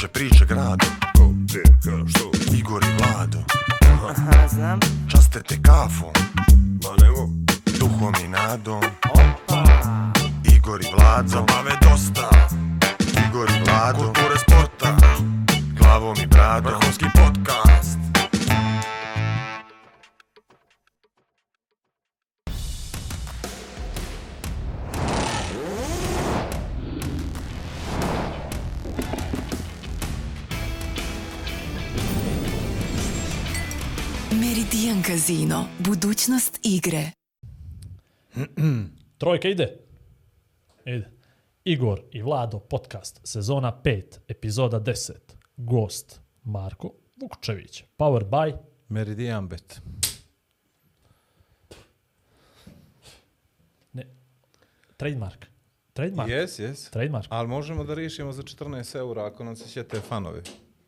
kruže priče grado Ko, gdje, ka, što? Igor i Vlado Aha, znam. Častete kafom Ma nemo. Duhom i nadom Opa. Igor i Vlado Zabave dosta. Igor i Vlado Kulture sporta. Glavom i bradom Vrhunski podcast. Casino. Budućnost igre. Trojka ide. Ide. Igor i Vlado podcast, sezona 5, epizoda 10. Gost Marko Vukčević. Power by Meridian Bet. ne, trademark. Trademark. Jes, jes. Trademark. Ali možemo da riješimo za 14 eura ako nam se sjete fanovi.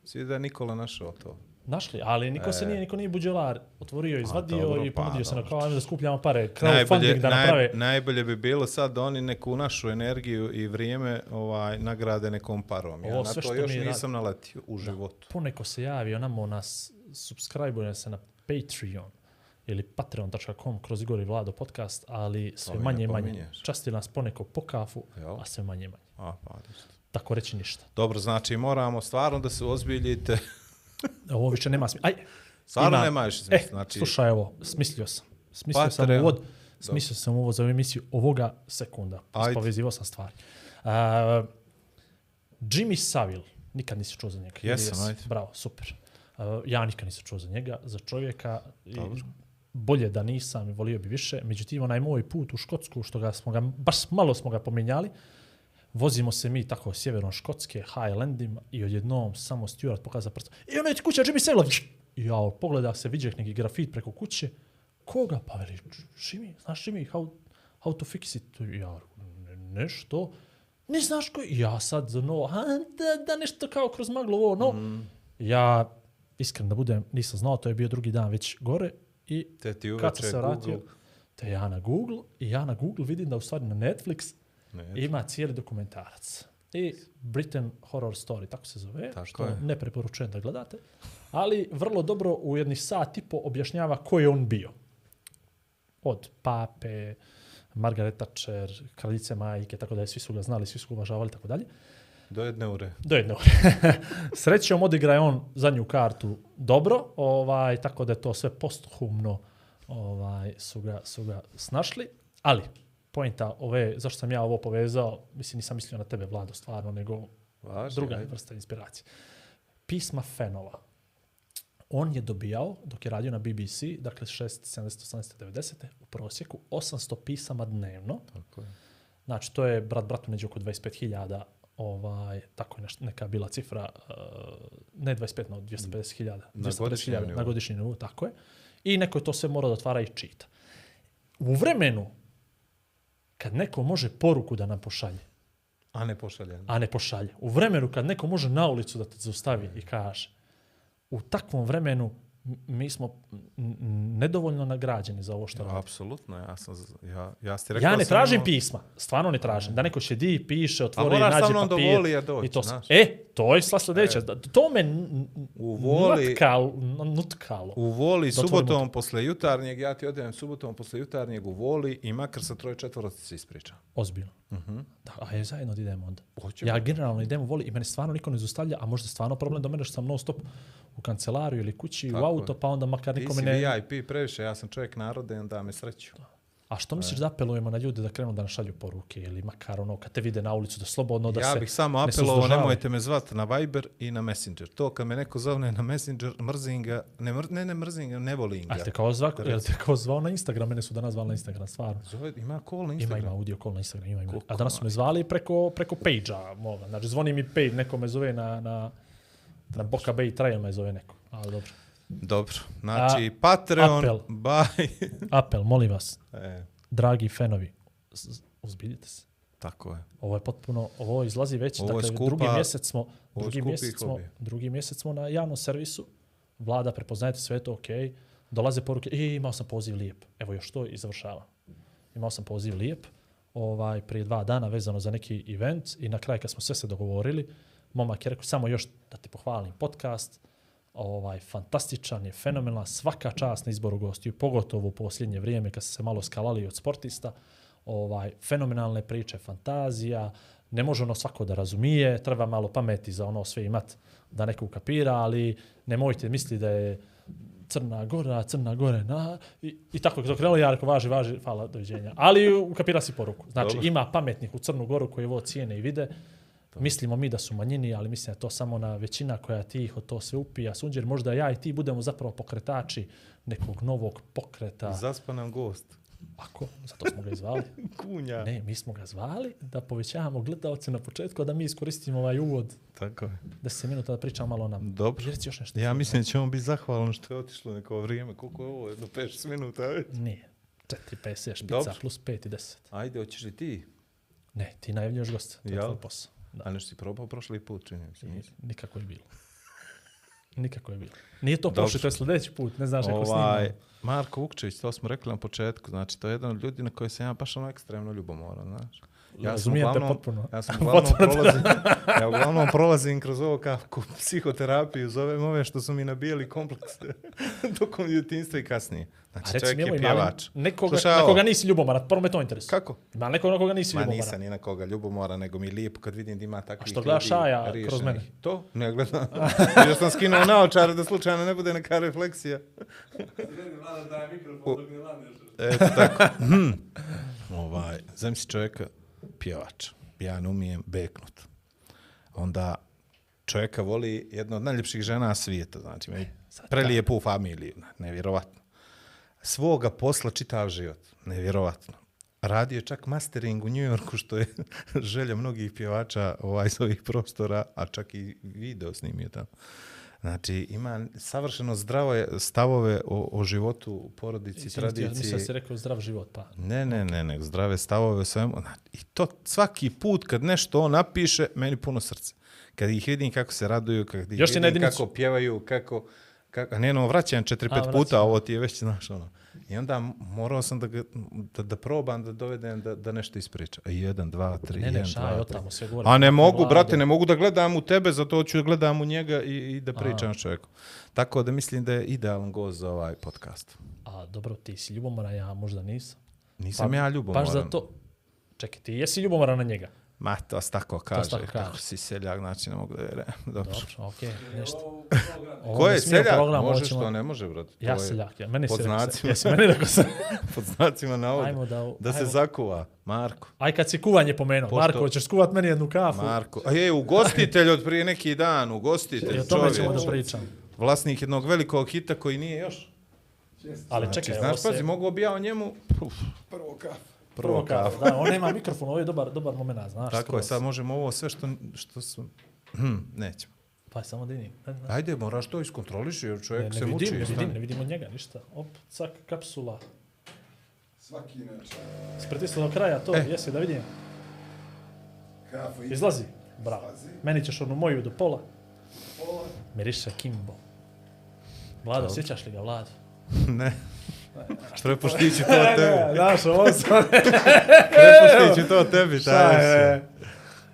Svi da je Nikola našao to. Našli, ali niko se nije, niko nije buđelar otvorio, izvadio dobro, i pa, ponudio se na kao ajmo da skupljamo pare, crowdfunding da naprave. naj, najbolje bi bilo sad da oni neku našu energiju i vrijeme ovaj nagrade nekom parom. Ja Ovo na to još mi nisam naletio u životu. Poneko se javio namo nas, subscribe se na Patreon ili patreon.com kroz Igor i Vlado podcast, ali sve manje i manje. Časti nas poneko po kafu, Jel? a sve manje i manje. A, pa. Tako reći ništa. Dobro, znači moramo stvarno da se ozbiljite. Ovo više nema smisla. Aj, Stvarno ima- nema više smisla. E, Znači, slušaj ovo, smislio sam. Smislio sam Patreon. uvod, smislio sam uvod za ovu emisiju ovoga sekunda. Ajde. Spovezivao sam stvari. Uh, Jimmy Savile, nikad nisi čuo za njega. Jesam, jesi? ajde. Bravo, super. Uh, ja nikad nisam čuo za njega, za čovjeka. i bolje da nisam i volio bi više. Međutim, onaj moj put u Škotsku, što ga smo ga, baš malo smo ga pomenjali, vozimo se mi tako sjeverno Škotske, Highlandima i odjednom samo Stuart pokaza prst. I ono je kuća Jimmy Savile. I ja pogleda se, viđe neki grafit preko kuće. Koga? Pa veli, Jimmy, znaš Jimmy, how, how to fix it? Ja, "Ne- nešto. Ne znaš ko? I Ja sad no, a, da, da nešto kao kroz maglu ovo, no. Mm. Ja, iskren da budem, nisam znao, to je bio drugi dan već gore. I te ti kad uveče se vratio, Google. te ja na Google, i ja na Google vidim da u stvari na Netflix Ne, ima cijeli dokumentarac. I Britain Horror Story, tako se zove. Tako što je. ne preporučujem da gledate. Ali vrlo dobro u jednih sat i po objašnjava ko je on bio. Od pape, Margaret Thatcher, kraljice majke, tako da je svi su ga znali, svi su ga uvažavali, tako dalje. Do jedne ure. Do jedne ure. Srećom odigra je on zadnju kartu dobro, ovaj, tako da je to sve posthumno ovaj, su, ga, su ga snašli. Ali, pojenta ove, zašto sam ja ovo povezao, mislim nisam mislio na tebe, Vlado, stvarno, nego Važi, druga ajde. vrsta inspiracije. Pisma fanova. On je dobijao, dok je radio na BBC, dakle 6, 70, 80, 90, u prosjeku 800 pisama dnevno. Tako je. Znači, to je brat bratu neđe oko 25.000, ovaj, tako je neka bila cifra, uh, ne 25, no 250.000. Na 250.000 godišnjem Na nivou. godišnjem nivou, tako je. I neko je to sve morao da otvara i čita. U vremenu, kad neko može poruku da nam pošalje, A ne pošalje. a ne pošalje. U vremenu kad neko može na ulicu da te zaustavi i kaže, u takvom vremenu mi smo nedovoljno nagrađeni za ovo što radimo. Apsolutno, ja sam, ja, ja ste rekao Ja ne tražim imao- pisma, stvarno ne tražim. Da neko šedi, piše, otvori, moraš sa nađe mnom do papir. volija doći, i to, s- znaš. e, to je sva sljedeća. Da- To me U voli- nutkalo. nutkalo. U voli subotom posle jutarnjeg, ja ti odem subotom posle jutarnjeg u voli i makar sa troje četvorosti se ispričam. Ozbiljno. Da, a je zajedno idemo onda. Hoćemo. Ja generalno idem u voli i mene stvarno niko ne zustavlja, a možda stvarno problem do mene što sam non stop u kancelariju ili kući, Tako u auto, je. pa onda makar Ti niko si me ne... VIP previše, ja sam čovjek narode, onda me sreću. A što misliš da apelujemo na ljude da krenu da nam šalju poruke ili makar ono kad te vide na ulicu da slobodno da ja se bih samo ne apelovao, suzdržavaju? nemojte me zvati na Viber i na Messenger. To kad me neko zovne na Messenger, mrzim ga, ne, mr, ne, ne mrzim ga, ne volim ga. A te kao zvao, Da jel te kao zvao na Instagram, mene su danas zvali na Instagram, stvarno. Zove, ima call na Ima, Instagram. ima audio call na Instagram, ima, ima. Koliko A danas su me zvali preko, preko page-a moga. Znači, zvoni mi page, neko me zove na, na, na Boka Bay Trail me zove neko. Ali dobro. Dobro, znači Patreon, apel. bye. Apel, molim vas, e, dragi fenovi, uzbiljite se. tako je. Ovo je potpuno, ovo izlazi već, Ovo dakle, skupa- drugi mjesec smo, drugi mjesec smo, hobi. drugi mjesec smo na javnom servisu, vlada, prepoznajete sve to, ok, dolaze poruke, i imao sam poziv lijep, evo još to i završavam. Imao sam poziv lijep, ovaj, prije dva dana vezano za neki event i na kraj kad smo sve se dogovorili, momak je rekao, samo još da ti pohvalim podcast, ovaj, fantastičan je, fenomenalan, svaka čast na izboru gostiju, pogotovo u posljednje vrijeme kad se malo skalali od sportista, ovaj, fenomenalne priče, fantazija, ne može ono svako da razumije, treba malo pameti za ono sve imat da neko ukapira, ali nemojte misliti da je Crna Gora, Crna Gore, na, i, i tako je krenulo, ja rekao, važi, važi, hvala, doviđenja. Ali ukapira si poruku. Znači, Dobro. ima pametnih u Crnu Goru koji ovo cijene i vide. Mislimo mi da su manjini, ali mislim da to samo na većina koja tiho to se upija. Sunđer, možda ja i ti budemo zapravo pokretači nekog novog pokreta. Zaspa nam gost. Ako, zato smo ga i zvali. Kunja. Ne, mi smo ga zvali da povećavamo gledalce na početku, da mi iskoristimo ovaj uvod Tako je. 10 minuta da pričamo malo o nam. Dobro. Jer još nešto. Ja mislim da ćemo biti zahvalan što je otišlo neko vrijeme. Koliko je ovo? Jedno 5 minuta već. Nije. 4, 5, 6, špica, Dobro. plus 5 i 10. Ajde, hoćeš li ti? Ne, ti najavljaš gosta. To je tvoj posao. Da. A nešto si probao prošli put, čini mi se. nisi? Nikako je bilo. Nikako je bilo. Nije to prošli, to je sljedeći put. Ne znaš kako Ovaj, snimamo. Marko Vukčević, to smo rekli na početku, znači to je jedan od ljudi na koje sam ja baš ono ekstremno ljubomoran, znaš. Ja sam Razumijem te uglavnom, potpuno. ja sam uglavnom prolazim, ja uglavnom prolazim kroz ovo kako psihoterapiju, zovem ove što su mi nabijali komplekse tokom djetinstva i kasnije. A Znači, reci čovjek je pjevač. nekoga, Slušaj, na koga nisi ljubomoran, prvo me to interesuje. Kako? Ima nekoga na koga nisi Ma ljubomoran. nisam ni na koga ljubomora, nego mi je lijepo kad vidim da ima takvih što gledaš Aja kroz mene? To? Ne gledam. Još sam skinuo naočare da slučajno ne bude neka refleksija. Eto tako. Hm. ovaj, zem si čovjeka pjevač. Ja ne umijem beknut. Onda čovjeka voli jedna od najljepših žena svijeta. Znači, i prelijepu familiju. Nevjerovatno. Svoga posla čitav život. Nevjerovatno. Radio je čak mastering u New Yorku, što je želja mnogih pjevača ovaj, s ovih prostora, a čak i video snimio tamo. Znači, ima savršeno zdrave stavove o, o životu, porodici, tradiciji. Mislim da si rekao zdrav život, pa. Ne, ne, ne, ne, zdrave stavove o svemu. Zna- I to svaki put kad nešto on napiše, meni puno srce. Kad ih vidim kako se raduju, kad ih Još vidim kako pjevaju, kako... kako ne, no, vraćam četiri, pet puta, ovo ti je već, znaš, ono. I onda morao sam da, ga, da, da probam, da dovedem da, da nešto ispriča. A jedan, dva, tri, Ne, ne, jedan, šaj, dva, tri. sve gore. A ne mogu, Vlado. brate, ne mogu da gledam u tebe, zato ću da gledam u njega i, i da pričam s čovjekom. Tako da mislim da je idealan gost za ovaj podcast. A dobro, ti si ljubomoran, ja možda nisam. Nisam ja ljubomoran. Baš za to. Čekaj, ti jesi ljubomoran na njega? Ma, to se tako kaže, tako kako si seljak, znači ne mogu da je Dobro. Dobro, okej, nešto. Ovo Ko je seljak? program, može ćemo- što ne može, brat. To Ja seljak, ja. Meni pod se- znacima. jesi meni rekao sam. Pod znacima navoda. Ajmo da- da se ajmo. zakuva. Marko. Aj kad si kuvanje pomenuo, Pošto- Marko, ćeš skuvat meni jednu kafu? Marko. A je, ugostitelj od prije neki dan, ugostitelj, I o tome ćemo da pričam. Vlasnik jednog velikog hita koji nije još. Ali Znači, čekaj, ovo znaš, se... pazi, mogu bi ja o njemu... Uf, Prvo kaf. Prvo kafu. Da, on nema mikrofon, ovo je dobar, dobar moment, znaš. Tako je, sad možemo ovo sve što, što su... Hm, nećemo. Pa samo dini. Ne, ne, Ajde, moraš to iskontroliši, jer ne, čovjek ne se muči. vidim, ne stani. vidim, ne vidim od njega ništa. Op, cak, kapsula. Svaki inače. Spritisno do kraja, to, E. jesi da vidim. Kafa Izlazi. Bravo. Izlazi. Meni ćeš onu moju do pola. pola. Miriše Kimbo. Vlado, sjećaš li ga, Vlado? ne. Prepuštit ću to tebi. Znaš, ovo sam... Prepuštit ću to tebi, Šta taj je?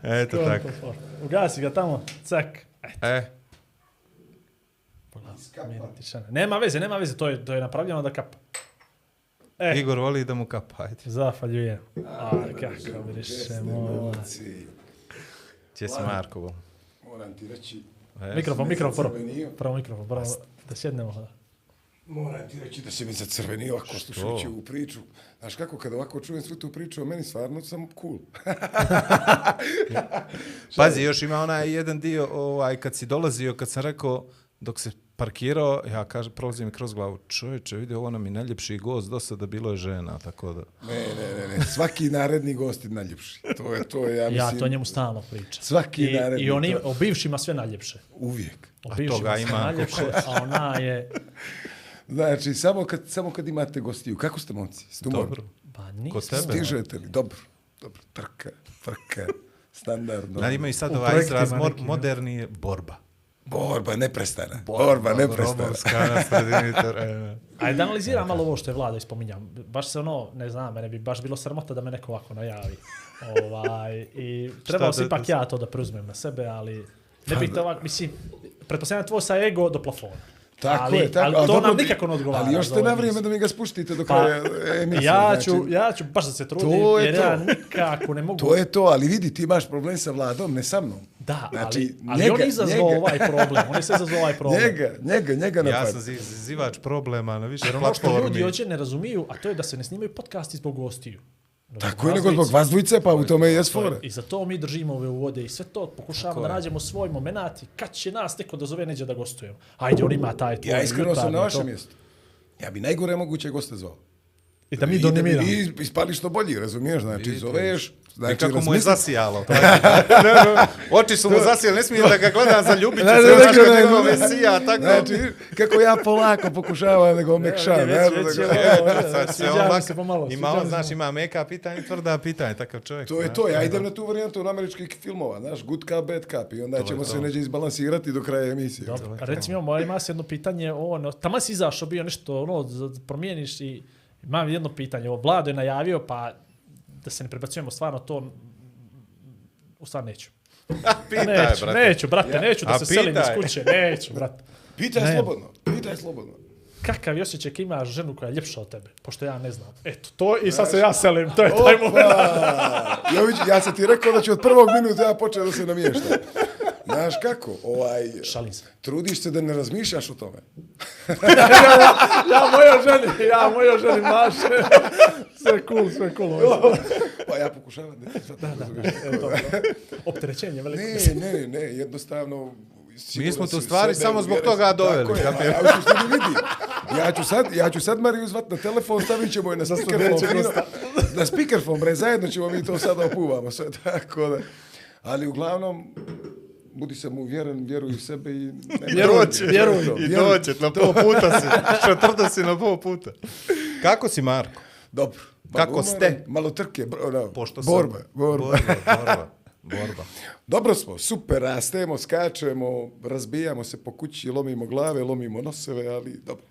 je. Eto tako. Ugasi ga tamo, cak. E, Pogledaj, meni tišana. Nema veze, nema veze, to je, to je napravljeno da kapa. E, Igor voli da mu kapa, ajde. zafaljujem. A, kako miriše, moj. Ci, Gdje si Marko bol? moram ti reći, E, Mikrofon, mikrofon, prvo. Prvo mikrofon, prvo da sjednemo. Moram ti reći da se mi zacrvenio ovako slušajući ovu priču. Znaš kako, kada ovako čujem svu tu priču o meni, stvarno sam cool. Pazi, još ima onaj jedan dio, ovaj, kad si dolazio, kad sam rekao, dok se parkirao, ja kažem, prolazi mi kroz glavu, čovječe, vidi, ovo nam je najljepši gost, do sada bilo je žena, tako da... Ne, ne, ne, ne, svaki naredni gost je najljepši. To je, to je, ja mislim, Ja to njemu stalno pričam. Svaki I, naredni I oni, to. o bivšima sve najljepše. uvijek. O A bivšima toga sve ima najljepše, a ona je... Znači, samo kad, samo kad imate gostiju. Kako ste, momci? Ste umorni? Dobro. Pa Kod nisam. tebe? Stižete li? Dobro. Dobro, trka, trka, standardno. Znači, imaju sad U ovaj izraz, mor, moderni je borba. Borba neprestana. Borba neprestana. Robovska na sredini terena. Ajde da analiziram malo ovo što je Vlado ispominjao. Baš se ono, ne znam, mene bi baš bilo sramota da me neko ovako najavi. ovaj, I trebao da- si ipak ja to da preuzmem na sebe, ali Ne biti ovak, mislim, pretpostavljam tvoj sa ego do plafona. Tako ali, je, tako. ali to dobro, nam nikako ne odgovara. Ali još ste na vrijeme da mi ga spustite do Pa, kraja emisije. ja, znači, ću, ja ću baš da se trudim, To je jer to. ja nikako ne mogu... To je to, ali vidi, ti imaš problem sa vladom, ne sa mnom. Da, Znači, ali, ali njega- on je izazvao njega. ovaj problem. On je sve izazvao ovaj problem. Njega, njega, njega Ja napad. sam zi- zivač problema na više Jer ono što ljudi platformi. hoće ne razumiju, a to je da se ne snimaju podcasti zbog gostiju. Tako je, nego zbog vas dvojice, pa u tome i jes je- fora. I za to mi držimo ove uvode i sve to pokušavamo da nađemo svoj moment i kad će nas neko da zove neđe da gostujemo. Ajde, on ima taj tvoj Ja iskreno sam na vašem mjestu. Ja bi najgore moguće goste zvao. I da mi I donimiramo. vi ispali što bolji, razumiješ? Znači, zoveš, znači, I kako mu je zasijalo. to je- Ne, ne, Oči su mu zasijali, ne smijem da ga gledam za ljubit ću Ne, se, ne, znaš ne, kako ne, njegove ne. sija, tako. Znači, kako ja polako pokušavam da ga omekšam. već- već ga- ovo, Sad se Sviđa pomalo, Ima on, znaš, ima meka pitanja i tvrda pitanja, takav čovjek. To je to, ja idem na tu varijantu od američkih filmova, znaš, good cup, bad cup, i onda ćemo se neđe izbalansirati do kraja emisije. Dobro, recimo, moj ima se jedno pitanje, ono, tamo si izašao bio nešto, ono, za- promijeniš i imam jedno pitanje, ovo, Vlado je najavio, pa da se ne prebacujemo stvarno to, u stvar neću. Pitaj, neću, brate. neću, brate, neću da A se selim iz pitaj. kuće, neću, brate. Pitaj Ne. slobodno, pitaj slobodno. Kakav je osjećaj imaš ženu koja je ljepša od tebe, pošto ja ne znam. Eto, to i sad se ja selim, to je taj moment. Jović, ja sam ti rekao da ću od prvog minuta ja početi da se namještam. Znaš kako, ovaj, Šalim se. trudiš se da ne razmišljaš o tome. Ja moja ženi, ja moja ženi maše. Sve cool, sve cool. ovo je. Pa ja pokušavam da ti sad razumiješ. Eto, opterećenje veliko. Ne, ne, ne, jednostavno... siguran smo te u stvari sebe, samo zbog toga doveli, Tako je, ja suštini vidi. Ja ću sad, ja ću sad Mariju zvat na telefon, stavit ćemo je na speakerfon. Na speakerfon, bre, zajedno ćemo mi to sada opuvamo, sve tako da. Ali uglavnom, budi sam uvjeren, vjeruj u sebe i... Ne, Vjeruj, dođe, vjeruj. I vjeruj. doće, na pol puta si. Četvrta si na pol puta. Kako si, Marko? Dobro. Kako Malo ste? Malo trke, bro, no. Pošto sam- borba, borba. Borba, borba. borba. Dobro smo, super, rastemo, skačemo, razbijamo se po kući, lomimo glave, lomimo noseve, ali dobro.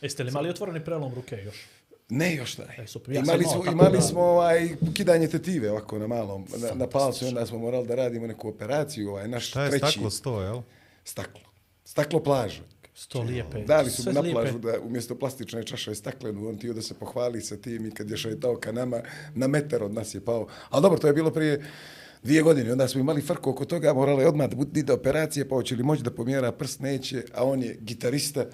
Jeste li imali otvoreni prelom ruke još? Ne, još ne. E, super, ja imali smo, imali da- smo ovaj, kidanje tetive ovako na malom, na, na palcu, i onda smo morali da radimo neku operaciju, ovaj, naš Šta je treći. staklo sto, jel? Staklo. Staklo plaže. Sto lijepe. Dali su mu na lijepe. plažu da umjesto plastične čaše staklenu, on tio da se pohvali sa tim i kad je šetao ka nama, na metar od nas je pao. Ali dobro, to je bilo prije dvije godine, onda smo imali frku oko toga, morala je odmah da bude ide operacije, pa hoće li moći da pomjera prst, neće, a on je gitarista,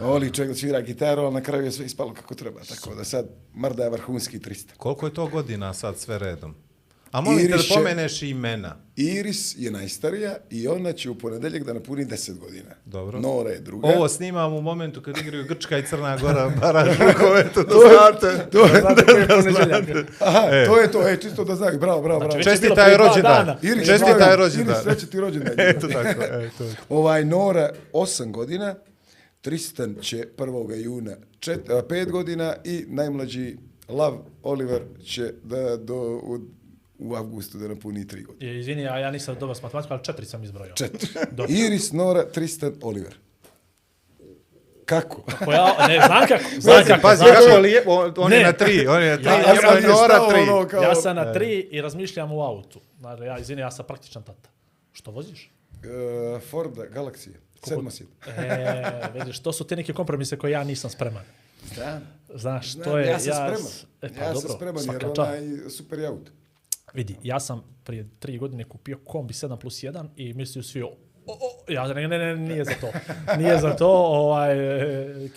voli čovjek da svira gitaru, ali na kraju je sve ispalo kako treba, tako da sad Marda je vrhunski 300. Koliko je to godina sad sve redom? A molim te da pomeneš i imena. Iris je najstarija i ona će u ponedeljak da napuni 10 godina. Dobro. Nora je druga. Ovo snimam u momentu kad igraju Grčka i Crna Gora baraž rukometu, to znate. to je, Znate koji je ponedeljak? aha, to je to, e, čisto da znaš, bravo, bravo, bravo. Čestita prije je dva rođendan. Iris, Čestita bravo, je rođendan. Iris, sreće ti rođendan. Eto tako, eto. Ovaj Nora 8 godina, Tristan će 1. juna 5 godina i najmlađi Lav Oliver će da do u, u avgustu da napuni 3 godine. Je, Izvini, ja, ja nisam dobar s matematikom, ali četiri sam izbrojao. Četiri. Dobro. Iris, Nora, Tristan, Oliver. Kako? Pa ja, ne, znam kako, znam kako. Pazi, znam kako kako. je lijepo, on, on je Ne. na tri, on je na tri, Ja- ja sam je Nora tri. ono kao- Ja sam na tri i razmišljam u autu. Znači, ja, izvini, ja sam praktičan tata. Što voziš? Uh, Forda, Galaxija, sedmosjet. E, vidiš, to su te neke kompromise koje ja nisam spreman. Da. Znaš, Znam, to je... ja sam spreman. E, pa ja dobro, sam spreman jer onaj super je auto. Vidi, ja sam prije tri godine kupio kombi 7 plus 1 i mislio svi, o, o, o, ja, ne, ne, ne, nije za to. Nije za to, ovaj,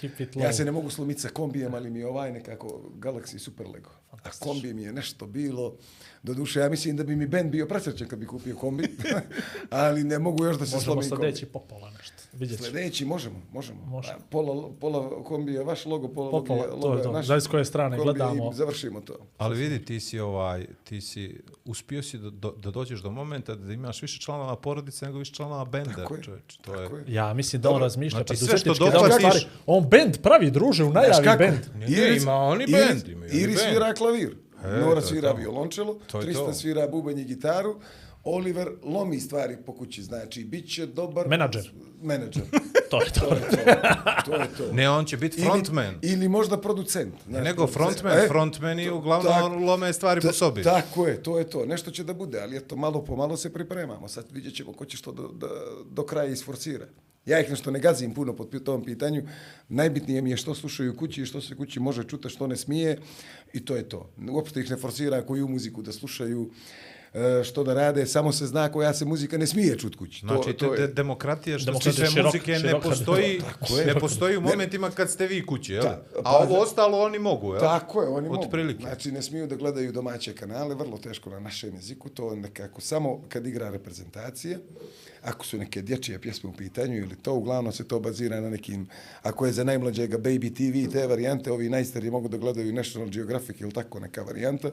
keep it low. Ja se ne mogu slomiti sa kombijem, ali mi je ovaj nekako Galaxy Super Lego. A kombi mi je nešto bilo. Doduše, ja mislim da bi mi Ben bio presrećen kad bi kupio kombi, ali ne mogu još da se Možemo slomim kombi. sljedeći popola nešto. Vidjet ću. Sljedeći, možemo, možemo. Možemo. A, Pola, pola kombi je vaš logo, pola logo Popola, to logo je je to. naš. Zavisi s koje strane gledamo. I završimo to. Ali vidi, ti si ovaj, ti si, uspio si da, do, da dođeš do momenta da imaš više članova porodice nego više članova benda, Tako je, čovječ. To tako je, je. Ja mislim da on Dobro, razmišlja znači sve preduzetnički, što da on dohvatiš- On bend pravi, druže, u najavi bend. Ne, ima oni bend, oni Iris svira klavir, E, Nora to svira to. violončelo, To Tristan to. svira bubanj i gitaru, Oliver lomi stvari po kući, znači, bit će dobar... Menadžer. Menadžer. to je to. To je to. To je to. Ne, on će biti frontman. Ili, ili možda producent. znaš, Nego producent. frontman, E, frontmeni to- uglavnom tak- lome stvari po Ta- sobi. Tako je, to je to. Nešto će da bude, ali eto, malo po malo se pripremamo. Sad vidjet ćemo ko će što do, do, do kraja isforsira. Ja ih nešto ne gazim puno pod pi- tom pitanju. Najbitnije mi je što slušaju kući i što se kući može čuti, što ne smije. I to je to. Uopšte ih ne forsira koju muziku da slušaju, što da rade, samo se zna koja se muzika ne smije čut kući. Znači, to, to je, demokratija što se tiče širok- muzike ne široka- postoji, Tako je. ne postoji u momentima kad ste vi kući, jel? Ta- A pa- ovo ostalo oni mogu, jel? Tako je, oni mogu. Otprilike. Znači, ne smiju da gledaju domaće kanale, vrlo teško na našem jeziku, to nekako samo kad igra reprezentacija, ako su neke dječje pjesme u pitanju ili to, uglavnom se to bazira na nekim, ako je za najmlađega Baby TV, te varijante, ovi najstariji mogu da gledaju National Geographic ili tako neka varijanta,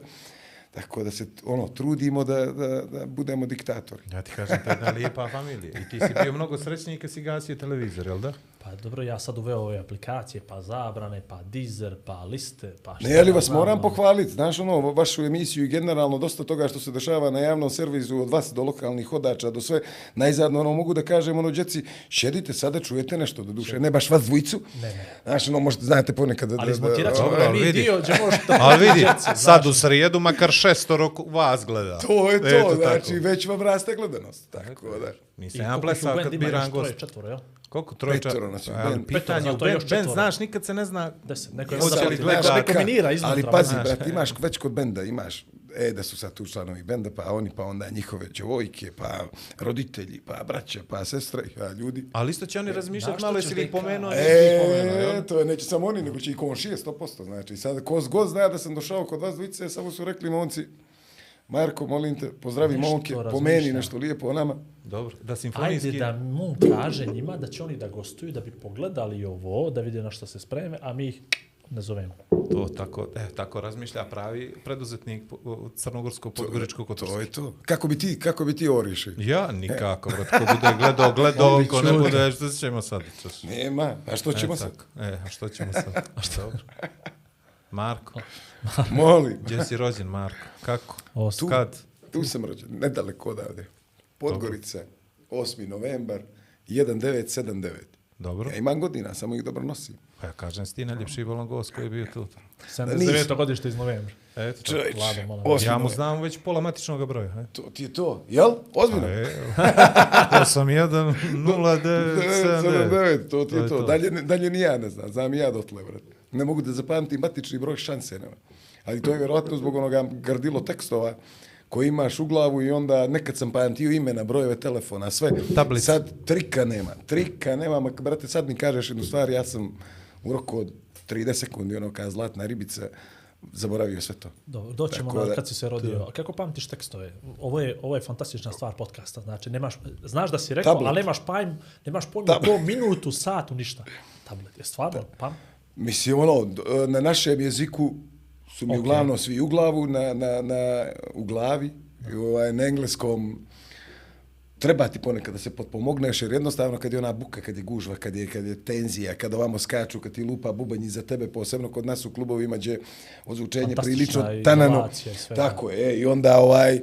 tako da se ono trudimo da, da, da budemo diktatori. Ja ti kažem, to je jedna lijepa familija. I ti si bio mnogo srećniji kad si gasio televizor, jel da? Pa dobro, ja sad uveo ove aplikacije, pa zabrane, pa Deezer, pa liste, pa šta Ne, ali vas moram ono. pohvaliti, znaš ono, vašu emisiju i generalno dosta toga što se dešava na javnom servisu od vas do lokalnih hodača, do sve, najzadno ono, mogu da kažem, ono, djeci, šedite sada, čujete nešto do duše, ne baš vas dvojicu, Ne, ne. znaš, ono, možete, znate ponekad da... Ali izmontirat ćemo mi vidi. dio gdje da Ali vidi, djeci, sad u srijedu makar šestoro vas gleda. To je to, Eto znači, tako. već vam raste gledanost, tako da. I Nisam ja plesao kad biram gost. četvoro, jel? Koliko? Troje, Petoro nas je u Ali bendu. pitanje u zato je ben, još ben, znaš, nikad se ne zna Deset, neko je Hoće neko gledati? kombinira iznutra. Ali pazi, znaš. brat, imaš već kod benda, imaš, e, da su sad tu članovi benda, pa oni, pa onda njihove djevojke, pa roditelji, pa braća, pa sestre, pa ljudi. Ali isto će oni razmišljati znaš što malo, ćeš jesi li ih pomenuo, ih pomenuo, E, jel? to je neće samo oni, nego će i komšije 100%. Znači, sad, ko god zna da sam došao kod vas dvojice, samo su rekli momci, Marko, molim te, pozdravi Nešto momke, razmišlja. pomeni nešto lijepo o nama. Dobro, da simfonijski... Ajde da mu kaže njima da će oni da gostuju, da bi pogledali ovo, da vide na što se spreme, a mi ih ne zovemo. To tako, e, tako razmišlja pravi preduzetnik po- crnogorskog podgoričkog To je to. Kako bi ti, kako bi ti ovo riješio? Ja nikako, brat, ko bude gledao, gledao, ko ne bude, što ćemo sad? Čuš? Nema, a što ćemo e, sad? E, a što ćemo sad? A što? Dobro. Marko, Molim. gdje si rođen, Marko? Kako? Tu. Kad? Tu sam rođen, nedaleko odavde. Podgorica, 8. novembar, 1979. Dobro. Ja imam godina, samo ih dobro nosim. Pa ja kažem, si ti najljepši bolongos koji je bio tu. 79. godište iz novembra. Eto. Čovječ. 8. ja mu znam već pola matičnog broja. E. To ti je to, jel? Ozbiljno? E, 81 09 79, to ti To je je to. to. Dalje, dalje ni ja ne znam, znam i ja dotle, brat. Ne mogu da zapamtim matični broj šanse, nema. Ali to je vjerojatno zbog onoga gardilo tekstova koji imaš u glavu i onda nekad sam pamtio imena, brojeve telefona, sve. Tablice. Sad trika nema, trika nema, ma, brate, sad mi kažeš jednu stvar, ja sam u roku od 30 sekundi, ono kao zlatna ribica, zaboravio sve to. Dobro, doćemo Tako na da- kad si se rodio. A kako pamtiš tekstove? Ovo je, ovo je fantastična stvar podcasta. Znači, nemaš, znaš da si rekao, Tablet. ali nemaš pajm, nemaš pojma Tablet. ko minutu, satu, ništa. Tablet je stvarno, pam. Mislim, ono, d- na našem jeziku su mi Ok. uglavnom svi u glavu, na, na, na, u glavi, i ovaj, na engleskom treba ti ponekad da se potpomogneš, jer jednostavno kad je ona buka, kad je gužva, kad je, kad je tenzija, kad ovamo skaču, kad ti lupa bubanj za tebe, posebno kod nas u klubovima gdje ozvučenje prilično tanano. sve. Tako je, e, i onda ovaj,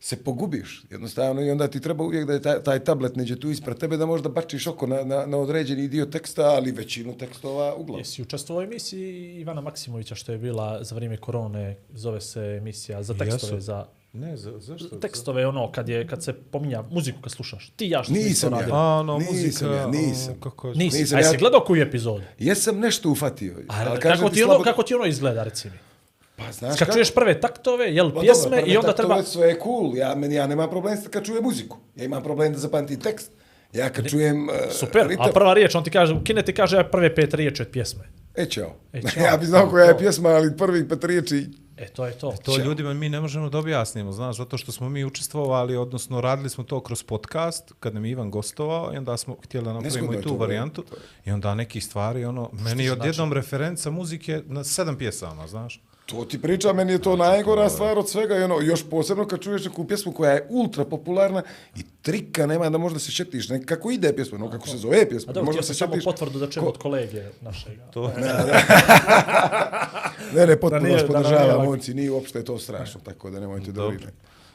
se pogubiš jednostavno i onda ti treba uvijek da je taj, taj tablet neđe tu ispred tebe da možda bačiš oko na, na, na određeni dio teksta, ali većinu tekstova uglavnom. Jesi učestvovao u emisiji Ivana Maksimovića što je bila za vrijeme korone, zove se emisija za tekstove, Jesu. za Ne, za, zašto? tekstove ono kad je kad se pominja muziku kad slušaš. Ti ja što Nisam ja. A, ono, Nisam muzika, ja, nisam. o, kako je... Nisi, Nisam a jesi gledao koju epizodu? Jesam nešto ufatio. A, ali kako, ti ono, kako ti ono izgleda, reci mi? Pa znaš Kad čuješ prve taktove, jel, Pa pjesme dobro, prve i onda taktove, treba... Sve je cool, ja, meni, ja nemam problem s- kad čujem muziku. Ja imam problem da zapamtim tekst. Ja kad čujem uh, Super, a prva riječ, on ti kaže, kine ti kaže prve pet riječi od pjesme. E, čao. E, čao. ja bi znao koja je pjesma, ali prvih pet riječi... E, to je to. To ljudima mi ne možemo da objasnimo, znaš, zato što smo mi učestvovali, odnosno radili smo to kroz podcast, kad nam Ivan gostovao, i onda smo htjeli da napravimo i tu varijantu, i onda neki stvari, ono, meni je znači? odjednom referenca muzike na sedam pjesama, znaš. To ti priča, meni je to najgora stvar od svega. I ono, još posebno kad čuješ neku pjesmu koja je ultra popularna i trika nema da možda se šetiš. Ne, kako ide pjesma, no kako se zove pjesma. A dobro, možda htio sam samo šetiš- potvrdu da čujem od kolege našega. To, Ne, ne, potpuno nije- vas da nam nije podržavam, lako. momci, nije uopšte to strašno, tako da nemojte da vidite.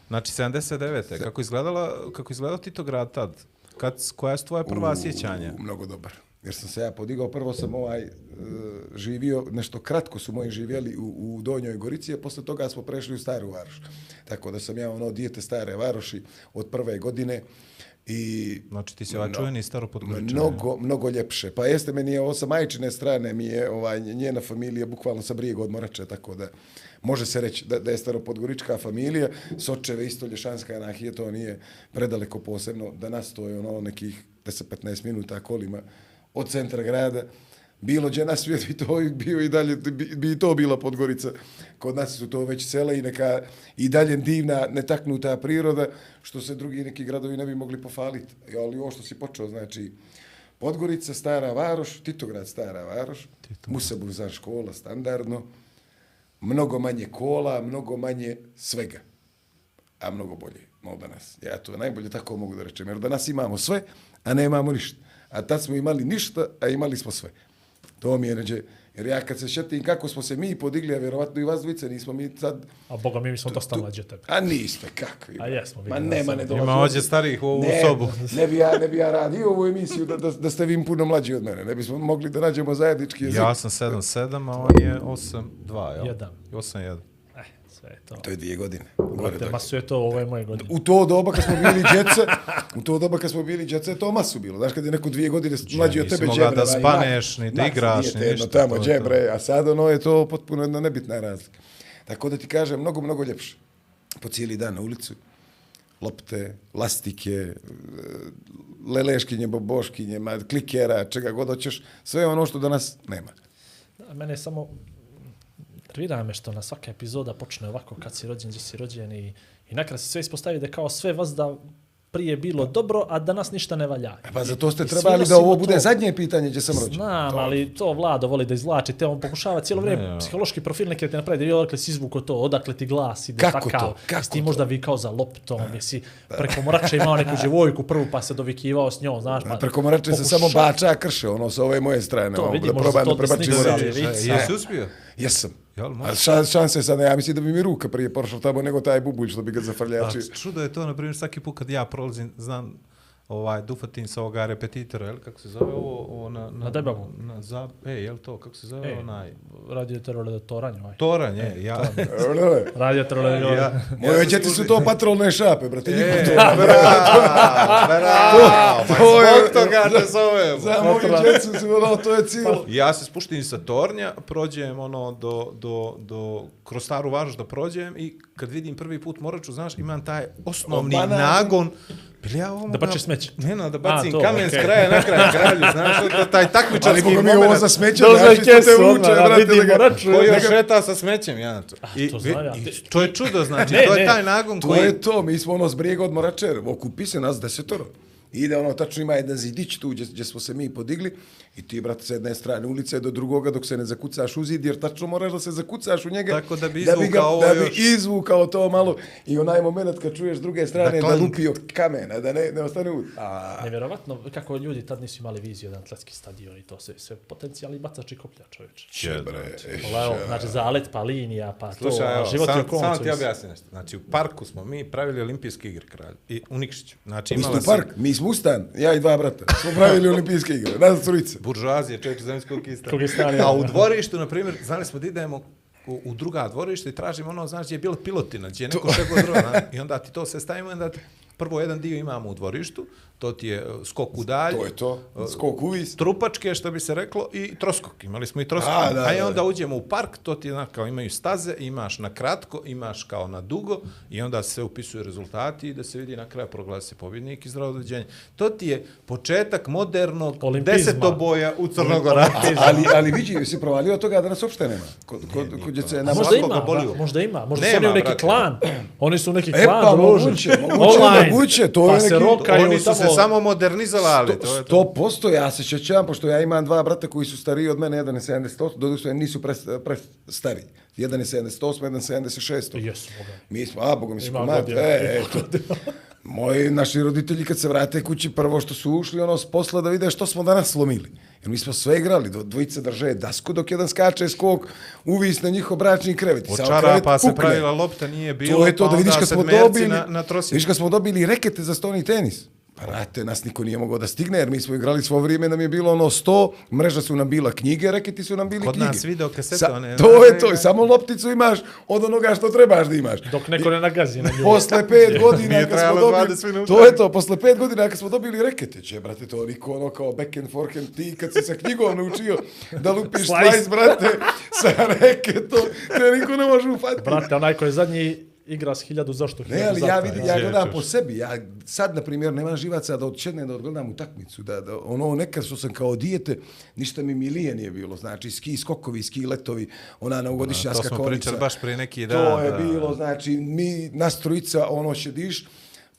Znači, 79. Kako izgledala, kako izgledao Tito grad tad? Kad, koja su tvoja prva sjećanja? Mnogo dobar. Jer sam se ja podigao, prvo sam ovaj e, živio, nešto kratko su moji živjeli u, u Donjoj Gorici, a posle toga smo prešli u Staru Varoš. Tako da sam ja ono dijete Stare Varoši od prve godine i Znači ti si ovaj čuveni staro mnogo, mnogo ljepše. Pa jeste, meni je ovo sa majčine strane, mi je ovaj, njena familija bukvalno sa brijega od Morače, tako da može se reći da, da je staropodgorička familija, Sočeve isto Lješanska nahije, to nije predaleko posebno, da nas to je ono nekih 10-15 minuta kolima od centra grada, bilo gdje na svijetu i to bio i dalje, bi, bi to bila Podgorica. Kod nas su to već sela i neka i dalje divna, netaknuta priroda, što se drugi neki gradovi ne bi mogli pofaliti. Ali ovo što si počeo, znači, Podgorica, Stara Varoš, Titograd, Stara Varoš, Musa Burzan škola, standardno, mnogo manje kola, mnogo manje svega, a mnogo bolje od danas. Ja to najbolje tako mogu da rečem, jer danas imamo sve, a nemamo ništa. A tad smo imali ništa, a imali smo sve. To mi je neđe, jer ja kad se šetim kako smo se mi podigli, a vjerovatno i vas dvice, nismo mi sad... A boga mi, mi smo dosta mlađe tebe. A niste, kakvi. A jesmo, Ma vidim da nema, ne dolazi. Ima ovdje starijih u ovu ne, sobu. Ne bi, ja, ne bi ja radio ovu emisiju da, da, da ste vi puno mlađi od mene. Ne bismo mogli da nađemo zajednički jezik. Ja sam 7-7, a on je 8-2, jel? Jedan. 8-1. Sve je to. To je dvije godine. Gore Te dolje. masu je to, ovo je moje godine. U to doba kad smo bili djece, u to doba kad smo bili djece, to masu bilo. Znaš, kad je neko dvije godine mlađi od tebe džebre. da spaneš, ni da igraš, ni ništa, Tamo džebre, a sad ono je to potpuno jedna nebitna razlika. Tako da ti kažem, mnogo, mnogo ljepše. Po cijeli dan na ulicu, lopte, lastike, e, leleškinje, boboškinje, klikera, čega god hoćeš, sve ono što danas nema. Mene samo nervira me što na svaka epizoda počne ovako kad si rođen, gdje si rođen i, i nakrad se sve ispostavi da je kao sve vas da prije bilo dobro, a danas ništa ne valja. Pa zato ste I svi trebali da ovo bude to. zadnje pitanje gdje sam rođen. Znam, To- ali to Vlado voli da izvlači, te on pokušava cijelo vrijeme Ne, psihološki profil neke te napravi, da vidi odakle si izvuko to, odakle ti glas ide Kako takav. to? Kako ti to? možda vikao za loptom, jesi preko morača imao neku djevojku prvu pa se dovikivao s njom, znaš. Pa, Preko morače se samo bača, a krše, ono, sa ove moje strane. To ono, vidi, da možda to da vidi. E, Jesi uspio? Jel, može? A šan, šanse sad, ja mislim da bi mi ruka prije pošla tamo nego taj bubulj što bi ga A zafrljačio. čudo je to, na primjer, svaki put kad ja prolazim, znam, ovaj, dufatim sa ovoga repetitora, jel, kako se zove ovo, ovo na... Na debavu. Na, za, e, jel to, kako se zove E, onaj... Radio terole toranje, ovaj. Toranj, je, ja... Radio terole ja, Moje djeti su to patrolne šape, brate. E, niko to. bravo, bravo, pa to je- zbog toga te zovemo. Za moju djecu su, ono, to je cijelo. Ja se spuštim sa Tornja, prođem ono do, do, do, kroz staru varoš da prođem i kad vidim prvi put Moraču, znaš, imam taj osnovni Banan. nagon, Bili ja Da baciš smeće. Ne, no, da bacim to, kamen okej. s kraja na kraj kralju, znaš, da taj Ali takmičarski boga mi ovo moment. za smeće, Dozvaj znaš, te vuče, odmah, da brate, vidimo, da ga- raču. Ko još da šeta sa smećem, ja. to. I, to ja. i to je čudo, znači, Ne, to je taj nagon To koji... je to, mi smo ono s brijega od Moračer, okupi se nas desetoro. Ide ono, tačno ima jedan zidić tu gdje, gdje smo se mi podigli i ti, brate, sa jedne strane ulice do drugoga dok se ne zakucaš u zid, jer tačno moraš da se zakucaš u njega. Tako da bi ga- izvukao ovo Da bi još. izvukao to malo i onaj moment kad čuješ s druge strane Da da, lupio kamena, da ne, ne ostane u... A, Nevjerovatno kako ljudi tad nisu imali viziju jedan atletski stadion i to sve, sve potencijalni bacači koplja čovječe. će, bre. Evo, znači zalet pa linija pa to, Slušaj, evo, život je sam, okolnicu. samo ti mislim. objasnim nešto. Znači, u parku smo mi pravili olimpijske igre, kralj. I u Nikšiću. Znači, Mi smo u park, mi smo ustan, ja i dva brata. Smo pravili olimpijske igre, nas trojice. Buržuazije, četiri zemljskog kista. Kogistani, A u dvorištu, na primjer, znali smo da idemo u, u druga dvorišta i tražimo ono, znaš, gdje je bilo pilotina, gdje je neko šegao drva, znaš, i onda ti to sve stavimo onda ti, prvo jedan dio imamo u dvorištu, to ti je uh, skok u dalj, To je to, skok u vis. trupačke, što bi se reklo, i troskok. Imali smo i troskok. A, A, da, A i da, onda da. uđemo u park, to ti je znaš, kao imaju staze, imaš na kratko, imaš kao na dugo i onda se upisuju rezultati i da se vidi na kraju proglasi se pobjednik i zdravo dođenje. To ti je početak modernog Olimpizma. desetoboja u Crnogorati. Ali, ali vidi, si provalio toga da nas uopšte nema. Kod, kod, kod djece A na možda ima, boli da, uho. možda ima, možda su Nema, oni u neki brate. klan. Oni su neki E, klan pa, druže. moguće, moguće, moguće, to pa je se neki- rokaju Oni su se tamo- samo modernizovali. To je to. Sto posto, ja se čećam, pošto ja imam dva brata koji su stariji od mene, jedan je 78, doduše nisu pre, pre stari. Jedan je 78, jedan 76. Jesu, boga. Mi smo, a, boga mi su Ima komad. E, eto. Moji naši roditelji kad se vrate kući, prvo što su ušli, ono, s posla da vide što smo danas slomili. Jer mi smo sve igrali, do, dvojice drže dasku, dok jedan skače skok, uvis na njihov bračni krevet. Od čara krevet pa se pukne. pravila lopta nije bilo, To je to, pa da vidiš onda kad smo sedmerci dobili, na, na vidiš kad smo dobili rekete za stoni tenis. Brate, nas niko nije mogao da stigne, jer mi smo igrali svo vrijeme, nam je bilo ono 100, mreža su nam bila knjige, reketi su nam bili Kod knjige. nas video kasete, Sa, one- to je to, i samo lopticu imaš od onoga što trebaš da imaš. Dok neko ne nagazi na nju. Posle pet godina kad smo dobili, 20 minuta. to je to, posle pet godina kad smo dobili reketeće, brate, to niko ono kao backhand, forehand, ti kad si sa knjigom naučio da lupiš Slice. slice, brate, sa reketom, te niko ne može ufatiti. Brate, onaj koji je zadnji igra s hiljadu zašto? Ne, hiljadu ali za ja vidim, ja gledam po sebi. Ja sad, na primjer, nema živaca da odšednem da odgledam utakmicu. Da, da, ono nekad što sam kao dijete, ništa mi milije nije bilo. Znači, ski skokovi, ski letovi, ona novogodišnja To smo pričali baš prije neki To dan. je da. bilo, znači, mi, nas trojica, ono šediš,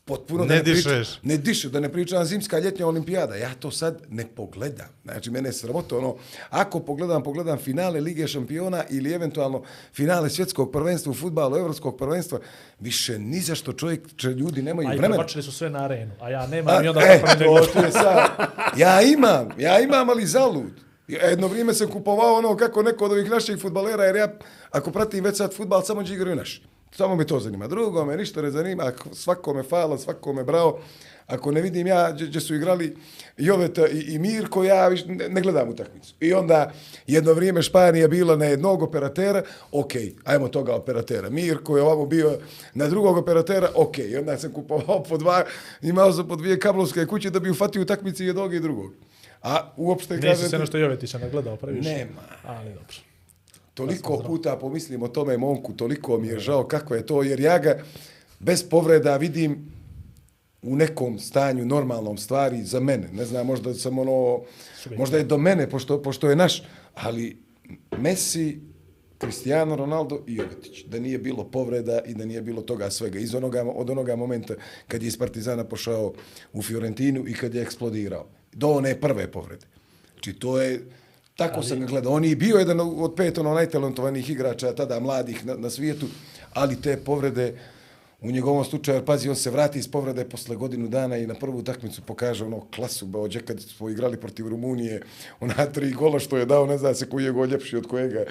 potpuno Ne da ne dišeš. Pričam, ne dišu, da ne pričam zimska ljetnja olimpijada. Ja to sad ne pogledam. Znači, mene je sramota ono, ako pogledam, pogledam finale Lige šampiona ili eventualno finale svjetskog prvenstva u futbalu, evropskog prvenstva, više ni za što čovjek, če ljudi nemaju A i vremena. prebačili su sve na arenu, a ja nemam A, i onda e, to ti je sad. Ja imam, ja imam, ali zalud. Jedno vrijeme sam kupovao ono kako neko od ovih naših futbalera, jer ja, ako pratim već sad futbal, samo će igraju naši. Samo me to zanima. Drugo me ništa ne zanima, ako svakome fala, svakome bravo. Ako ne vidim ja gdje su igrali Joveta i, i Mirko, ja viš, ne, ne gledam utakmicu. I onda jedno vrijeme Španija bila na jednog operatera, ok, ajmo toga operatera. Mirko je ovamo bio na drugog operatera, ok. I onda sam kupovao po dva, imao sam po dvije kablovske kuće da bi ufatio utakmici jednog i drugog. A uopšte Nisi kažem se ti, nešto Jovetića nagledao previše? Nema. Ali dobro. Toliko puta pomislim o tome momku, toliko mi je žao kako je to, jer ja ga bez povreda vidim u nekom stanju, normalnom stvari za mene. Ne znam, možda sam ono, možda je do mene, pošto, pošto je naš, ali Messi, Cristiano Ronaldo i Jovetić. Da nije bilo povreda i da nije bilo toga svega. Iz onoga, od onoga momenta kad je iz Partizana pošao u Fiorentinu i kad je eksplodirao. Do one prve povrede. Znači, to je, tako ali... sam ga gledao. On je bio jedan od pet ono, najtalentovanijih igrača tada mladih na, na svijetu, ali te povrede u njegovom slučaju, jer pazi, on se vrati iz povrede posle godinu dana i na prvu utakmicu pokaže ono klasu, baođe kad smo igrali protiv Rumunije, ona tri gola što je dao, ne zna se koji je gol ljepši od kojega,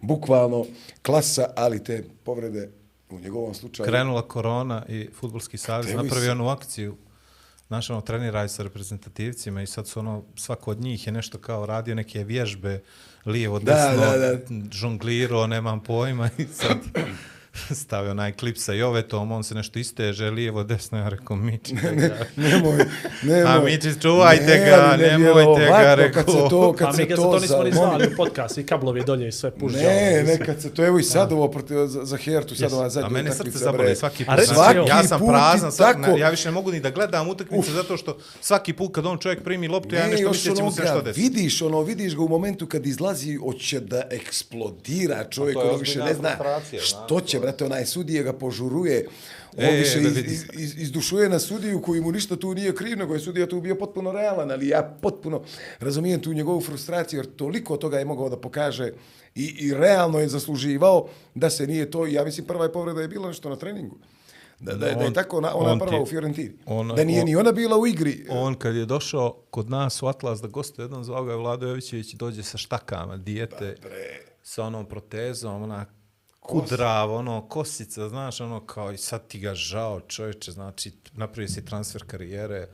bukvalno klasa, ali te povrede u njegovom slučaju... Krenula korona i futbolski i napravio onu akciju. Znaš, ono, treniraju sa reprezentativcima i sad su ono, svako od njih je nešto kao radio neke vježbe, lijevo, Da, desno, da, da. žonglirao, nemam pojma i sad stavio onaj klip sa Jovetom, on se nešto isteže, lijevo, desno, ja rekao, Mići, Nemoj, nemoj. A Mići, čuvajte Ne, ga, ne nemojte vjerovatno, ga, rekao. Kad se to, kad se mi ga za to, to nismo ni znali u podcast i kablovi dolje i sve pužđao. Ne, ne, kad se to, evo i sad ovo protiv, za, za Hertu, sad Yes. ova A zadnja mene utakmica, srce zabole svaki A put. Znači, svaki ja sam prazan, sad, tako. ne, ja više ne mogu ni da gledam utakmice zato što svaki put kad on čovjek primi loptu, ja Ne, nešto još mislio će mu se nešto desiti. vidiš, ono, vidiš ga u momentu kad izlazi, hoće da eksplodira čovjek, A to je ono više ne zna što će, brate, onaj sudije ga požuruje, on E, više iz, iz, iz, izdušuje na sudiju koji mu ništa tu nije kriv, nego je sudija tu bio potpuno realan, ali ja potpuno razumijem tu njegovu frustraciju, jer toliko toga je mogao da pokaže i, i realno je zasluživao da se nije to, ja mislim prva je povreda je bila nešto na treningu. Da, da, je- da je On- tako ona, ona on prva ti- u Fiorentini. on- da nije on- ni ona bila u igri. On kad je došao kod nas u Atlas da gostuje jednom zvao ga je Vlado Jovićević dođe sa štakama, dijete, sa onom protezom, ona kudrav, ono, kosica, znaš, ono, kao i sad ti ga žao čovječe, znači, napravio si transfer karijere,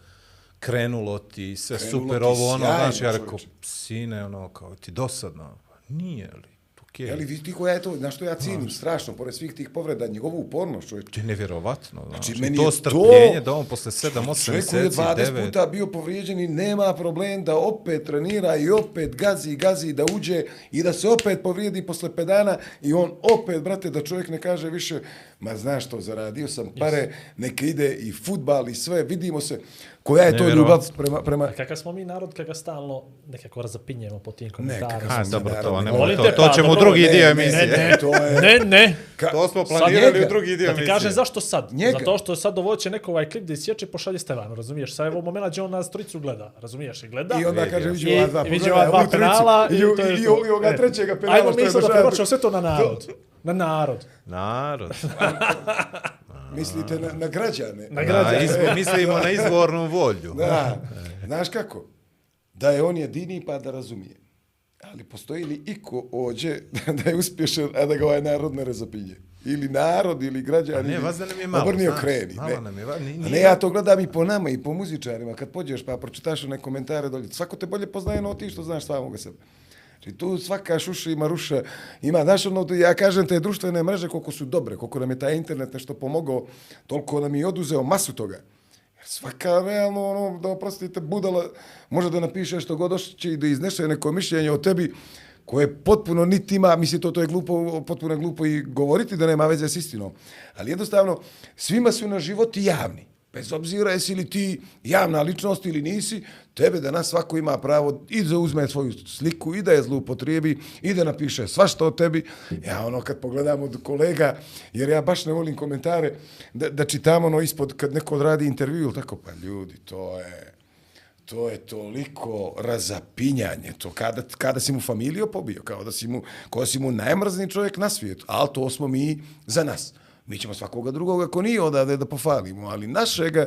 krenulo ti, sve Krenulo super, ti ovo, ono, znaš, ja rekao, sine, ono, kao, ti dosadno, pa nije li, okej. Je li vi ti koja je to, znaš što ja cijenim strašno, pored svih tih povreda, njegovu upornost, čovječ. To je nevjerovatno, znači, Znači, meni to je strpljenje to- da on posle 7-8 Čovjek koji je mjeseci, 20 9, puta bio povrijeđen i nema problem da opet trenira i opet gazi, gazi, da uđe i da se opet povrijedi posle 5 dana i on opet, brate, da čovjek ne kaže više, ma znaš što, zaradio sam pare, neka ide i futbal i sve, vidimo se. Koja je to Nevjerovatno. ljubav prema... prema... A kakav smo mi narod kada stalno nekako razapinjemo po tim komentarima. kakav smo dobro, mi to narod, ne ne to, Volite, to pa, ćemo u drugi ne, dio ne, emisije. ne, ne, to je... Ne, ne. Ka- To smo planirali njega. u drugi dio Da ti emisije. kažem zašto sad? Njega. Zato što sad dovoće neko ovaj klip da isječe pošalje Stevanu, razumiješ? Sad evo momena gdje on nas trojicu gleda, razumiješ? I gleda. I onda kaže, I, viđu ova dva i viđe pogledaj, ova dva penala i, I, to i, to. i, i ovoga E. trećega penala Ajmo mi sad da prebačemo sve to na narod. Na narod. Narod. Mislite na, na građane. Na Na građane. izbo, mislimo na izvornu volju. Da. Znaš kako? Da je on jedini pa da razumije. Ali postoji li iko ođe da je uspješan, a da ga ovaj narod ne razapinje? Ili narod, ili građani. A ne, ili- vas da nam je malo, Obrni znaš, okreni. malo ne. nam je, va- ni- nije- ne, ja to gledam i po nama i po muzičarima. Kad pođeš pa pročitaš one komentare dolje, svako te bolje poznaje no ti što znaš samoga sebe. Znači tu svaka šuša ima ruša, ima, znaš ono, ja kažem te društvene mreže koliko su dobre, koliko nam je taj internet nešto pomogao, toliko nam je i oduzeo masu toga. Jer svaka realno, ono, da oprostite, budala može da napiše što god hoće i da iznese neko mišljenje o tebi koje potpuno niti ima, mislim to, to je glupo, potpuno je glupo i govoriti da nema veze s istinom. Ali jednostavno, svima su na životi javni. Bez obzira jesi li ti javna ličnost ili nisi, tebe da nas svako ima pravo i da uzme svoju sliku i da je zloupotrijebi i da napiše svašta o tebi. Ja ono kad pogledam od kolega, jer ja baš ne volim komentare, da, da čitam ono ispod kad neko odradi intervju ili tako, pa ljudi, to je to je toliko razapinjanje, to kada, kada si mu familiju pobio, kao da si mu, ko si mu najmrzni čovjek na svijetu, ali to smo mi za nas. Mi ćemo svakoga drugoga ko nije odavde da pofalimo, ali našega,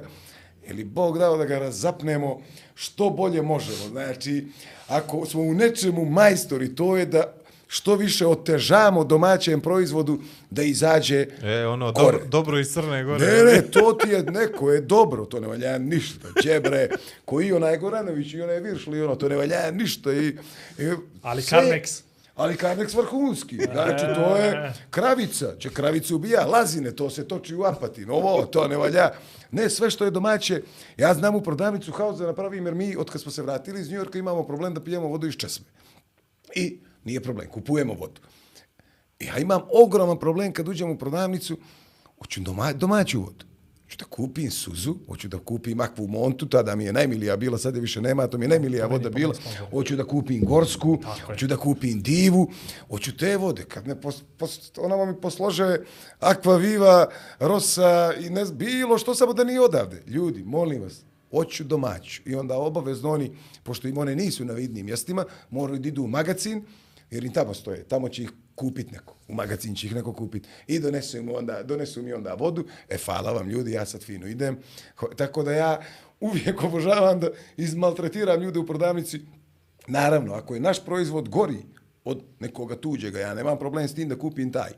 ili Bog dao da ga razapnemo što bolje možemo. Znači, ako smo u nečemu majstori, to je da što više otežamo domaćem proizvodu da izađe E, ono, kore. dobro, dobro iz Crne Gore. Ne, ne, to ti je neko je dobro, to ne valja ništa. Đebre, koji onaj Goranović i onaj Viršli, ono, to ne valja ništa. I, i Ali sve- Carmex. Ali karneks vrhunski. Znači, to je kravica. će kravicu ubija, lazine, to se toči u apatin. Ovo, to ne valja. Ne, sve što je domaće. Ja znam u prodavnicu haos da napravim, jer mi, od kad smo se vratili iz Njujorka, imamo problem da pijemo vodu iz česme. I nije problem, kupujemo vodu. Ja imam ogroman problem kad uđem u prodavnicu, hoću doma, domaću vodu. Hoću da kupim suzu, hoću da kupim akvu montu, tada mi je najmilija bila, sad je više nema, to mi je najmilija voda bila. Hoću da kupim gorsku, hoću da kupim divu, hoću te vode. Kad me pos, pos, onamo mi poslože akva viva, rosa i ne bilo što samo da nije odavde. Ljudi, molim vas, hoću domaću. I onda obavezno oni, pošto im one nisu na vidnim mjestima, moraju da idu u magazin, jer im tamo stoje, tamo će ih kupit neko, u magazin će ih neko kupit. I donesu, mi onda, donesu mi onda vodu, e hvala vam ljudi, ja sad fino idem, tako da ja uvijek obožavam da izmaltretiram ljude u prodavnici, naravno, ako je naš proizvod gori od nekoga tuđega, ja nemam problem s tim da kupim taj,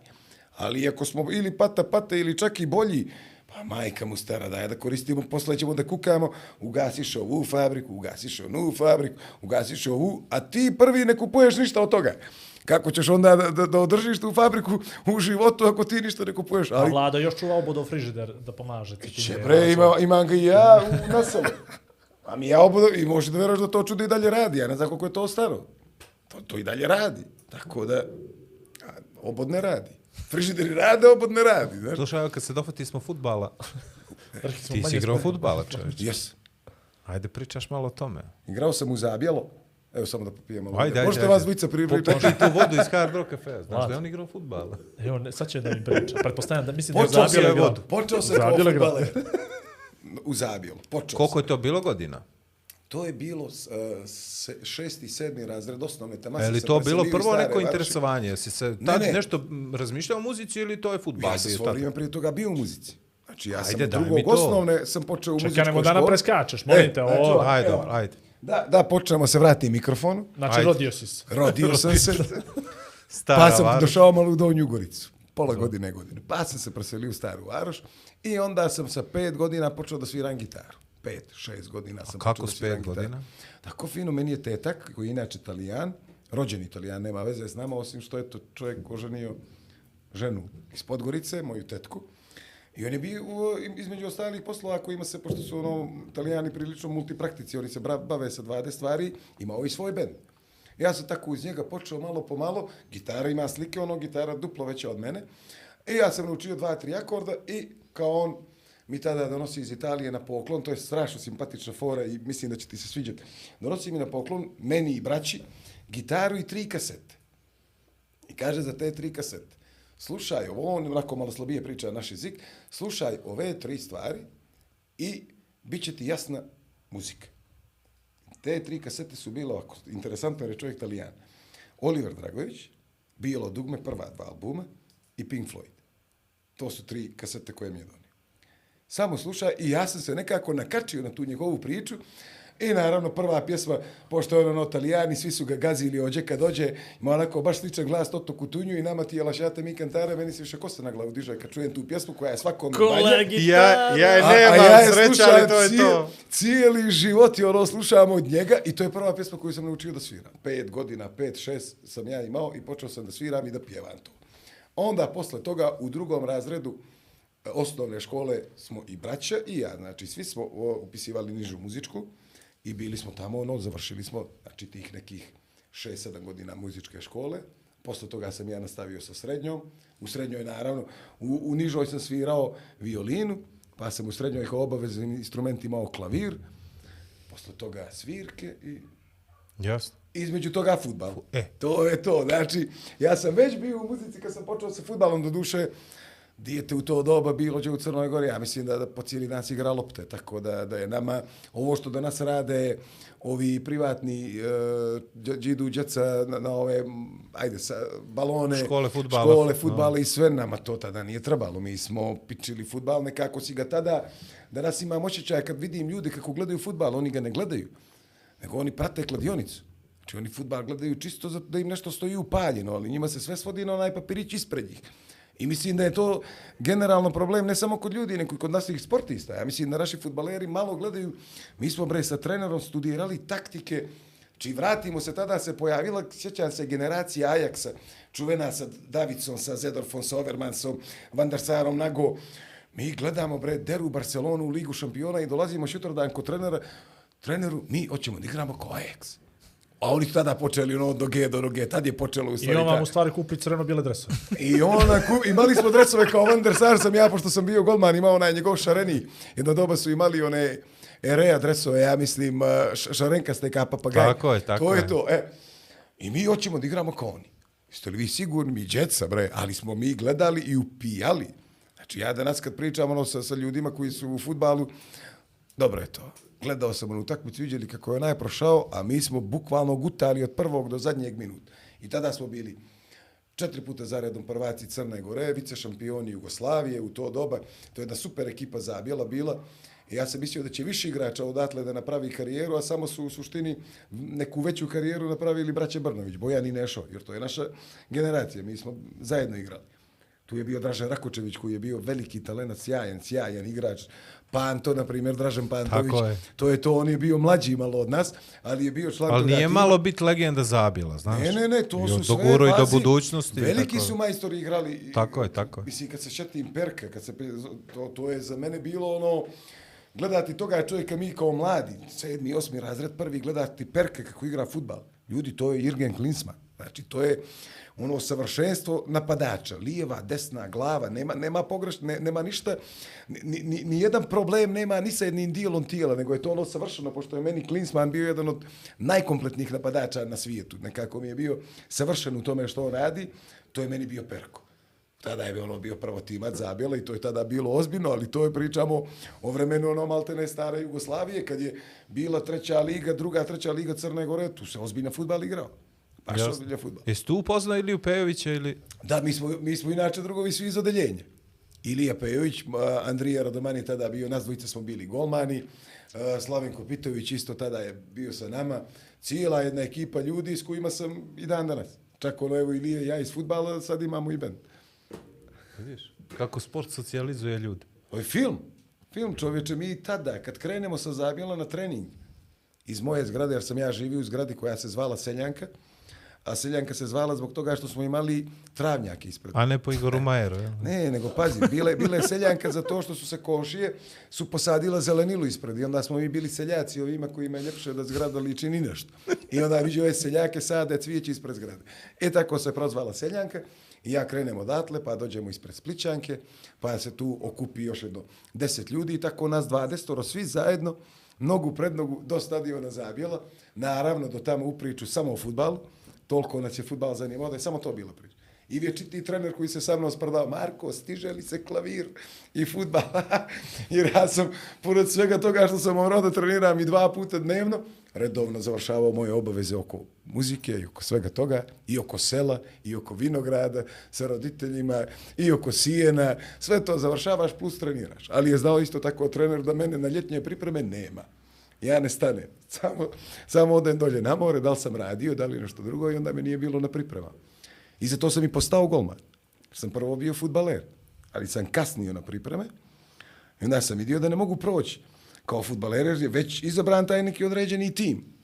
ali ako smo ili pata pata ili čak i bolji, pa majka mu stara, daje da koristimo, posle ćemo da kukamo, ugasiš ovu fabriku, ugasiš onu fabriku, ugasiš ovu, a ti prvi ne kupuješ ništa od toga. Kako ćeš onda da, da, da održiš tu fabriku u životu ako ti ništa ne kupuješ? A Ali, vlada još čuva obodov frižider da pomaže. ti će je bre, ima, imam ga i ja u nasalu. A mi ja obodo, i možeš da veraš da to čudo i dalje radi, ja ne znam koliko je to staro. To, to i dalje radi. Tako da, a, obod ne radi. Frižideri rade, obod ne radi. Znaš? Slušaj, kad se dohvati smo futbala, ti si igrao futbala, čovječ. Jes. Ajde, pričaš malo o tome. Igrao sam u Zabjelo. Evo samo da popijem malo. Ajde, ajde, Možete ajde. vas dvica pri- pričati. Popiši tu vodu iz Hard Rock Cafe. Znaš da je on igrao futbala? Evo, ne, sad će da mi priča. Pretpostavljam da mislim da je Počeo zabilo sam, igrao. vodu. počeo sam kao futbaler. U Zabjelo. Počeo Koliko je to bilo godina? To je bilo uh, se, šesti, sedmi razred osnovne tamo. Je li to bilo prvo neko interesovanje? Jesi se tad ne. nešto m, razmišljao o muzici ili to je futbal? Ja sam bio svo tad? vrijeme prije toga bio u muzici. Znači, ja sam Ajde, drugog osnovne sam počeo u muzičkoj Čekaj, školi. nemo da napreskačeš, molim te, ovo- ovako, Ajde, dobro, ajde. Da, da, počnemo se vrati mikrofonu. Znači, Ajde. rodio si se. Rodio sam se, Stara pa sam Varoš. došao malo u Donju Goricu. Pola godine, godine. Pa sam se preselio u Staru Varoš i onda sam sa pet godina počeo da sviram gitaru. Pet, šest godina sam kako počeo da s sviram pet gitaru. godina? Tako fino, meni je tetak, koji je inače italijan, rođeni italijan, nema veze s nama, osim što je to čovjek oženio ženu iz Podgorice, moju tetku. I on je bio u, između ostalih poslova kojima se, pošto su ono, italijani prilično multipraktici, oni se bave sa 20 stvari, imao i svoj bend. Ja sam tako uz njega počeo malo po malo, gitara ima slike, ono gitara duplo veća od mene. I ja sam naučio dva, tri akorda i kao on mi tada donosi iz Italije na poklon, to je strašno simpatična fora i mislim da će ti se sviđati. Donosi mi na poklon, meni i braći, gitaru i tri kasete. I kaže za te tri kasete, slušaj ovo, on onako malo slabije priča naš jezik, slušaj ove tri stvari i bit će ti jasna muzika. Te tri kasete su bilo ovako, interesantno jer je čovjek italijan. Oliver Dragović, Bijelo dugme, prva dva albuma i Pink Floyd. To su tri kasete koje mi je donio. Samo slušaj i ja sam se nekako nakačio na tu njegovu priču I naravno prva pjesma, pošto je ono italijani, svi su ga gazili ođe kad dođe, ima onako baš sličan glas Toto Kutunju i nama ti je lašate mi kantare, meni se više kosa na glavu diže kad čujem tu pjesmu koja je svakom Kolegi, Ja, ja je A, a nemam ja je sreća, ali to je cijel- to. Cijeli život i ono slušam od njega i to je prva pjesma koju sam naučio da sviram. Pet godina, pet, šest sam ja imao i počeo sam da sviram i da pjevam to. Onda posle toga u drugom razredu e, osnovne škole smo i braća i ja, znači svi smo upisivali nižu muzičku i bili smo tamo, ono, završili smo, znači tih nekih 6-7 godina muzičke škole. Posle toga sam ja nastavio sa srednjom. U srednjoj, naravno, u, u nižoj sam svirao violinu, pa sam u srednjoj kao obavezni instrument imao klavir, posle toga svirke i Jasno. između toga futbal. E. To je to. Znači, ja sam već bio u muzici kad sam počeo sa futbalom, do duše, dijete u to doba bilo će u Crnoj Gori, ja mislim da, da po cijeli dan se igra lopte, tako da, da je nama ovo što danas rade ovi privatni uh, džidu djeca na, na ove, ajde, sa, balone, Škole fudbala. škole futbala i sve nama to tada nije trebalo. Mi smo pičili futbal, nekako si ga tada, danas imam osjećaj kad vidim ljude kako gledaju futbal, oni ga ne gledaju, nego oni prate kladionicu. Znači oni futbal gledaju čisto da im nešto stoji upaljeno, ali njima se sve svodi na onaj papirić ispred njih. I mislim da je to generalno problem ne samo kod ljudi, nego i kod naših sportista. Ja mislim da naši futbaleri malo gledaju, mi smo bre sa trenerom studirali taktike, Či vratimo se, tada se pojavila, sjećam se, generacija Ajaxa, čuvena sa Davidson, sa Zedorfom, sa Overmansom, Van der Sarom, Nago. Mi gledamo, bre, deru Barcelonu u Ligu šampiona i dolazimo šutor kod trenera, treneru, mi hoćemo da igramo kao Ajax. A oni su tada počeli ono do G do G, tad je počelo u I stvari. on vam u stvari kupi crveno-bijele dresove. I ona, ku, imali smo dresove kao Van der Sar sam ja, pošto sam bio golman, imao onaj njegov šareni. Jedno doba su imali one Erea dresove, ja mislim, uh, š- šarenkaste kao papagaj. Tako je, tako to je. je. to, e. I mi hoćemo da igramo kao oni. Jeste li vi sigurni, mi djeca, bre, ali smo mi gledali i upijali. Znači, ja danas kad pričam ono sa, sa ljudima koji su u futbalu, dobro je to. Gledao sam onu utakmicu, vidjeli kako je onaj prošao, a mi smo bukvalno gutali od prvog do zadnjeg minuta. I tada smo bili četiri puta zaredom prvaci Crne Gore, vice šampioni Jugoslavije u to doba. To je jedna super ekipa zabijela bila. I ja sam mislio da će više igrača odatle da napravi karijeru, a samo su u suštini neku veću karijeru napravili braće Brnović, Bojan i Nešo, jer to je naša generacija, mi smo zajedno igrali. Tu je bio Dražen Rakočević koji je bio veliki talent, sjajan, sjajan igrač. Panto, na primjer, Dražen Pantović. Tako je. To je to, on je bio mlađi malo od nas, ali je bio član Ali nije tima. malo biti legenda zabila, znaš. Ne, ne, ne, to I su sve, doguro i do budućnosti. Veliki tako. su majstori igrali. Tako je, tako je. Mislim, kad se šetim Perka, kad se, to, to je za mene bilo ono, gledati toga čovjeka mi kao mladi, sedmi, osmi razred, prvi gledati Perka kako igra futbal. Ljudi, to je Jürgen Klinsmann. Znači, to je ono savršenstvo napadača, lijeva, desna, glava, nema, nema pogreš, ne, nema ništa, ni, ni, ni jedan problem nema ni sa jednim dijelom tijela, nego je to ono savršeno, pošto je meni Klinsman bio jedan od najkompletnijih napadača na svijetu. Nekako mi je bio savršen u tome što on radi, to je meni bio Perko. Tada je ono bio prvo timac zabjela i to je tada bilo ozbiljno, ali to je pričamo o vremenu ono maltene stare Jugoslavije, kad je bila treća liga, druga, treća liga Crne Gore, tu se ozbiljna futbal igrao. Baš Jasno. ozbiljno futbal. Jesi tu upoznao Iliju Pejovića ili... Da, mi smo, mi smo inače drugovi svi iz odeljenja. Ilija Pejović, Andrija Radoman je tada bio, nas dvojica smo bili golmani, a, Slavenko Pitović isto tada je bio sa nama, cijela jedna ekipa ljudi s kojima sam i dan danas. Čak ono, evo Ilija i ja iz futbala, sad imamo i band. Vidiš? Kako sport socijalizuje ljude. Ovo je film. Film, čovječe, mi tada, kad krenemo sa Zabjela na trening, iz moje zgrade, jer sam ja živio u zgradi koja se zvala Seljanka, a Seljanka se zvala zbog toga što smo imali travnjake ispred. A ne po Igoru Majeru, jel? Ne, nego pazi, bile, bile je seljanka za to što su se košije, su posadila zelenilu ispred i onda smo mi bili seljaci ovima kojima je ljepše da zgrada liči ni nešto. I onda vidio ove seljake sade cvijeći ispred zgrade. E tako se prozvala seljanka i ja krenem odatle, pa dođemo ispred Spličanke, pa se tu okupi još jedno deset ljudi i tako nas dvadestoro, svi zajedno, nogu pred nogu do stadiona Zabjela, naravno do tamo u priču samo o futbalu, toliko nas je futbal zanimao da je samo to bilo priča. I vječiti trener koji se sa mnom sprdao, Marko, stiže li se klavir i futbal? Jer ja sam, pored svega toga što sam morao da treniram i dva puta dnevno, redovno završavao moje obaveze oko muzike i oko svega toga, i oko sela, i oko vinograda, sa roditeljima, i oko sijena, sve to završavaš plus treniraš. Ali je znao isto tako trener da mene na ljetnje pripreme nema. Ja ne stanem. Samo, samo odem dolje na more, da li sam radio, da li nešto drugo i onda me nije bilo na priprema. I za to sam i postao golman. Sam prvo bio futbaler, ali sam kasnio na pripreme i onda sam vidio da ne mogu proći. Kao futbaler jer je već izabran taj neki određeni tim.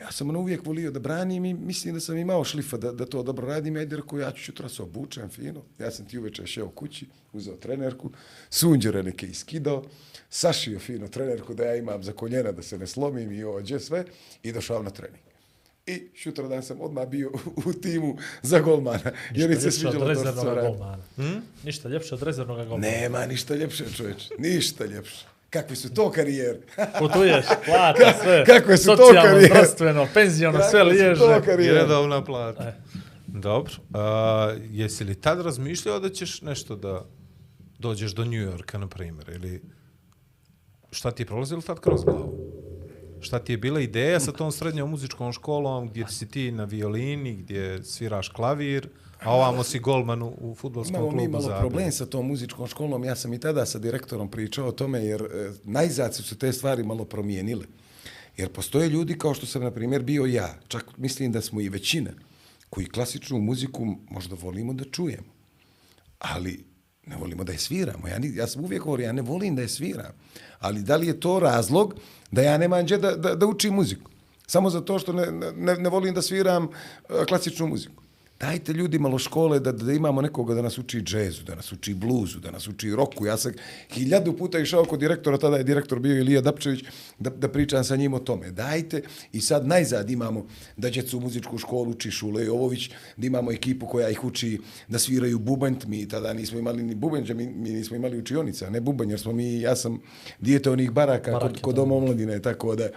Ja sam ono uvijek volio da branim i mislim da sam imao šlifa da, da to dobro radim. Ajde, rekao, ja ću čutra se obučem fino. Ja sam ti uveče šeo kući, uzeo trenerku, sunđere neke iskidao, sašio fino trenerku da ja imam za koljena da se ne slomim i ođe sve i došao na trening. I šutra dan sam odmah bio u timu za golmana. Jer mi se sviđalo to što sam rezervnog radio. golmana. Hm? Ništa ljepše od rezervnog golmana. Nema ništa ljepše, čovječ. Ništa ljepše. Kakve su to karijere? Putuješ, plata, sve. kakve su to Socijalno, karijere? zdravstveno, penziono, sve Kakve su liježe. to I karijere? redovna plata. E. Dobro. A, jesi li tad razmišljao da ćeš nešto da dođeš do New Yorka, na primjer, ili šta ti je prolazilo tad kroz glavu? Šta ti je bila ideja sa tom srednjom muzičkom školom gdje si ti na violini, gdje sviraš klavir, a ovamo si golman u, u futbolskom Imamo klubu malo Zagreb? problem sa tom muzičkom školom. Ja sam i tada sa direktorom pričao o tome, jer e, najzad su te stvari malo promijenile. Jer postoje ljudi kao što sam, na primjer, bio ja. Čak mislim da smo i većina koji klasičnu muziku možda volimo da čujemo. Ali ne volimo da je sviramo. Ja, ni, ja sam uvijek govorio, ja ne volim da je sviram. Ali da li je to razlog da ja nemam gdje da, da, da učim muziku? Samo zato što ne, ne, ne volim da sviram e, klasičnu muziku. Dajte ljudi malo škole da, da imamo nekoga da nas uči džezu, da nas uči bluzu, da nas uči roku. Ja sam hiljadu puta išao kod direktora, tada je direktor bio Ilija Dapčević, da, da pričam sa njim o tome. Dajte i sad najzad imamo da djecu u muzičku školu uči Šule Jovović, da imamo ekipu koja ih uči da sviraju bubanj. Mi tada nismo imali ni bubanj, mi, mi nismo imali učionica, ne bubanj, jer smo mi, ja sam dijete onih baraka Barake, kod, kod doma omladine, tako da,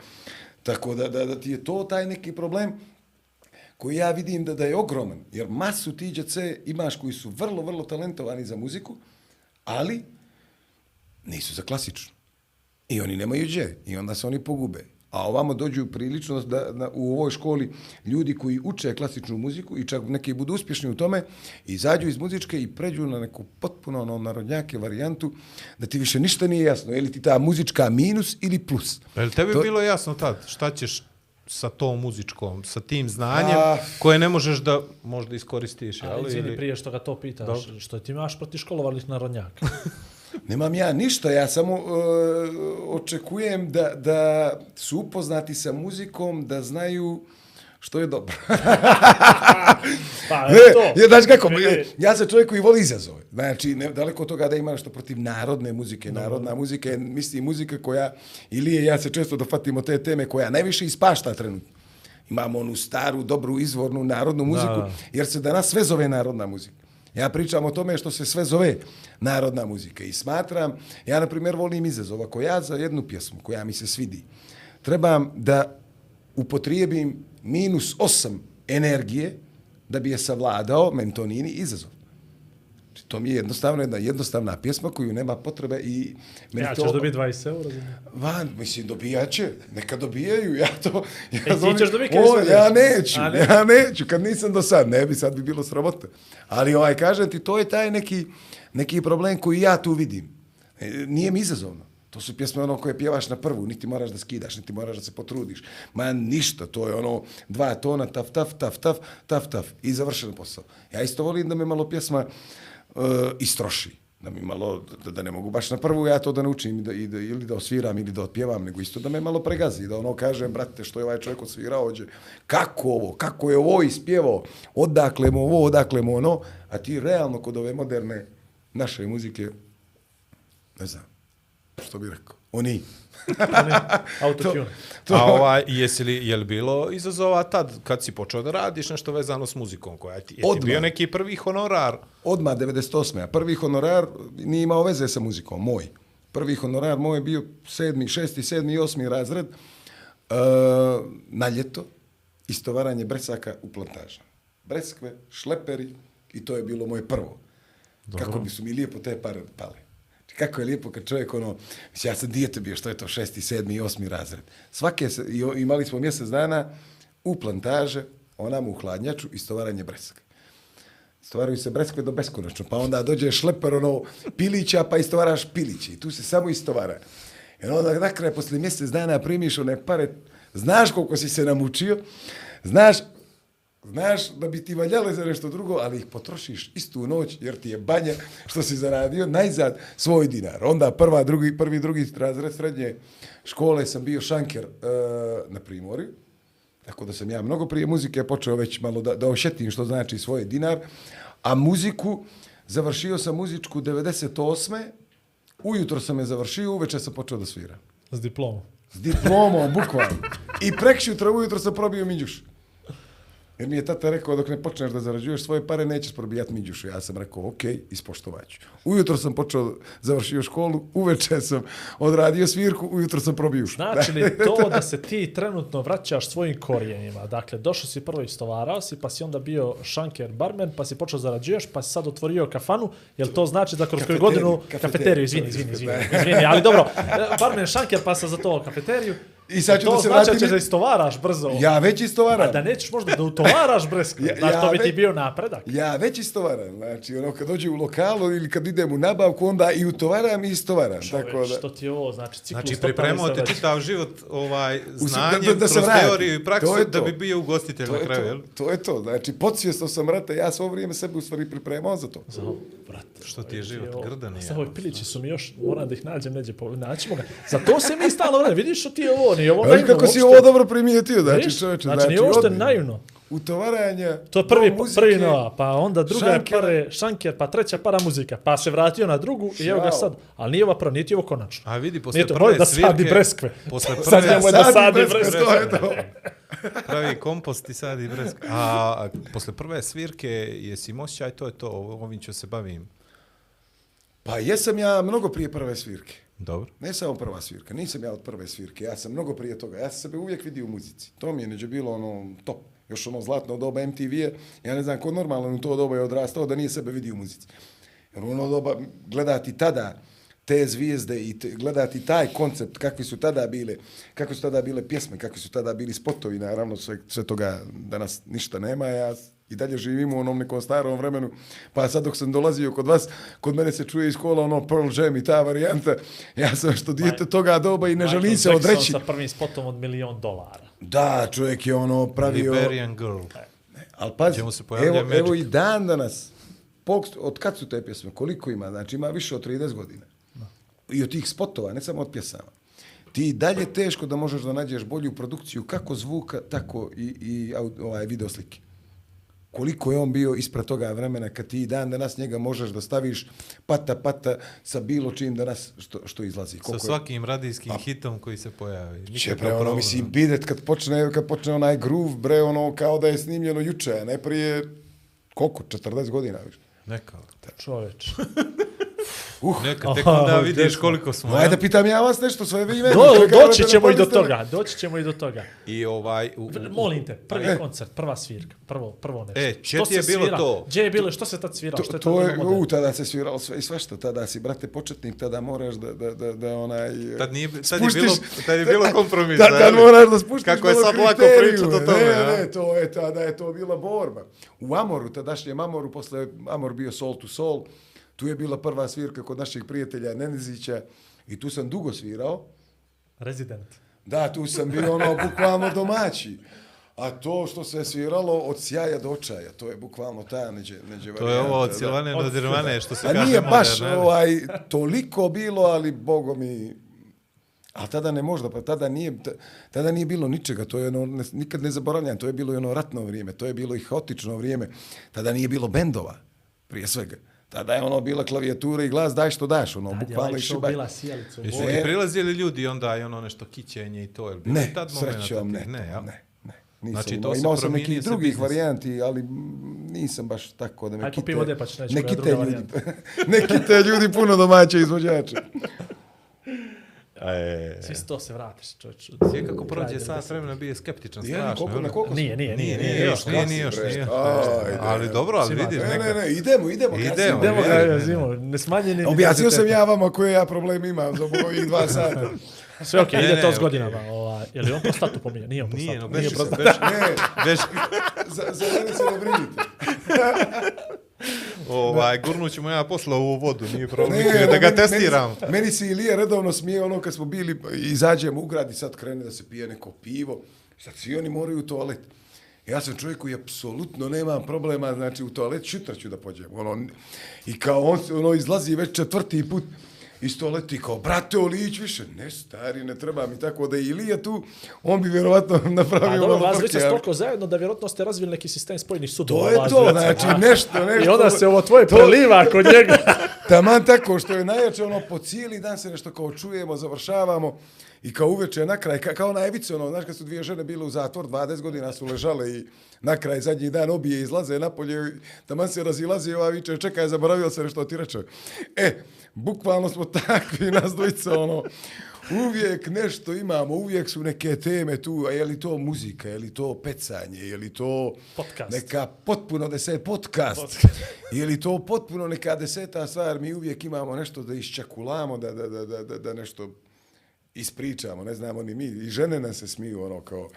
tako da, da, da ti je to taj neki problem koji ja vidim da, da je ogroman, jer masu ti djece imaš koji su vrlo, vrlo talentovani za muziku, ali nisu za klasičnu. I oni nemaju gdje, i onda se oni pogube. A ovamo dođu prilično da, da u ovoj školi ljudi koji uče klasičnu muziku i čak neki budu uspješni u tome, izađu iz muzičke i pređu na neku potpuno ono, narodnjake varijantu da ti više ništa nije jasno. Je li ti ta muzička minus ili plus? Je li tebi To- bilo jasno tad šta ćeš sa tom muzičkom, sa tim znanjem A- koje ne možeš da možda iskoristiš, Ali, jel? izvini, Ili... prije što ga to pitaš, što ti imaš proti školovanih narodnjaka. Nemam ja ništa, ja samo uh, očekujem da, da su upoznati sa muzikom, da znaju što je dobro. Pa, Ne, evo to. je, znaš kako, e, ja sam čovjek koji voli izazove. Znači, ne, daleko od toga da ima nešto protiv narodne muzike. Narodna muzika je, mislim, muzika koja, ili je, ja se često dofatimo te teme, koja najviše ispašta trenutno. Imamo onu staru, dobru, izvornu narodnu muziku, da. jer se danas sve zove narodna muzika. Ja pričam o tome što se sve zove narodna muzika i smatram, ja na primjer volim izazov, ako ja za jednu pjesmu koja mi se svidi, trebam da upotrijebim minus 8 energije da bi je savladao mentonini izazov. Znači, to mi je jednostavno jedna jednostavna pjesma koju nema potrebe i... meni Ja to- ćeš dobiti 20 eura. Van, mislim, dobijat će, neka dobijaju, ja to... Ja E, ti zovem- ćeš dobiti kad O, izvedeš? Ja neću, ne? ja neću, kad nisam do sad, ne bi, sad bi bilo sramota. Ali ovaj, kažem ti, to je taj neki, neki problem koji ja tu vidim. E, Nije mi izazovno. To su pjesme ono koje pjevaš na prvu, niti moraš da skidaš, niti moraš da se potrudiš. Ma ništa, to je ono dva tona, taf, taf, taf, taf, taf, taf i završen posao. Ja isto volim da me malo pjesma uh, istroši. Da mi malo, da, da ne mogu baš na prvu ja to da naučim i da, i da, ili da osviram ili da otpjevam, nego isto da me malo pregazi, da ono kažem, brate, što je ovaj čovjek osvirao ođe, kako ovo, kako je ovo ispjevao, odakle mu ovo, odakle mu ono, a ti realno kod ove moderne naše muzike, ne znam, što bi rekao, oni. Oni, autotune. To- A ovaj, jesi li, je li bilo izazova tad kad si počeo da radiš nešto vezano s muzikom? Koja ti, je ti Odmah. bio neki prvi honorar? Odmah 98. A prvi honorar nije imao veze sa muzikom, moj. Prvi honorar moj je bio sedmi, šesti, sedmi osmi razred uh, na ljeto istovaranje bresaka u plantažama. Breskve, šleperi i to je bilo moje prvo. Dobro. Kako bi su mi lijepo te pare pale. Kako je lijepo kad čovjek ono, mislim, ja sam dijete bio, što je to, šesti, sedmi i osmi razred. Svake, i imali smo mjesec dana u plantaže, onam u hladnjaču, istovaranje breska. Stvaraju se breskve do beskonačno, pa onda dođe šleper ono pilića, pa istovaraš pilići. I tu se samo istovara. Jer onda na kraju, posle mjesec dana primiš one pare, znaš koliko si se namučio, znaš, znaš da bi ti valjale za nešto drugo, ali ih potrošiš istu noć, jer ti je banja što si zaradio, najzad svoj dinar. Onda prva, drugi, prvi, drugi razred srednje škole sam bio šanker uh, na Primorju, tako da sam ja mnogo prije muzike počeo već malo da, da ošetim što znači svoj dinar, a muziku, završio sam muzičku 98. Ujutro sam je završio, uveče sam počeo da sviram. S diplomom. S diplomom, bukvalno. I prekšutra ujutro sam probio Minđuš. Jer mi je tata rekao, dok ne počneš da zarađuješ svoje pare, nećeš probijati Minđušu. Ja sam rekao, ok, ispoštovat ću. Ujutro sam počeo, završio školu, uveče sam odradio svirku, ujutro sam probio ušu. Znači li to da se ti trenutno vraćaš svojim korijenima? Dakle, došao si prvo istovarao si, pa si onda bio šanker, barmen, pa si počeo zarađuješ, pa si sad otvorio kafanu. Jel to znači da kroz koju godinu... kafeteriju. Kafeteriju, izvini, izvini, izvini, izvini, ali dobro. e, Barmen, šanker, pa sam za to kafeteriju. I sad ću to da se znači da vratim- ćeš da istovaraš brzo. Ja već istovaram. A da nećeš možda da utovaraš breskve. Ja- Znaš, ja to bi ti već- bio napredak. Ja već istovaram. Znači, ono, kad dođe u lokalu ili kad idem u nabavku, onda i utovaram i istovaram. Tako Čoveč, da... što ti je ovo, znači ciklus Znači, pripremao te čitav život ovaj, znanjem, da- da se kroz vrati. teoriju i praksu, To da to. bi bio ugostitelj To na kraju, jel? to, to je to. Znači, podsvjesno sam, rata, ja svo vrijeme sebe u stvari pripremao za to. Za ovo, brate. Što ti je život grdan Sad ovi pilići su mi još, moram da ih nađem neđe, po, naćemo ga. Za to se mi stalo vidiš što ti je ovo, nije ovo Ali naivno kako si ovo dobro primijetio, znači, čovječe. Znači, nije uopšte odmah. naivno. Utovaranja, To je prvi, do muzike, prvi nova, pa onda druga je šankera. pare, šanker, pa treća para muzika, pa se vratio na drugu i evo ga sad. Ali nije ova prva, nije ti ovo konačno. A vidi, posle Nije to, prve voli da svirke... sadi breskve. Posle Sad prve njemu je da Sadi sadi breskve, breskve. to je to. pravi kompost i sadi breskve. A, a posle prve svirke jesi im osjećaj, to je to, ovim ću se bavim. Pa jesam ja mnogo prije prve svirke. Dobro. Ne samo prva svirka, nisam ja od prve svirke, ja sam mnogo prije toga. Ja sam sebe uvijek vidio u muzici. To mi je neđe bilo ono top. Još ono zlatno doba MTV-a. Ja ne znam ko normalno u to doba je odrastao da nije sebe vidio u muzici. Jer ono doba gledati tada te zvijezde i te, gledati taj koncept, kakvi su tada bile, kakve su tada bile pjesme, kakvi su tada bili spotovi, naravno sve, sve toga danas ništa nema, ja i dalje živim u onom nekom starom vremenu, pa sad dok sam dolazio kod vas, kod mene se čuje iz kola ono Pearl Jam i ta varijanta, ja sam što dijete toga doba i ne želim se Michael odreći. Jackson sa prvim spotom od milion dolara. Da, čovjek je ono pravio... Liberian Girl. Ali pazi, evo, Magic. evo i dan danas, od kad su te pjesme, koliko ima, znači ima više od 30 godina. I od tih spotova, ne samo od pjesama. Ti dalje teško da možeš da nađeš bolju produkciju, kako zvuka, tako i, i ovaj, videoslike. Koliko je on bio ispred toga vremena kad ti dan danas njega možeš da staviš pata pata sa bilo čim danas što, što izlazi. Sa Koliko je- svakim radijskim hitom koji se pojavi. Će Nikakav bre, ono, mislim, bidet kad počne, kad počne onaj groove, bre, ono, kao da je snimljeno juče, a ne prije, koliko, 40 godina više. Neka. Čoveč. Uh, Neka, tek onda ovo vidiš desno. koliko smo. ja? ajde, pitam ja vas nešto, sve vi meni. Do, doći ćemo i do toga, doći ćemo i do toga. I ovaj... U, u, Molim te, prvi E. koncert, prva svirka, prvo, prvo nešto. E, Što gdje ti je se bilo svira? to? Gdje je bilo, što se tad sviralo? Što To, je to tad je, u, tada se sviralo sve i svašta, tada si, brate, početnik, tada moraš da, da, da, da onaj... Tad nije, tad je spuštiš- bilo, tad je bilo kompromisa. Da, tad jel? moraš da spuštiš Kako je sad lako pričati o tome, Ne, ne, to je, tada je to bila borba. U Amoru, tadašnjem Amoru, posle Amor bio Soul to Soul, tu je bila prva svirka kod naših prijatelja Nenezića i tu sam dugo svirao. Resident. Da, tu sam bio ono bukvalno domaći. A to što se sviralo od sjaja do očaja, to je bukvalno ta neđe, neđe To je ovo od. Silvane do Dirvane, što se A kaže nije baš moderno, jel? ovaj, toliko bilo, ali bogo mi... A tada ne možda, pa tada nije, tada nije bilo ničega, to je ono, ne, nikad ne zaboravljam, to je bilo i ono ratno vrijeme, to je bilo i haotično vrijeme, tada nije bilo bendova, prije svega. Tada je ono bila klavijatura i glas, daj što daš, ono, Tad je bukvalno i šibaj. bila sjelica u Jesu ti prilazili ljudi onda i ono nešto kićenje i to? Bilo Ne, tad srećom ne, ne, Ne, jel? ne, ne. Nisam Znači, to imao sam nekih drugih varijanti, ali nisam baš tako da me Aj, kite. vode, pa ću naći ne koja kite druga ljudi, ne kite ljudi puno domaće izvođače. E, Svi to se vratiš, čovječ. Svi kako prođe sat vremena bio je skeptičan, Je, strašno. koliko, jel? na koliko Nije, nije, Nije, nije. nije još, nije, nije još, nije. ajde. Ali dobro, ali vidiš Ne, neka. ne, ne, idemo, idemo. Idemo, kasnije. Idemo Ne, ga, ne, ne, ne. zimo, nesmanjeni Objasnio sam ja vama koje ja problem imam za ovih dva sata. Sve okej, Ne, ide ne, to s godinama. Ovaj, je li on prostatu pominja? Nije on Nije, no, prostatu. Nije beži se, prostatu. Ne, za mene se ne brinite. Ovaj, gurnut ćemo ja posle ovu vodu, nije problem. Ne, da ga testiram. Meni, meni se Ilija redovno smije ono kad smo bili, izađemo u grad i sad krene da se pije neko pivo. Sad svi oni moraju u toalet. Ja sam čovjek koji apsolutno nemam problema, znači u toalet šutra ću da pođem. Ono, I kao on ono, izlazi već četvrti put iz toaleta i kao, brate, Olić više. Ne, stari, ne treba mi tako da je Ilija tu, on bi vjerovatno napravio A dobro, malo vas dvojica ste ali- toliko zajedno da vjerojatno ste razvili neki sistem spojenih sudova. To je to, dvojica. znači nešto, nešto. I onda se ovo tvoje preliva kod njega. Taman tako što je najjače, ono, po cijeli dan se nešto kao čujemo, završavamo i kao uveče na kraj, ka, kao na Evici, ono, znaš kad su dvije žene bile u zatvor, 20 godina su ležale i na kraj zadnji dan obije izlaze napolje, taman se razilazi i ova viče, čekaj, zaboravio se nešto ti reče. E, bukvalno smo takvi, nas dvojica, ono, uvijek nešto imamo, uvijek su neke teme tu, a je li to muzika, je li to pecanje, je li to Podcast. neka potpuno deset podcast, je li to potpuno neka deseta stvar, mi uvijek imamo nešto da iščakulamo, da, da, da, da, da, da nešto ispričamo, ne znamo ni mi, i žene nam se smiju, ono kao,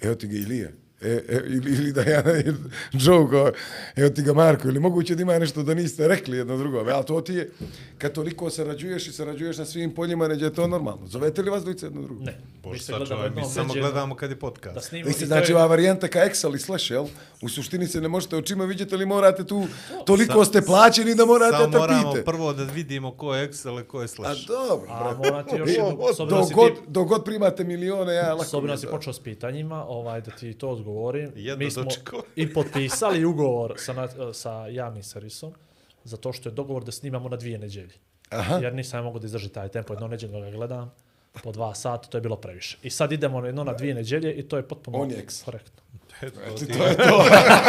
evo ti ga Ilija, e, e, ili, ili da ja, kao, evo ti ga Marko, ili moguće da ima nešto da niste rekli jedno drugome, ali to ti je, kad toliko sarađuješ i sarađuješ na svim poljima, neđe je to normalno. Zovete li vas dvojice jedno drugo? Ne, mi se sad gledamo mi samo gledamo kad je podcast. Da snimamo. To znači, je- ova varijanta ka Excel i Slash, jel? U suštini se ne možete očima vidjeti, ali morate tu, toliko ste plaćeni da morate Samo da moramo pite. prvo da vidimo ko je Excel i ko je A Slash. dobro, A morate još, s obzirom da Dok si god, ti, dok god primate milione, ja lako... s obzirom da mi si je počeo s pitanjima, ovaj, da ti to odgovorim, Jedno mi smo dočekao. i potpisali ugovor sa, na- sa javnim servisom, zato što je dogovor da snimamo na dvije neđelje. Aha. Jer nisam mogu da izdrži taj tempo, jedno neđelje ga gledam, po dva sata, to je bilo previše. I sad idemo na jedno na dvije neđelje i to je potpuno On je eks. korektno. Eto, to je to.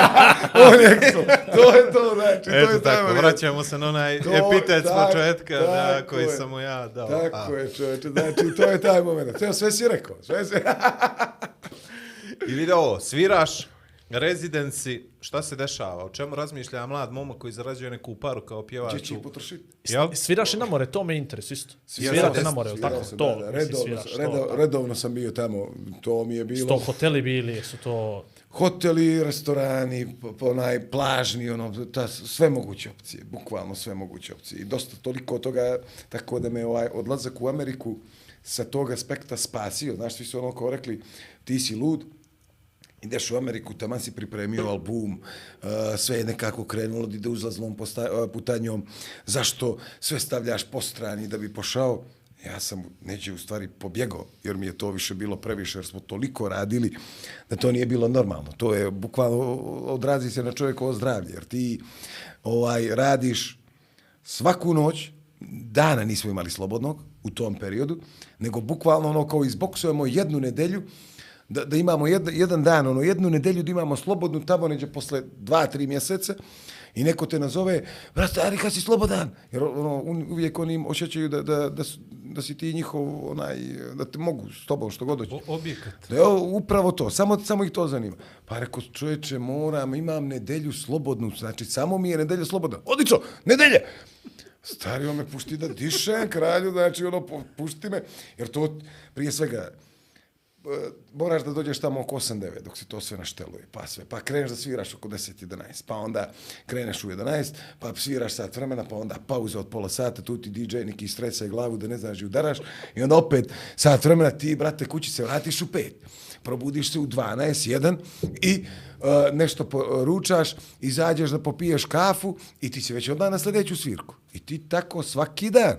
On je Excel. To je to, znači, to Eto je ta tako, vraćamo se na onaj To- epitet s tak- početka da, koji je. sam mu ja dao. Tako A. je, čovječe, znači, to je taj moment. Sve, sve si rekao, sve si... I vidi ovo, sviraš, rezidenci, šta se dešava? O čemu razmišlja mlad momak koji zarađuje neku paru kao pjevač? Će u- potrošiti? Jel? Sviraš i na more, to me interesuje isto. Svirao Svirate sam, na more, jel svirao tako? sam, To, da, redovno, sviraš, to. redo, redovno sam bio tamo, to mi je bilo... to hoteli bili, su to... hoteli, restorani, onaj plažni, ono, ta, sve moguće opcije, bukvalno sve moguće opcije. I dosta toliko toga, tako da me ovaj odlazak u Ameriku sa tog aspekta spasio. Znaš, svi su ono kao rekli, ti si lud, ideš u Ameriku, tamo si pripremio album, eh, sve je nekako krenulo da ide uzlaznom eh, putanjom, zašto sve stavljaš po strani da bi pošao? Ja sam neđe u stvari pobjegao, jer mi je to više bilo previše, jer smo toliko radili da to nije bilo normalno. To je bukvalno odrazi se na čovjekovo zdravlje, jer ti ovaj radiš svaku noć, dana nismo imali slobodnog u tom periodu, nego bukvalno ono kao izboksujemo jednu nedelju, da, da imamo jedan, jedan dan, ono jednu nedelju da imamo slobodnu tamo neđe posle dva, tri mjeseca i neko te nazove, brate, Ari, kad si slobodan? Jer ono, un- uvijek oni osjećaju da, da, da, da si ti njihov, onaj, da te mogu s tobom što god. O- objekat. Da je upravo to, samo, samo ih to zanima. Pa rekao, čovječe, moram, imam nedelju slobodnu, znači samo mi je nedelja slobodna. Odlično, nedelje! Stari, on me pušti da dišem, kralju, znači ono, pu- pušti me, jer to prije svega, E, moraš da dođeš tamo oko 8-9 dok se to sve našteluje, pa sve, pa kreneš da sviraš oko 10-11, pa onda kreneš u 11, pa sviraš sat vremena, pa onda pauza od pola sata, tu ti DJ neki stresa i glavu da ne znaš i udaraš, i onda opet sat vremena ti, brate, kući se vratiš u 5, probudiš se u 12, 1 i uh, nešto poručaš, izađeš da popiješ kafu i ti si već odmah na sljedeću svirku. I ti tako svaki dan.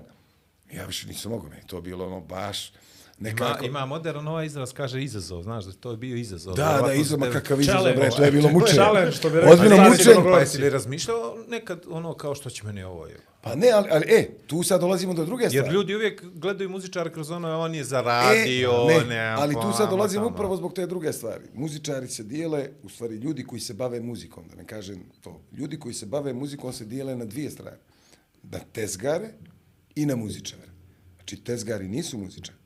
Ja više nisam mogao, meni to bilo ono baš nekako... ima modern ovaj izraz, kaže izazov, znaš da to je bio izazov. Da, da, izoma te- kakav izazov, Challenge, bre, to je bilo mučenje. Challenge, što bi Ozbiljno stari mučenje. Pa jesi li razmišljao nekad ono kao što će meni ovo je? Pa ne, ali, ali e, tu sad dolazimo do druge stvari. Jer ljudi uvijek gledaju muzičara kroz ono, on je zaradio, e, ne, ali tu sad pojma dolazimo tamo. upravo zbog te druge stvari. Muzičari se dijele, u stvari ljudi koji se bave muzikom, da ne kažem to, ljudi koji se bave muzikom se dijele na dvije strane. Na tezgare i na muzičare. Znači, tezgari nisu muzičari.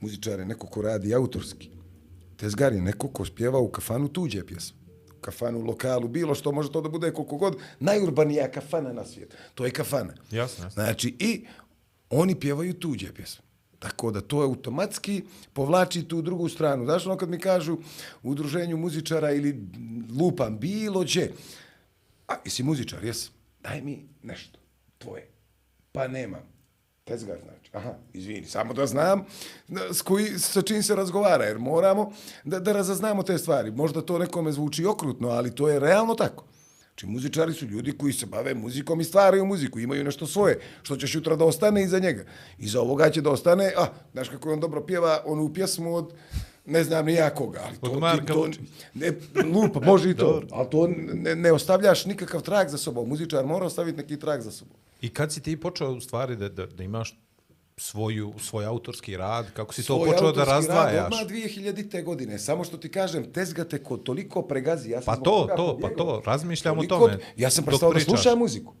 Muzičar je neko ko radi autorski. Tezgar je neko ko spjeva u kafanu tuđe pjesme. U kafanu, lokalu, bilo što, može to da bude koliko god, najurbanija kafana na svijetu. To je kafana. Jasno, jasno. Znači, i oni pjevaju tuđe pjesme. Tako da to automatski povlači tu drugu stranu. Znaš, ono kad mi kažu u udruženju muzičara ili lupam bilo gdje, A, jesi muzičar? Jesam. Daj mi nešto. Tvoje. Pa nemam. Tezgar znači. Aha, izvini, samo da znam s koji, sa čim se razgovara, jer moramo da, da razaznamo te stvari. Možda to nekome zvuči okrutno, ali to je realno tako. Znači, muzičari su ljudi koji se bave muzikom i stvaraju muziku, imaju nešto svoje, što ćeš jutra da ostane iza njega. Iza ovoga će da ostane, a, znaš kako on dobro pjeva onu pjesmu od, ne znam ni ja koga, ali to, ti- Marka to ne, lupa, može i to, ali to ne, ne ostavljaš nikakav trag za sobom. Muzičar mora ostaviti neki trag za sobom. I kad si ti počeo u stvari da, da, da imaš svoju, svoj autorski rad, kako si to Svoj počeo da autorski razdvajaš? Rad, odmah 2000. godine, samo što ti kažem, tezga te ko toliko pregazi. Ja sam Pa to, to, pa to, razmišljam o tome, Ja sam prestao da slušam muziku.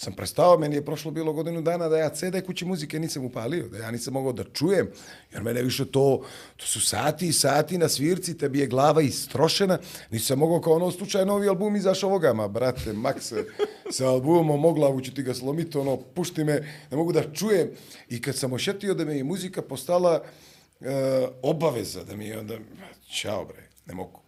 Sam prestao, meni je prošlo bilo godinu dana da ja CD kući muzike nisam upalio, da ja nisam mogao da čujem, jer mene više to, to su sati i sati na svirci, tebi je glava istrošena, nisam mogao kao ono slučaj novi album izašao ovoga, ma brate, Max, sa albumom mogla glavu ću ti ga slomiti, ono, pušti me, ne mogu da čujem. I kad sam ošetio da me je muzika postala e, obaveza, da mi je onda, čao bre, ne mogu.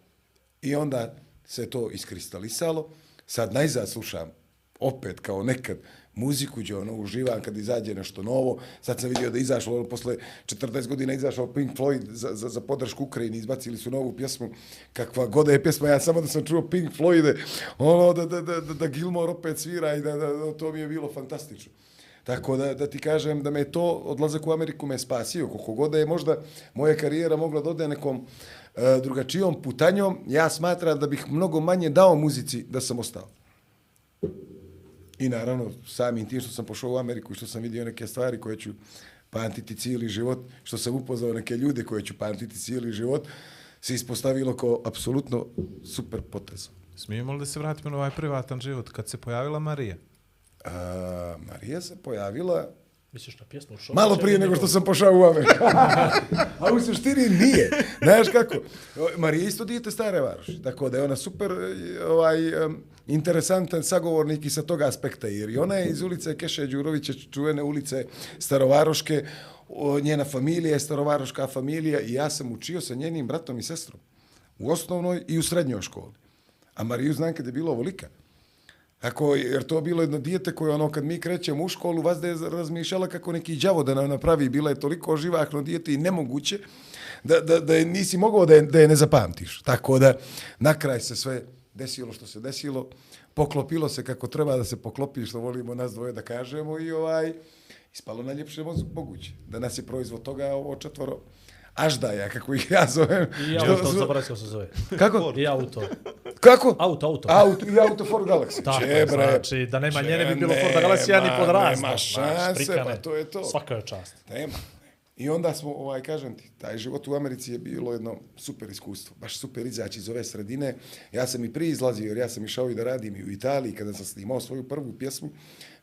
I onda se to iskristalisalo. Sad najzad slušam opet kao nekad muziku, gdje ono uživam kad izađe nešto novo. Sad sam vidio da je izašlo, ono, posle 40 godina izašao Pink Floyd za, za, za podršku Ukrajini, izbacili su novu pjesmu, kakva god je pjesma, ja samo da sam čuo Pink Floyde, ono, da, da, da, da, da Gilmore opet svira i da, da, da, to mi je bilo fantastično. Tako da, da ti kažem da me je to odlazak u Ameriku me spasio. Koliko god da je možda moja karijera mogla da ode nekom e, drugačijom putanjom, ja smatram da bih mnogo manje dao muzici da sam ostao. I naravno, samim tim što sam pošao u Ameriku i što sam vidio neke stvari koje ću pamtiti cijeli život, što sam upoznao neke ljude koje ću pamtiti cijeli život, se ispostavilo kao apsolutno super potez. Smijemo li da se vratimo na ovaj privatan život kad se pojavila Marija? A, Marija se pojavila Misliš na pjesmu Šovića? Malo prije nego što sam pošao u Ameriku. A u suštini nije. Znaš kako? Marija isto dijete stare varoši. Tako da je ona super ovaj, um, interesantan sagovornik i sa toga aspekta. Jer i ona je iz ulice Keše Đurovića, čuvene ulice Starovaroške. O, njena familija je Starovaroška familija i ja sam učio sa njenim bratom i sestrom. U osnovnoj i u srednjoj školi. A Mariju znam kad je bilo ovolika. Ako, jer to je bilo jedno dijete koje ono kad mi krećemo u školu, vas da je razmišljala kako neki đavo da nam napravi, bila je toliko živahno dijete i nemoguće da, da, da je, nisi mogao da je, da je ne zapamtiš. Tako da na kraj se sve desilo što se desilo, poklopilo se kako treba da se poklopi, što volimo nas dvoje da kažemo i ovaj, ispalo najljepše moguće. Da nas je proizvod toga ovo četvoro aždaja, kako ih ja zovem. I Što- auto, što- kako se zove. Kako? I auto. Kako? Auto, auto. Auto, i auto Ford Galaxy. Tako Če, je, znači, da nema njene bi bilo Če, Ford Galaxija ni nema- pod razno. Nema šanse, pa to je to. Svaka je čast. Nema. I onda smo, ovaj, kažem ti, taj život u Americi je bilo jedno super iskustvo. Baš super izaći iz ove sredine. Ja sam i prije izlazio, jer ja sam išao i da radim i u Italiji, kada sam snimao svoju prvu pjesmu.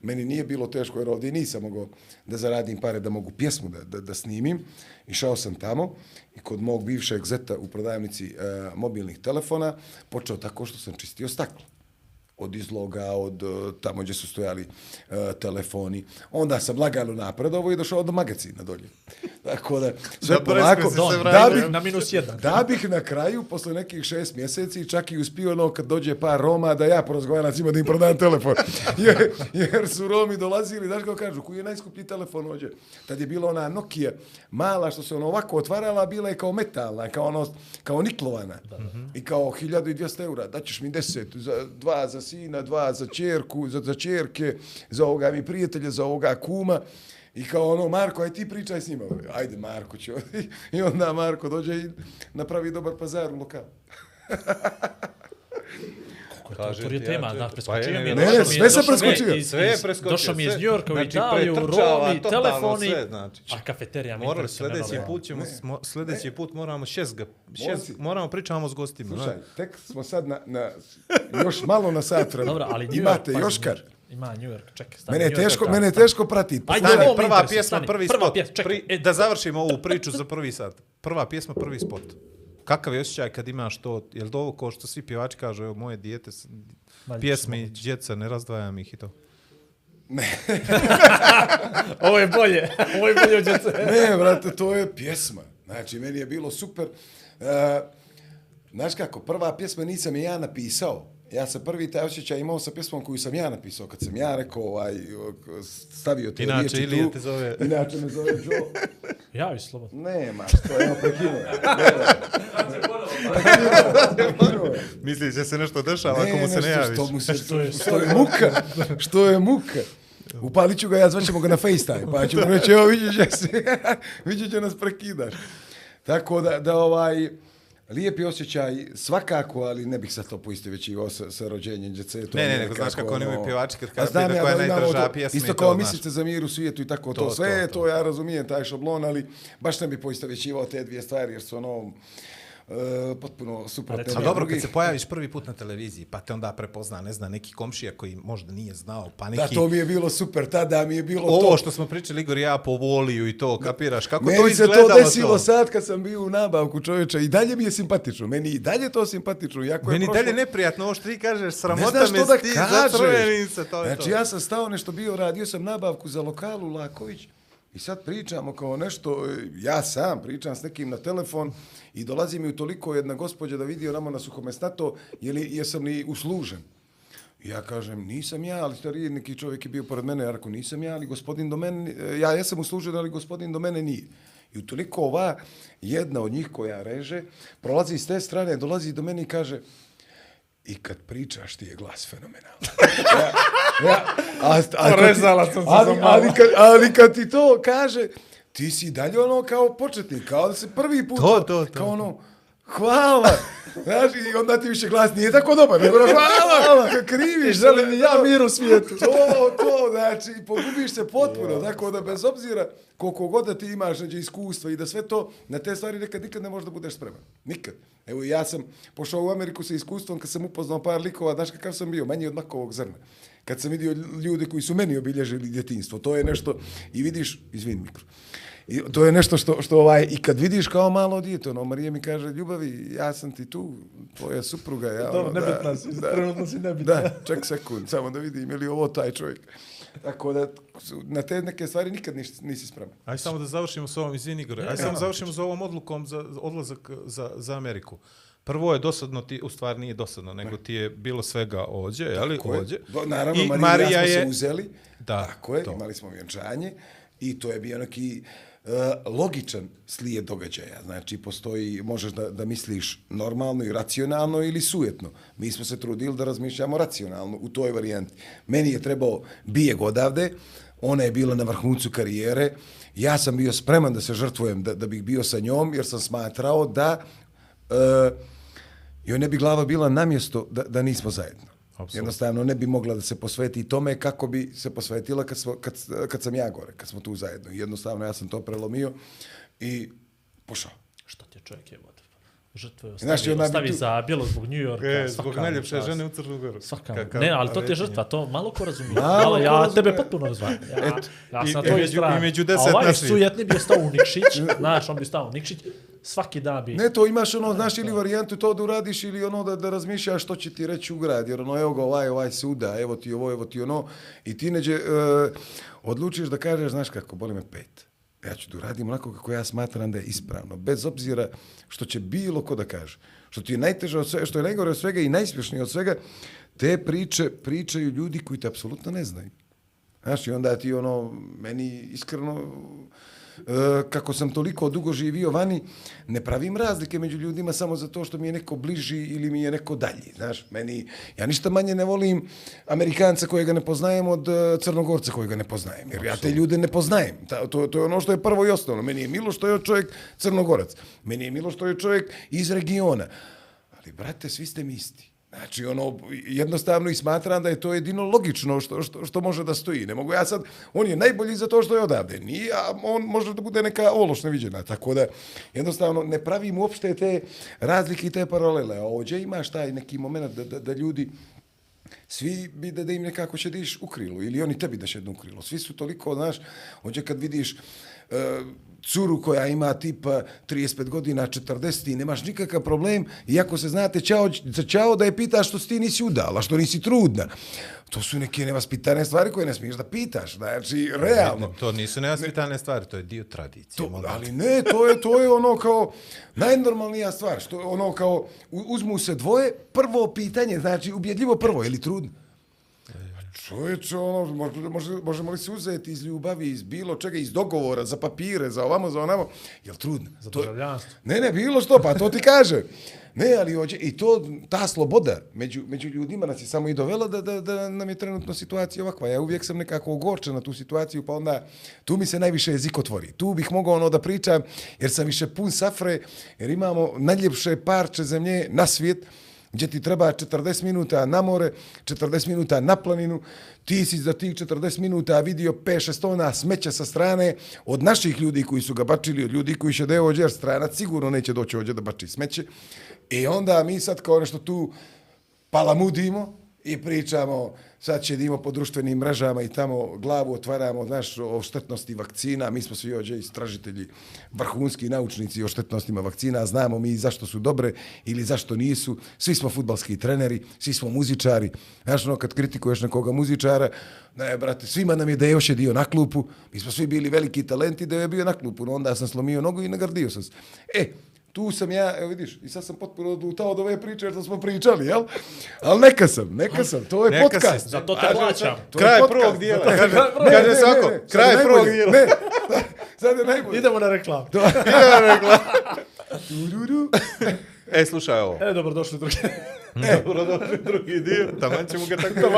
Meni nije bilo teško, jer ovdje nisam mogao da zaradim pare, da mogu pjesmu da, da, da snimim. Išao sam tamo i kod mog bivšeg zeta u prodavnici e, eh, mobilnih telefona počeo tako što sam čistio staklo od izloga, od uh, tamo gdje su stojali uh, telefoni. Onda sam lagano napredovo i došao do magazina dolje. Tako da, sve Da polako, se da, bih, Na minus jedan. da bih na kraju, posle nekih šest mjeseci, čak i uspio ono kad dođe par Roma, da ja porazgovaram s njima da im prodam telefon. jer, jer su Romi dolazili, znaš kako kažu, koji je najskuplji telefon ođe? Tad je bila ona Nokia mala što se ono ovako otvarala, bila je kao metalna, kao, ono, kao niklovana. I kao 1200 eura, daćeš mi 10, za, dva za sina, dva za čerku, za, za čerke, za ovoga mi prijatelja, za ovoga kuma. I kao ono, Marko, aj ti pričaj s njima. Ajde, Marko će. I onda Marko dođe i napravi dobar pazar u lokalu. Kaže To je ti, tema, ja, da, to- preskočio pa mi je. ne, ne, došao sve je preskočio. iz- Sve je preskočio, Došao mi je iz sve. Njujorka u Znači, Italiju, Romi, telefoni, sve, znači. a kafeterija mi Morali, sljedeći nenormalno. put ćemo, smo, sljedeći put moramo šest ga, šest, moramo pričamo s gostima. Slušaj, tek smo sad na, na još malo na sat. Dobro, ali New York, Imate Joškar. New. Ima New York, čekaj. stani, Mene je New teško, mene je teško pratiti. Ajde, Stani, prva pjesma, stani. prvi Prva spot. pjesma, čekaj, Pri, da završimo ovu priču za prvi sat. Prva pjesma, prvi spot. Kakav je osjećaj kad imaš to, je li to ovo ko što svi pjevači kažu, evo moje dijete, pjesme i djeca, ne razdvajam ih i to. Ovo je bolje, ovo je bolje od djece. Ne, brate, to je pjesma. Znači, meni je bilo super. Uh, znaš kako, prva pjesma nisam je ja napisao. Ja sam prvi taj osjećaj imao sa pjesmom koju sam ja napisao, kad sam ja rekao, ovaj, stavio te Inače, riječi Ilija tu. te zove- Inače me zove Joe. Javi slobodno. Nema, što evo prekinuo. je. Prekinuo je. Misliš da se nešto dešava ako mu se ne javiš? Što, mu se, Što je- što je muka, što je muka. Upalit ću ga, ja zvaćemo ga na FaceTime, pa ću mu reći, evo vidiš, ja se, vidiš da nas prekidaš. Tako da, da ovaj, lijepi osjećaj svakako, ali ne bih sad to poistovjećivao sa, sa rođenjem djece. To Ne, ne, nego znaš nekako, kako oni ono- imaju pjevači kad znam da ja koja je najdraža to- pjesma i Isto to, kao znaš. mislice za mir u svijetu i tako to, To, sve, to, to, to. ja razumijem taj šablon, ali baš ne bi poistovjećivao te dvije stvari, jer su ono, e, potpuno suprotne. recimo- A dobro, kad se pojaviš prvi put na televiziji, pa te onda prepozna, ne zna, neki komšija koji možda nije znao, pa neki... Da, to mi je bilo super, tada mi je bilo Ovo to. što smo pričali, Igor ja po voliju i to, kapiraš, kako to Meni se izgledalo to desilo sad kad sam bio u nabavku čovječa i dalje mi je simpatično. Meni i dalje to simpatično. Iako je Meni prošlo... dalje neprijatno ovo što ti kažeš, ne sramota me da kažeš. zacrvenim se, to je znači to. ja sam stao nešto bio, radio sam nabavku za lokalu Laković i sad pričamo kao nešto, ja sam pričam s nekim na telefon i dolazi mi u toliko jedna gospođa da vidi onamo na suhomesnato, je li, jesam li uslužen. Ja kažem, nisam ja, ali stariji neki čovjek je bio pored mene, ja rekao, nisam ja, ali gospodin do mene, ja jesam uslužen, ali gospodin do mene nije. I utoliko ova jedna od njih koja reže, prolazi s te strane, dolazi do mene i kaže, i kad pričaš ti je glas fenomenalan. ja, ja, a, a, Porezala sam se ali, za ali, kad, ali kad ti to kaže, ti si dalje ono kao početnik, kao da se prvi put, To, to, to. kao ono, hvala. Znaš, i onda ti više glas nije tako dobar, nego ono, hvala, kriviš. Želim i ja mir u svijetu. To, to, znači, pogubiš se potpuno, tako da bez obzira koliko god da ti imaš neđe iskustva i da sve to, na te stvari nekad nikad ne možeš da budeš spreman. Nikad. Evo, ja sam pošao u Ameriku sa iskustvom kad sam upoznao par likova, znaš kakav sam bio, manji od makovog zrna. Kad sam vidio ljude koji su meni obilježili djetinstvo, to je nešto, i vidiš, izvin mikro, I to je nešto što, što ovaj, i kad vidiš kao malo dijete, ono, Marija mi kaže, ljubavi, ja sam ti tu, tvoja supruga, ja, Dobro, ono, nebitna si, trenutno si nebitna. Da, ček sekund, samo da vidim, je li ovo taj čovjek. Tako da, su- na te neke stvari nikad nisi, nisi spreman. Aj samo da završimo s ovom, izvini Igor, aj samo završimo s ovom odlukom za za odlazak za, za Ameriku. Prvo je dosadno, ti, u stvari nije dosadno, nego ti je bilo svega ođe, je li? Ođe. Do- Naravno, I Marija, i ja smo je, se uzeli, Da, tako je, to. imali smo vjenčanje i to je bio neki uh, E, logičan slijed događaja. Znači, postoji, možeš da, da misliš normalno i racionalno ili sujetno. Mi smo se trudili da razmišljamo racionalno u toj varijanti. Meni je trebao bijeg odavde, ona je bila na vrhuncu karijere, ja sam bio spreman da se žrtvujem, da, da bih bio sa njom, jer sam smatrao da uh, joj ne bi glava bila namjesto da, da nismo zajedno. Apsolutno. Jednostavno ne bi mogla da se posveti tome kako bi se posvetila kad, smo, kad, kad sam ja gore, kad smo tu zajedno. Jednostavno ja sam to prelomio i pošao. Što ti je čovjek je Žrtve Znaš, ostavi, ona bi ostavi tu- za bijelo zbog New Yorka. E, svaka zbog najljepše čast. žene u Crnu Goru. Svaka, Kakav ne, ali to ti je žrtva, to malo ko razumije. Malo Malo, ko ja razumije. tebe potpuno razumijem. Ja, ja i- sam na i tvojoj među- strani. i među A deset ovaj naših. sujetni bio stao u Nikšić, znaš, on bi stao u Nikšić, svaki dan bi... Ne, to imaš ono, znaš, ili varijantu to da uradiš ili ono da, da razmišljaš što će ti reći u grad, jer ono, evo ga ovaj, ovaj suda, evo ti ovo, evo ti ono, i ti neđe, uh, odlučiš da kažeš, znaš kako, boli me pet. Ja ću da uradim onako kako ja smatram da je ispravno, bez obzira što će bilo ko da kaže. Što ti je najteže od svega, što je najgore od svega i najspješnije od svega, te priče pričaju ljudi koji te apsolutno ne znaju. Znaš, i onda ti ono, meni iskreno, kako sam toliko dugo živio vani, ne pravim razlike među ljudima samo zato što mi je neko bliži ili mi je neko dalji. Znaš, meni, ja ništa manje ne volim Amerikanca kojega ne poznajem od e, Crnogorca kojega ne poznajem. Jer ja te ljude ne poznajem. Ta, to, to je ono što je prvo i osnovno. Meni je milo što je čovjek Crnogorac. Meni je milo što je čovjek iz regiona. Ali, brate, svi ste mi isti. Znači, ono, jednostavno i smatram da je to jedino logično što, što, što može da stoji. Ne mogu ja sad, on je najbolji za to što je odavde. Nije, a on može da bude neka ološ neviđena. Tako da, jednostavno, ne pravim uopšte te razlike i te paralele. A ovdje imaš taj neki moment da, da, da ljudi svi bi da, da im nekako će da iš u krilu ili oni tebi da šednu u krilo. Svi su toliko, znaš, ovdje kad vidiš, uh, curu koja ima tipa 35 godina, 40 i nemaš nikakav problem, iako se znate čao, za čao da je pitaš što ti nisi udala, što nisi trudna. To su neke nevaspitane stvari koje ne smiješ da pitaš. Znači, realno. To nisu nevaspitane stvari, to je dio tradicije. To, ali ne, to je, to je ono kao najnormalnija stvar. Što ono kao, uzmu se dvoje, prvo pitanje, znači ubjedljivo prvo, je li trudno? Čovječe, ono, može, može, možemo li se uzeti iz ljubavi, iz bilo čega, iz dogovora, za papire, za ovamo, za onamo, jel trudno? Za državljanstvo. Ne, ne, bilo što, pa to ti kaže. Ne, ali hoće, i to, ta sloboda među, među ljudima nas je samo i dovela da, da, da nam je trenutno situacija ovakva. Ja uvijek sam nekako ogorčen na tu situaciju, pa onda tu mi se najviše jezik otvori. Tu bih mogao ono da pričam, jer sam više pun safre, jer imamo najljepše parče zemlje na svijet, gdje ti treba 40 minuta na more, 40 minuta na planinu, ti si za tih 40 minuta vidio 5-6 tona smeća sa strane od naših ljudi koji su ga bačili, od ljudi koji će da je jer stranac sigurno neće doći ođe da bači smeće. I onda mi sad kao nešto tu palamudimo i pričamo, sad će idemo po društvenim mrežama i tamo glavu otvaramo, znaš, o štetnosti vakcina, mi smo svi ođe istražitelji, vrhunski naučnici o štetnostima vakcina, znamo mi zašto su dobre ili zašto nisu, svi smo futbalski treneri, svi smo muzičari, znaš, ono, kad kritikuješ nekoga muzičara, ne, brate, svima nam je da je još je dio na klupu, mi smo svi bili veliki talenti da je bio na klupu, no onda sam slomio nogu i nagardio sam se. E, tu sam ja, evo vidiš, i sad sam potpuno odutao od ove priče jer to smo pričali, jel? Ali neka sam, neka sam, to je Neka podcast. si, Za to te plaćam. To Kraj podcast. prvog dijela. Kaže, kaže se ne, sad kraj je prvog najbolje. dijela. Ne, sad je najbolje. Idemo na reklamu. Dududu. E, slušaj ovo. E, dobro, došli drugi. Dobro, došli drugi dio. Taman ćemo ga tako...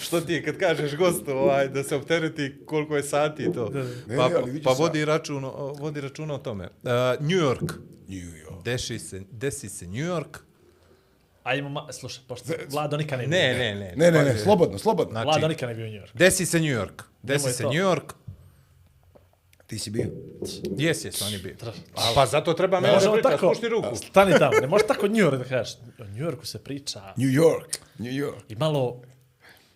Što ti je kad kažeš gostu ovaj, da se optereti koliko je sati i to. Ne, Pa, ne, ali pa se- vodi, račun, vodi računa o tome. Uh, New York. New York. Deši se, desi se New York. Ajmo, ma, slušaj, pošto Vlado nikad ne bio. Ne, ne, ne. Ne, ne, ne, pazi. slobodno, slobodno. Znači, Vlado nikad ne bio u New York. Desi se New York. Desi Nemoj se to. New York. Ti si bio. Jes, jes, on je bio. A, pa zato treba mene da Možemo priča, tako, spušti ruku. stani tamo, ne možeš tako New York da kažeš. O New Yorku se priča New York. New York. i malo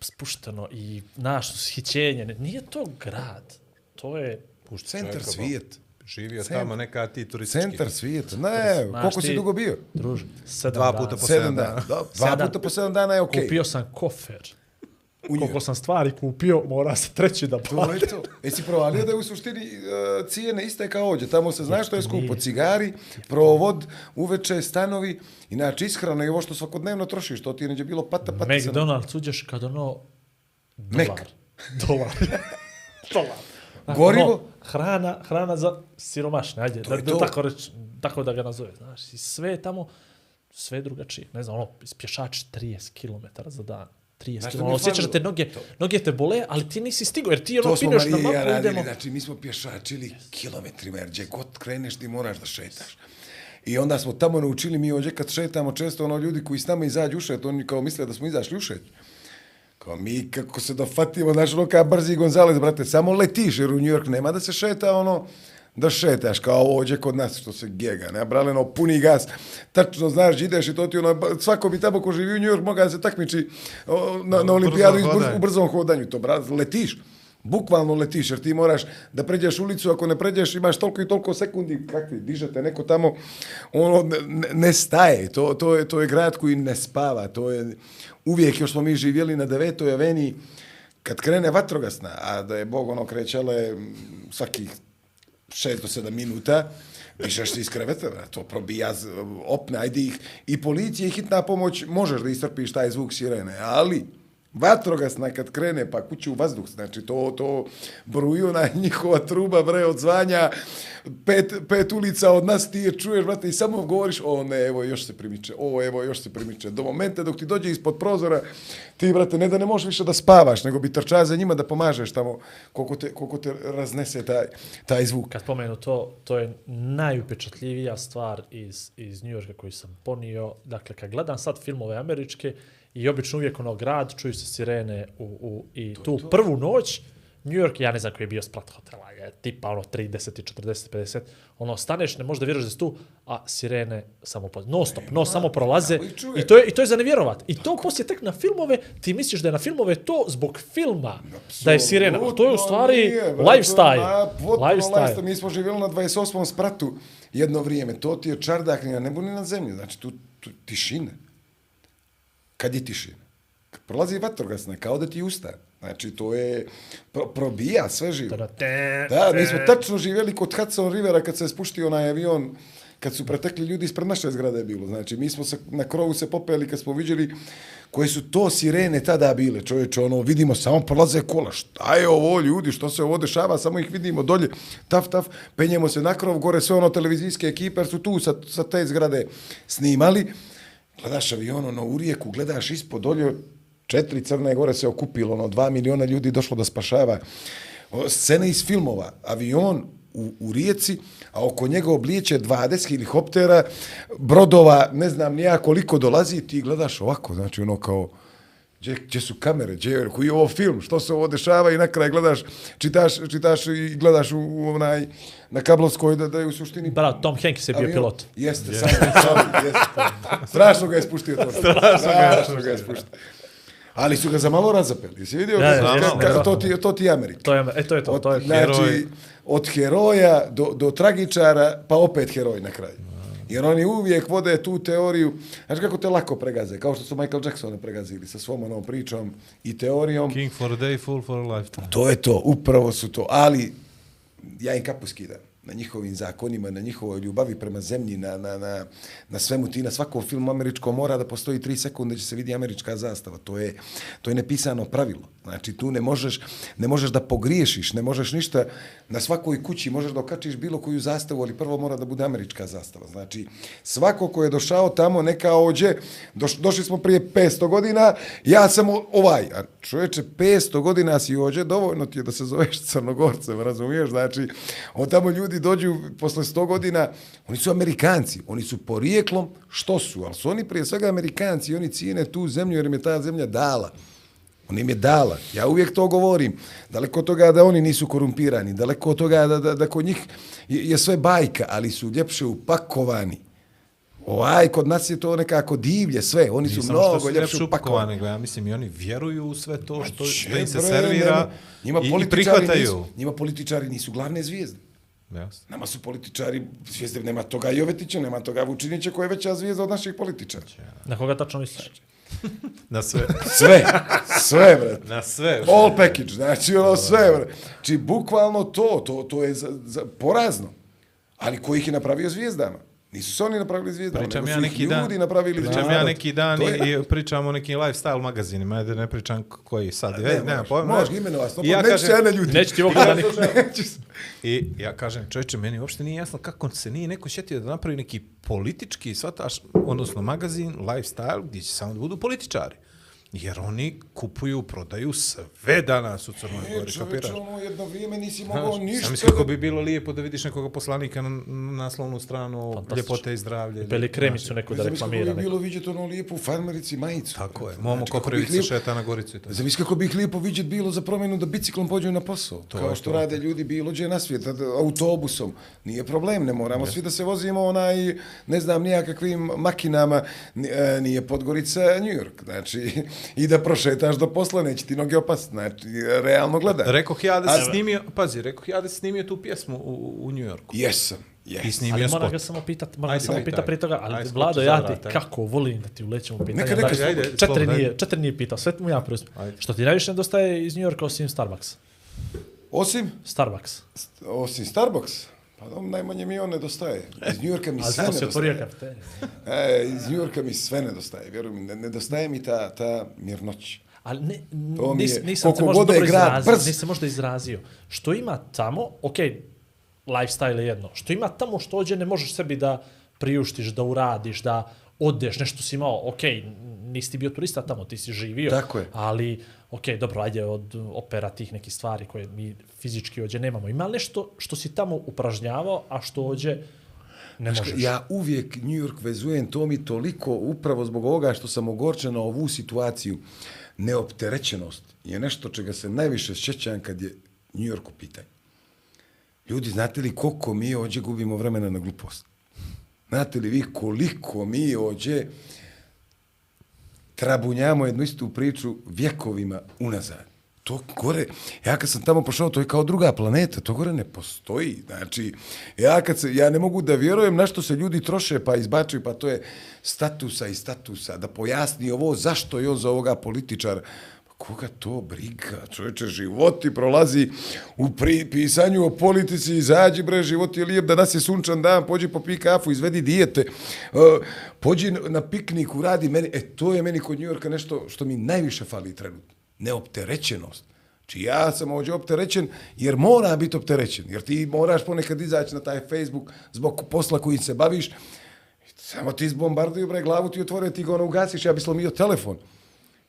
spušteno i naš ushićenje. Ne- Nije to grad, to je... Centar čovjeka, svijet. Živio Centar. tamo neka ti turistički. Centar svijet. Ne, Znaš koliko si ti- dugo bio? Druže, sedam Dva dana. puta po Sedam sedam dana. dana. Da, Dva Sedam. puta po sedam dana je okej. Kupio sam kofer. Koliko sam stvari kupio, mora se treći da To platim. je to. Jesi provalio da je u suštini uh, cijene iste kao ovdje. Tamo se zna što je skupo. Cigari, provod, uveče, stanovi, inače ishrana i ovo što svakodnevno trošiš. To ti je neđe bilo pata, pata. McDonald's uđeš kad ono... Mac. Dolar. Dolar. Dolar. Znači, Gorivo? ono, hrana, hrana za siromašne, ajde, da, da, to. tako, reč, tako da ga nazove. Znaš, i sve tamo, sve je drugačije. Ne znam, ono, ispješač 30 km za dan. 30 Znaš km. Osjećaš da te noge, noge te bole, ali ti nisi stigao, jer ti ono To smo pineš na Marija i ja mapu, radili, idemo. znači mi smo pješačili kilometrima, jer gdje god kreneš ti moraš da šetaš. I onda smo tamo naučili, mi ovdje kad šetamo, često ono ljudi koji s nama izađu u šet, oni kao misle da smo izašli u šet. Kao mi kako se dofatimo, znaš, ono kao brzi Gonzales, brate, samo letiš, jer u New York nema da se šeta, ono, da šetaš, kao ovdje kod nas, što se gega, ne, brale, ono, puni gas, tačno znaš, ideš i to ti, ono, svako bi tamo ko živi u New York mogao se takmiči o, na, na olimpijadu iz brz- hodanju. u brzom hodanju, to, brate, letiš. Bukvalno letiš, jer ti moraš da pređeš ulicu, ako ne pređeš imaš toliko i toliko sekundi, kakvi, dižete neko tamo, ono ne, ne- staje, to, to, je, to je grad koji ne spava, to je, uvijek još smo mi živjeli na devetoj aveniji, kad krene vatrogasna, a da je Bog ono krećale m, svakih 6 do 7 minuta, pišeš se iz kreveta, to probija opne, ajde ih, i policija i hitna pomoć, možeš da istrpiš taj zvuk sirene, ali vatrogasna kad krene, pa kuću u vazduh, znači to, to bruju na njihova truba, bre, od zvanja, pet, pet ulica od nas ti je čuješ, brate, i samo govoriš, o ne, evo još se primiče, o evo još se primiče, do momenta dok ti dođe ispod prozora, ti, brate, ne da ne možeš više da spavaš, nego bi trčao za njima da pomažeš tamo, koliko te, koliko te raznese taj, taj zvuk. Kad pomenu to, to je najupečatljivija stvar iz, iz New Yorka koju sam ponio. Dakle, kad gledam sad filmove američke i obično uvijek ono grad, čuju se sirene u, u, i tu prvu noć, New York, ja ne znam koji je bio sprat hotela, je tipa ono 30, 40, 50, ono staneš, ne možeš da vjeruješ da si tu, a sirene samo po, non stop, no samo prolaze i to je i to je za nevjerovat. I to poslije tek na filmove, ti misliš da je na filmove to zbog filma, da je sirena, a to je u stvari Nije, lifestyle. lifestyle. Mi smo živjeli na 28. spratu jedno vrijeme. To ti je čardak, nebu, ni na zemlji. Znači, tu, tu tišina. Kad je tišina? Kad prolazi vatrogasna, kao da ti usta. Znači, to je, pro, probija sve živo. Da, mi smo tačno živjeli kod Hudson Rivera kad se spuštio onaj avion, kad su pretekli ljudi ispred naše zgrade je bilo. Znači, mi smo se na krovu se popeli kad smo vidjeli koje su to sirene tada bile. Čovječe, ono, vidimo, samo prolaze kola. Šta je ovo, ljudi, što se ovo dešava? Samo ih vidimo dolje, taf, taf, penjemo se na krov, gore sve ono televizijske ekipe, su tu sa, sa te zgrade snimali. Gledaš avion, ono, u rijeku, gledaš ispod dolje, četiri crne gore se okupilo, ono, dva miliona ljudi došlo da spašava. O, Scene iz filmova, avion u, u rijeci, a oko njega oblijeće 20 helikoptera, brodova, ne znam nija koliko dolazi, ti gledaš ovako, znači ono kao, gdje, gdje su kamere, gdje, je- koji je ovo film, što se ovo dešava i na kraj gledaš, čitaš, čitaš i gledaš u, u onaj, na kablovskoj da, da je u suštini Bra, Tom Hanks je bio Avion- pilot. Jeste, yeah. samo, jeste. Strašno ga je spuštio to. Strašno ga je spuštio. Ali su ga za malo razapeli. Jesi vidio? Ja, ja, Ka- jesam, ka- jesam. to, ti, to ti je Amerika. To je, e, to je to, Od, to je znači, heroj. od heroja do, do tragičara, pa opet heroj na kraju. Jer oni uvijek vode tu teoriju, znaš kako te lako pregaze, kao što su Michael Jacksona pregazili sa svom onom pričom i teorijom. King for a day, fool for a lifetime. To je to, upravo su to. Ali ja im kapu skidam na njihovim zakonima, na njihovoj ljubavi prema zemlji, na, na, na, na svemu ti, na svakom filmu američkom mora da postoji tri sekunde će se vidi američka zastava. To je, to je nepisano pravilo. Znači tu ne možeš, ne možeš da pogriješiš, ne možeš ništa, na svakoj kući možeš da okačiš bilo koju zastavu, ali prvo mora da bude američka zastava. Znači svako ko je došao tamo neka ođe, doš, došli smo prije 500 godina, ja sam ovaj, a čoveče 500 godina si ođe, dovoljno ti je da se zoveš crnogorcem, razumiješ? Znači, od tamo ljudi dođu posle 100 godina, oni su Amerikanci, oni su porijeklom, što su, ali su oni prije svega Amerikanci oni cijene tu zemlju jer im je ta zemlja dala. On im je dala. Ja uvijek to govorim. Daleko od toga da oni nisu korumpirani, daleko od toga da, da, da kod njih je, je sve bajka, ali su ljepše upakovani. Ovaj, kod nas je to nekako divlje sve, oni su što mnogo su ljepše upakovani. nego ja mislim i oni vjeruju u sve to što, što im se bre, servira nema- njima i, prihvataju. Nisu, njima političari nisu glavne zvijezde. Jasno. Nama su političari, zvijezde, nema toga Jovetića, nema toga Vučinića koja je veća zvijezda od naših političara. Na koga tačno misliš? Na sve. Sve, sve, brate. Na sve. All package, znači ono sve, bre. Znači, bukvalno to, to, to je za, za, porazno. Ali ko ih je napravio zvijezdama? Nisu se oni napravili zvijezdama, Pričam nego ja su ih neki dan, ljudi napravili pričam zvijezdama. ja neki dan je- i, i pričam o nekim lifestyle magazinima, ajde ne pričam koji sad, Ne, ne, nema možeš, pojma. možeš imenovati, I ja neću kažem- se ja ne ljutim. Neću ti ovo kada ni... Neću I ja kažem, čovječe, meni uopšte nije jasno kako se nije neko šetio da napravi neki politički, svataš, odnosno magazin, lifestyle, gdje će samo da budu političari. Jer oni kupuju, prodaju sve danas u Crnoj E, Gori, kapiraš? ono, jedno vrijeme nisi mogao Znaš, ništa. Zamisli kako bi bilo lijepo da vidiš nekoga poslanika na, na naslovnu stranu, ljepote i zdravlje. Peli kremicu neku da Zamisli kako reklamira. bi bilo vidjeti ono lijepu farmerici majicu. Tako je. Momo Znači, kako bi Koprivica lijep- šeta na Goricu i to. Zamisli kako bi ih lijepo vidjeti bilo za promjenu da biciklom pođu na posao. To Kao što to. rade ljudi bilo gdje na svijet, da- autobusom. Nije problem, ne moramo svi da se vozimo onaj, ne znam, nijakakvim makinama, ni- e, nije Podgorica, New York. Znači, i da prošetaš do posla, neće ti noge opast. Znači, realno gledaj. Rekoh ja da se snimio, pazi, rekoh ja da se snimio tu pjesmu u, u New Yorku. Jesam, I jesam. snimio Ali spot. moram ga samo pitat, moram ga Ajde, samo daj, pitat daj. prije toga, ali Ajde, Vlado, ja ti kako volim da ti ulećem u pitanje. Neka, neka, Daj, ajde, četiri, nije, ajde. četiri nije pitao, sve mu ja preuzim. Što ti najviše nedostaje iz New Yorka osim Starbucks? Osim, Starbucks. osim Starbucks, pa dom, najmanje mi on nedostaje. Iz New Yorka mi sve nedostaje. E, iz New mi sve nedostaje, vjeruj mi, ne, nedostaje mi ta, ta mirnoć. Ali ne, To mi je- nis, nisam se možda dobro izrazio. brz. Nisam možda izrazio. Što ima tamo, ok, lifestyle je jedno. Što ima tamo što ođe ne možeš sebi da priuštiš, da uradiš, da odeš, nešto si imao, ok, nisi ti bio turista tamo, ti si živio. Tako je. Ali, ok, dobro, ajde od opera tih nekih stvari koje mi fizički ođe nemamo. Ima nešto što si tamo upražnjavao, a što ođe ne možeš? Ja uvijek New York vezujem to mi toliko upravo zbog ovoga što sam ogorčen na ovu situaciju. Neopterećenost je nešto čega se najviše sjećam kad je New York u pitanju. Ljudi, znate li koliko mi ođe gubimo vremena na glupost? Znate li vi koliko mi ođe trabunjamo jednu istu priču vjekovima unazad? To gore, ja kad sam tamo pošao, to je kao druga planeta, to gore ne postoji. Znači, ja, kad se, ja ne mogu da vjerujem na što se ljudi troše pa izbačuju, pa to je statusa i statusa, da pojasni ovo, zašto je on za ovoga političara. Koga to briga? Čovječe, životi prolazi u pri, pisanju o politici, izađi bre, život je lijep, da nas je sunčan dan, pođi popi kafu, izvedi dijete, uh, pođi na piknik, uradi meni, e, to je meni kod Njujorka nešto što mi najviše fali trenutno. Neopterećenost. Znači ja sam ovdje opterećen jer mora biti opterećen, jer ti moraš ponekad izaći na taj Facebook zbog posla kojim se baviš, samo ti izbombarduju, bre, glavu ti otvore, ti ga ono ugasiš, ja bi slomio telefon.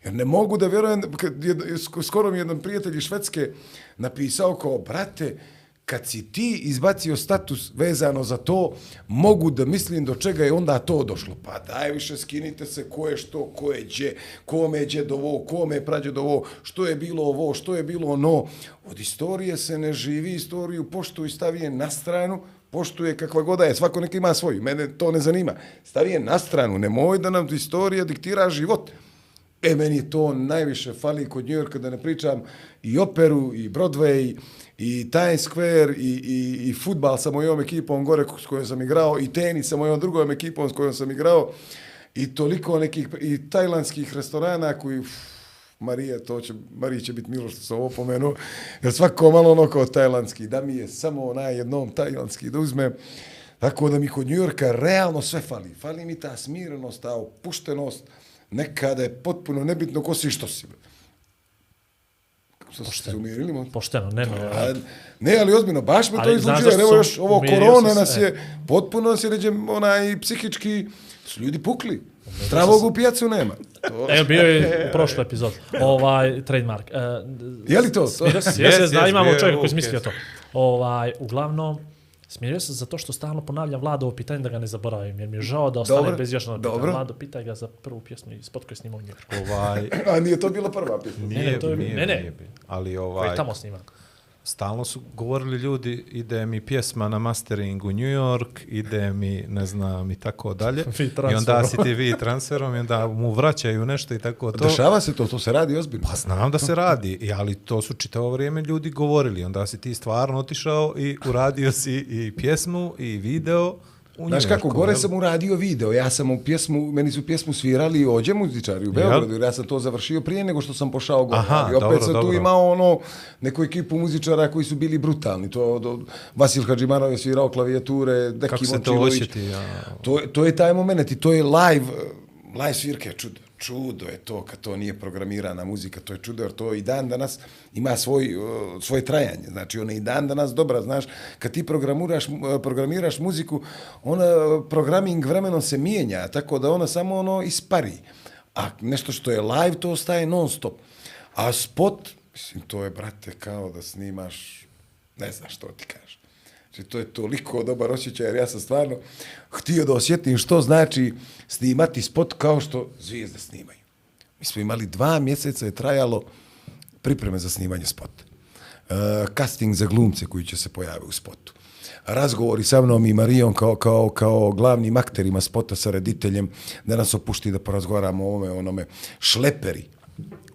Jer ne mogu da vjerujem, kad je, skoro mi jedan prijatelj iz Švedske napisao kao, brate, kad si ti izbacio status vezano za to, mogu da mislim do čega je onda to došlo. Pa daj više, skinite se ko je što, ko je gdje, kome je gdje do ovo, kome je prađe do ovo, što je bilo ovo, što je bilo ono. Od istorije se ne živi, istoriju poštuj, stavi je na stranu, poštuje kakva god je, svako neka ima svoju, mene to ne zanima. Stavi je na stranu, nemoj da nam istorija diktira život. E, meni to najviše fali kod New Yorka, da ne pričam i operu, i Broadway, i Times Square, i, i, i futbal sa mojom ekipom gore s kojom sam igrao, i tenis sa mojom drugom ekipom s kojom sam igrao, i toliko nekih, i tajlandskih restorana koji, uf, Marija, to će, Marija će biti milo što sam ovo pomenuo, jer svako malo ono kao tajlandski, da mi je samo onaj jednom tajlandski da uzme, tako da mi kod New Yorka realno sve fali. Fali mi ta smirenost, ta opuštenost, nekada je potpuno nebitno ko si i što si. Što ste se umirili? Pošteno, ne, ne. A, ne, ali ozbiljno, baš me to Ali znaš izlučuje. zašto Evo još, ovo korona nas je, potpuno nas je, ređem, onaj, psihički, su ljudi pukli. Zdravog u pijacu nema. To, E, bio je u prošloj epizodi. Ovaj, trademark. Uh, je li to? to? Se, Jes, jes, da jes, imamo bio je čovjek koji Vuk, smislio jes. to. Ovaj, uglavnom, smirio se zato što stalno ponavljam Vlado ovo pitanje da ga ne zaboravim, jer mi je žao da ostane Dobro, bez još jednog pitanja. Vlado, pitaj ga za prvu pjesmu i spot koji snimao u Njujorku. Ovaj, A nije to bila prva pjesma. nije, Ne, ne, to je- nije, ne, ne. nije bi. Ali Koji ovaj, je tamo snima. Stalno su govorili ljudi, ide mi pjesma na mastering u New York, ide mi, ne znam, i tako dalje. I onda si ti vi transferom i onda mu vraćaju nešto i tako to. Dešava se to, to se radi ozbiljno. Pa znam da se radi, ali to su čitavo vrijeme ljudi govorili. Onda si ti stvarno otišao i uradio si i pjesmu i video u Znaš kako, gore jel? sam uradio video, ja sam u pjesmu, meni su pjesmu svirali ođe muzičari u Beogradu, jer ja sam to završio prije nego što sam pošao gore. Aha, Ali opet dobro, sam tu dobro. imao ono, neku ekipu muzičara koji su bili brutalni. To, do, Vasil Hadžimanov je svirao klavijature, Deki Kako se to osjeti? Ja. To, to je taj moment i to je live, live svirke, čudo. Čudo je to kad to nije programirana muzika, to je čudo jer to i dan danas ima svoj, svoje trajanje. Znači ona i dan danas dobra, znaš, kad ti programiraš, programiraš muziku, ona programming vremenom se mijenja, tako da ona samo ono ispari. A nešto što je live, to ostaje non stop. A spot, mislim, to je, brate, kao da snimaš, ne znam što ti kažeš. Znači, to je toliko dobar osjećaj, jer ja sam stvarno htio da osjetim što znači snimati spot kao što zvijezde snimaju. Mi smo imali dva mjeseca je trajalo pripreme za snimanje spota. Uh, casting za glumce koji će se pojaviti u spotu. Razgovori sa mnom i Marijom kao, kao, kao glavnim akterima spota sa rediteljem da nas opušti da porazgovaramo o ovome, onome. Šleperi,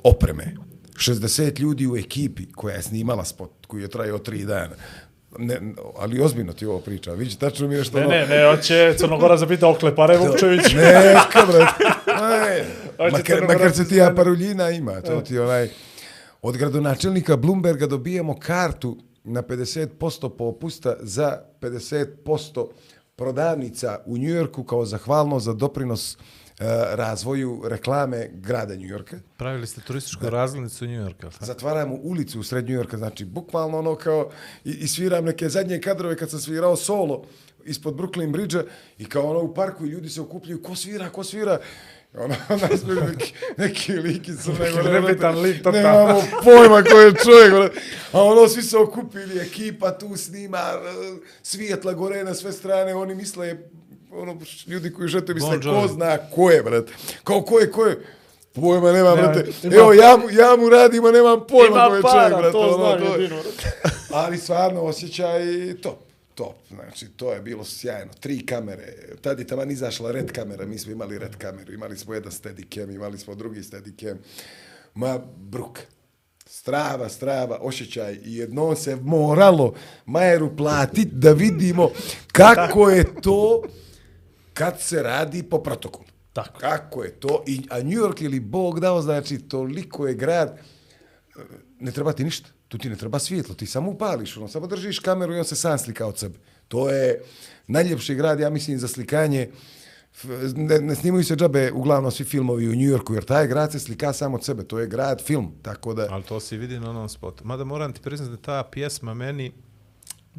opreme, 60 ljudi u ekipi koja je snimala spot koji je trajao tri dana. Ne, ali ozbiljno ti ovo priča. Vidiš, tačno mi je što... Ne, ono- ne, ne, hoće Crnogora zapita oklepare Vukčević. Ne. Aj, Hoće makar, makar se ti aparuljina ima. To ti onaj... Od gradonačelnika Bloomberga dobijemo kartu na 50% popusta za 50% prodavnica u Njujorku kao zahvalno za doprinos e, razvoju reklame grada Njujorka. Pravili ste turističku razglednicu u New York, jel tako? Zatvaramo ulicu u sred Njujorka, znači bukvalno ono kao i, i sviram neke zadnje kadrove kad sam svirao solo ispod Brooklyn Bridge-a i kao ono u parku i ljudi se okupljaju, ko svira, ko svira? Ono, nasmiju neki, neki lik iz Crne Gore. Nebitan lik, totalno. Nemamo pojma ko je čovjek. Ono, a ono, svi se okupili, ekipa tu snima, e, svijetla gore na sve strane, oni misle, ono, ljudi koji žete misle, Bon ko zna ko je, brate. Kao ko je, ko je? Pojma Nema- brate. ima- Evo, ja, mu- ja mu radim, a nemam pojma ko je para, čovjek, brate. to ono, znam to je-. Ali stvarno osjećaj top, top. Znači, to je bilo sjajno. Tri kamere. Tad je taman izašla red kamera, mi smo imali red kameru. Imali smo jedan steadicam, imali smo drugi steadicam. Ma, bruk. Strava, strava, osjećaj. I jednom se moralo Majeru platiti da vidimo kako je to kad se radi po protokolu. Tako. Kako je to? I, a New York ili Bog dao, znači, toliko je grad, ne treba ti ništa. Tu ti ne treba svjetlo, ti samo upališ, ono, samo držiš kameru i on se sam slika od sebe. To je najljepši grad, ja mislim, za slikanje. Ne, ne snimaju se džabe uglavnom svi filmovi u New Yorku, jer taj grad se slika sam od sebe. To je grad film, tako da... Ali to se vidi na onom spotu. Mada moram ti priznati da ta pjesma meni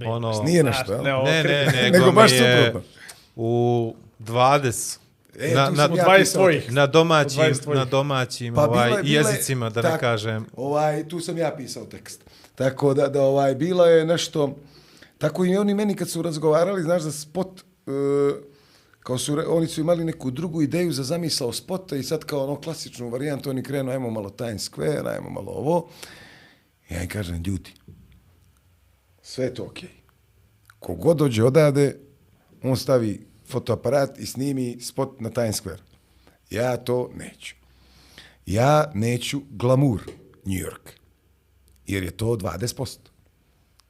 ono... Nije nešto? Ne, Ne, ne, kri- nego, Nego baš je suprotno. u 20 E, na, na, ja 20 pisao tvojih. tekst. na domaćim, 20 tvojih. na domaćim Pa ovaj, je- jezicima, da ne tak- kažem. Ovaj, tu sam ja pisao tekst. Tako da, da ovaj, bila je nešto... Tako i oni meni kad su razgovarali, znaš, za spot... e, kao su, oni su imali neku drugu ideju za zamisao spota i sad kao ono klasičnu varijantu oni krenu, ajmo malo Times Square, ajmo malo ovo. Ja im kažem, ljudi, sve je to okej. Kogod dođe odade, on stavi fotoaparat i snimi spot na Times Square. Ja to neću. Ja neću glamur New York, jer je to 20%.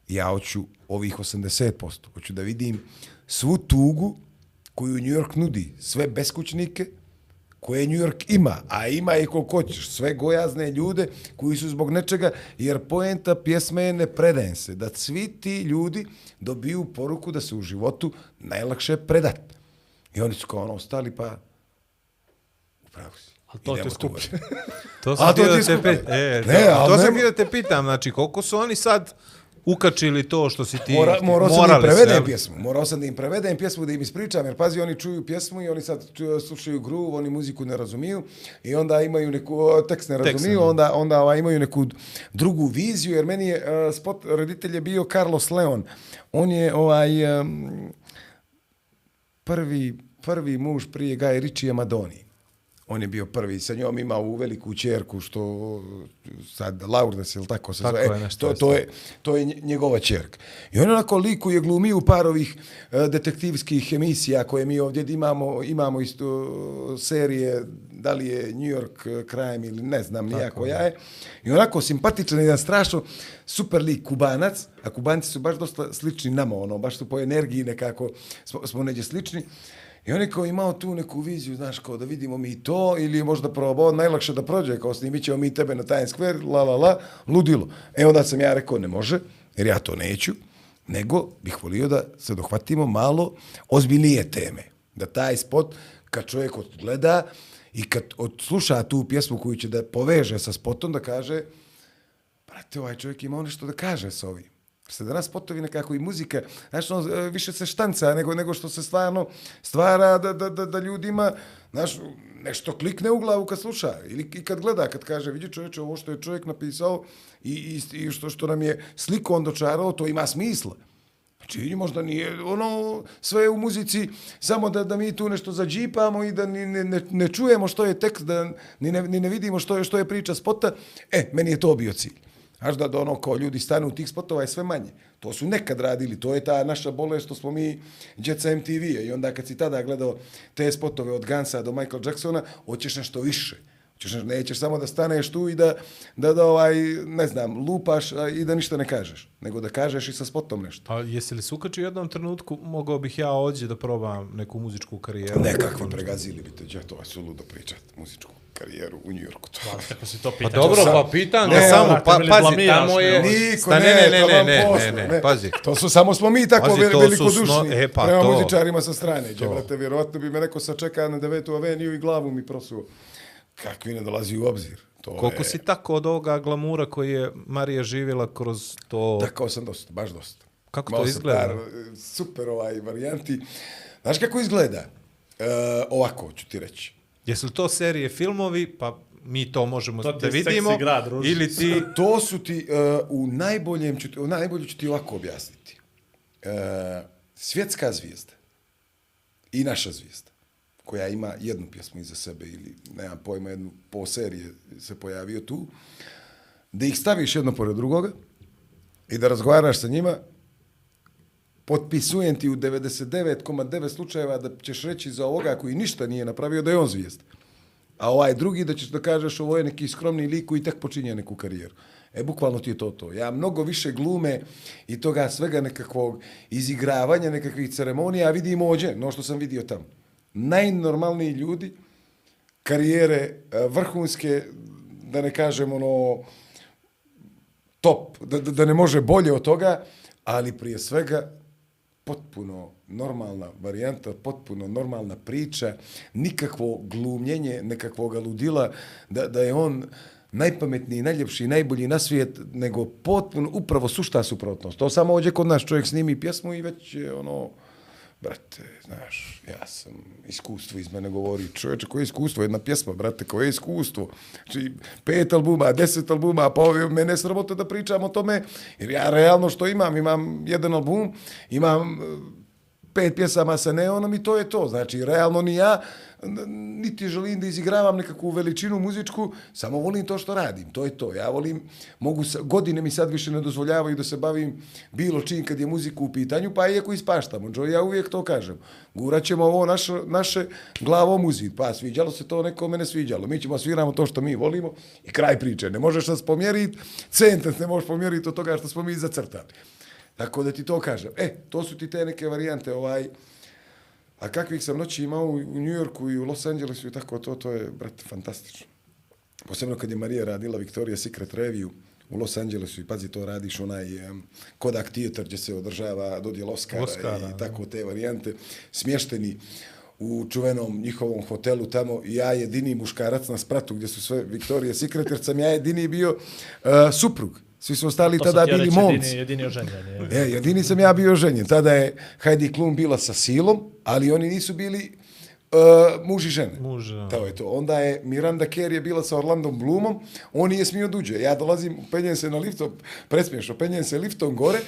Ja hoću ovih 80%. Hoću da vidim svu tugu koju New York nudi, sve beskućnike koje New York ima, a ima i koliko hoćeš, sve gojazne ljude koji su zbog nečega, jer poenta pjesme je ne predajem se, da svi ti ljudi dobiju poruku da se u životu najlakše predat. I oni su kao ono ostali, pa upravo si. Ali to ti skuplje. gore. To sam ti da te pitam. E, Ne, to, to sam htio da te pitam, znači koliko su oni sad ukačili to što si ti Mora, morao sam da im morali prevedem jel? pjesmu. Morao sam da im prevedem pjesmu, da im ispričam, jer pazi, oni čuju pjesmu i oni sad čuju, slušaju groove, oni muziku ne razumiju i onda imaju neku, o, tekst ne Tekst razumiju, ne. onda, onda ovaj, imaju neku drugu viziju, jer meni je uh, spot reditelj je bio Carlos Leon. On je ovaj um, prvi, prvi muž prije Gaje Ritchie Madoni. On je bio prvi, sa njom imao u veliku čerku, što sad Lourdes, ili tako se Tako zove. je, E, to, je to, je, to je nje- njegova čerka. I on onako likuje, glumi u par ovih e, detektivskih emisija koje mi ovdje imamo, imamo isto serije, da li je New York e, Crime ili ne znam nijako ja je. I onako simpatičan, jedan strašno super lik kubanac, a kubanci su baš dosta slični nama, ono, baš su po energiji nekako, smo, smo neđe slični. I on je kao imao tu neku viziju, znaš, kao da vidimo mi to, ili je možda probao najlakše da prođe, kao snimit ćemo mi tebe na Times Square, la, la, la, ludilo. E onda sam ja rekao, ne može, jer ja to neću, nego bih volio da se dohvatimo malo ozbiljnije teme. Da taj spot, kad čovjek odgleda i kad odsluša tu pjesmu koju će da poveže sa spotom, da kaže, brate, ovaj čovjek ima nešto da kaže sa ovim. Se danas spotovi nekako i muzika, znaš, ono, e, više se štanca nego, nego što se stvarno stvara da, da, da, da ljudima, znaš, nešto klikne u glavu kad sluša ili i kad gleda, kad kaže, vidi čovječe, ovo što je čovjek napisao i, i, i što, što nam je sliko on dočarao, to ima smisla. Znači, možda nije ono sve u muzici, samo da, da mi tu nešto zađipamo i da ni, ne, ne, ne čujemo što je tekst, da ni ne, ni ne vidimo što je, što je priča spota. E, meni je to bio cilj. Znaš da, da ono kao ljudi stanu u tih spotova je sve manje. To su nekad radili, to je ta naša bolest što smo mi djeca MTV-a i onda kad si tada gledao te spotove od Gansa do Michael Jacksona, hoćeš nešto više. Hoćeš, nećeš samo da staneš tu i da, da, da ovaj, ne znam, lupaš a, i da ništa ne kažeš, nego da kažeš i sa spotom nešto. A jesi li se ukačio u jednom trenutku, mogao bih ja ovdje da probam neku muzičku karijeru? Nekakvi pregazili bi te, ja to je suludo pričat, muzičku karijeru u Njujorku. To. Kako si to Pa pitao? dobro, pa pitam Ne, ga samo, pa pazi, tamo je... ovo. Niko, ne, ne, ne, to ne, ne, ne, ne, pazi. To su samo smo mi tako Pazi, Pazi, to su velikodušni sno- e, pa prema to. muzičarima sa strane. Gdje, brate, vjerovatno bi me neko sačekao na devetu aveniju i glavu mi prosuo. Kakvi ne dolazi u obzir. To Koliko je, si tako od ovoga glamura koji je Marija živjela kroz to... Takao sam dosta, baš dosta. Kako to Imao sam izgleda? Par, e, super ovaj varijanti. Znaš kako izgleda? E, ovako ću ti reći. Jesu li to serije filmovi, pa mi to možemo To da vidimo, grad, Ruži. ili ti... To su ti, uh, u najboljem ću, ti- u najbolje ću ti ovako objasniti. Uh, svjetska zvijezda i naša zvijezda, koja ima jednu pjesmu iza sebe ili, nemam pojma, jednu po serije se pojavio tu, da ih staviš jedno pored drugoga i da razgovaraš sa njima, potpisujem ti u 99,9 slučajeva da ćeš reći za ovoga koji ništa nije napravio da je on zvijest. A ovaj drugi da ćeš da kažeš ovo je neki skromni lik koji tek počinje neku karijeru. E, bukvalno ti je to to. Ja mnogo više glume i toga svega nekakvog izigravanja, nekakvih ceremonija vidim ođe, no što sam vidio tamo. Najnormalniji ljudi, karijere e, vrhunske, da ne kažem ono, top, da, da, da ne može bolje od toga, ali prije svega potpuno normalna varijanta, potpuno normalna priča, nikakvo glumljenje, nekakvog ludila, da, da je on najpametniji, najljepši, najbolji na svijet, nego potpuno, upravo sušta suprotnost. To samo ođe kod nas čovjek snimi pjesmu i već je ono, brate, znaš, ja sam, iskustvo iz mene govori, čovječe, koje je iskustvo? Jedna pjesma, brate, koje je iskustvo? Znači, pet albuma, deset albuma, pa ovo, mene ne sramota da pričam o tome, jer ja realno što imam, imam jedan album, imam pet pjesama sa neonom i to je to. Znači, realno ni ja, niti želim da izigravam nekakvu veličinu muzičku, samo volim to što radim, to je to. Ja volim, mogu, sa, godine mi sad više ne dozvoljavaju da se bavim bilo čim kad je muziku u pitanju, pa iako ispaštamo, Joe, ja uvijek to kažem. Gurat ćemo ovo naše, naše glavo muzik, pa sviđalo se to, neko mene sviđalo. Mi ćemo sviramo to što mi volimo i kraj priče. Ne možeš nas pomjeriti, centar ne možeš pomjeriti od toga što smo mi zacrtali. Tako da ti to kažem. E, to su ti te neke varijante, ovaj, A kakvih sam noći imao u New Yorku i u Los Angelesu i tako to, to je, brate, fantastično. Posebno kad je Marija radila Victoria's Secret Review u Los Angelesu i pazi to radiš onaj um, Kodak Theater gdje se održava dodjel Oscara, Oscara, i tako te varijante smješteni u čuvenom njihovom hotelu tamo i ja jedini muškarac na spratu gdje su sve Victoria's Secret jer sam ja jedini bio uh, suprug Svi su ostali To tada ja bili reći, momci. jedini, jedini oženjeni. je. E, jedini sam ja bio ženjen. Tada je Heidi Klum bila sa silom, ali oni nisu bili uh, muž i žene. Muž, da. To je to. Onda je Miranda Kerr je bila sa Orlandom Bloomom, on nije smio duđe. Ja dolazim, penjem se na liftom, presmiješno, penjem se liftom gore,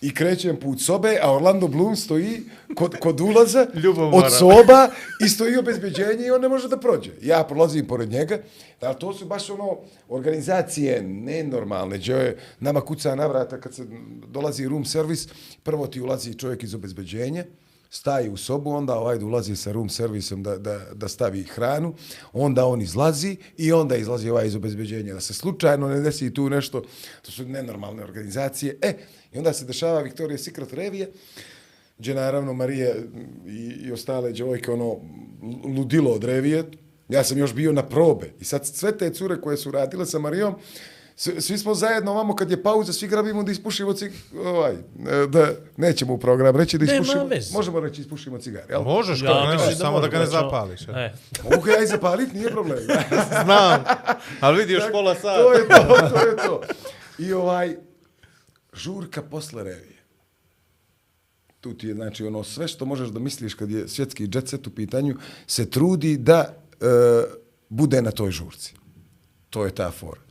i krećem put sobe, a Orlando Bloom stoji kod, kod ulaza od soba i stoji obezbeđenje i on ne može da prođe. Ja prolazim pored njega, ali to su baš ono organizacije nenormalne, gdje je nama kuca na vrata kad se dolazi room service, prvo ti ulazi čovjek iz obezbeđenja, staje u sobu, onda ovaj ulazi sa room servisom da, da, da stavi hranu, onda on izlazi i onda izlazi ovaj iz obezbeđenja. Da se slučajno ne desi tu nešto, to su nenormalne organizacije. E, i onda se dešava Victoria's Secret revije, gdje naravno Marija i, i ostale djevojke ono ludilo od revije. Ja sam još bio na probe i sad sve te cure koje su radile sa Marijom, svi, svi smo zajedno ovamo kad je pauza, svi grabimo da ispušimo cig... ovaj, e, da nećemo u program reći da Nema ispušimo, veze. možemo reći ispušimo cigar, jel? Možeš, Ja, ne, mislim samo da ga ne zapališ. e. E, Mogu ja i zapalit, nije problem. Znam, ali vidi još pola sata. to je to, to je to. I ovaj, žurka posle revije. Tu ti je, znači, ono, sve što možeš da misliš kad je svjetski jet set u pitanju, se trudi da e, bude na toj žurci. To je ta fora.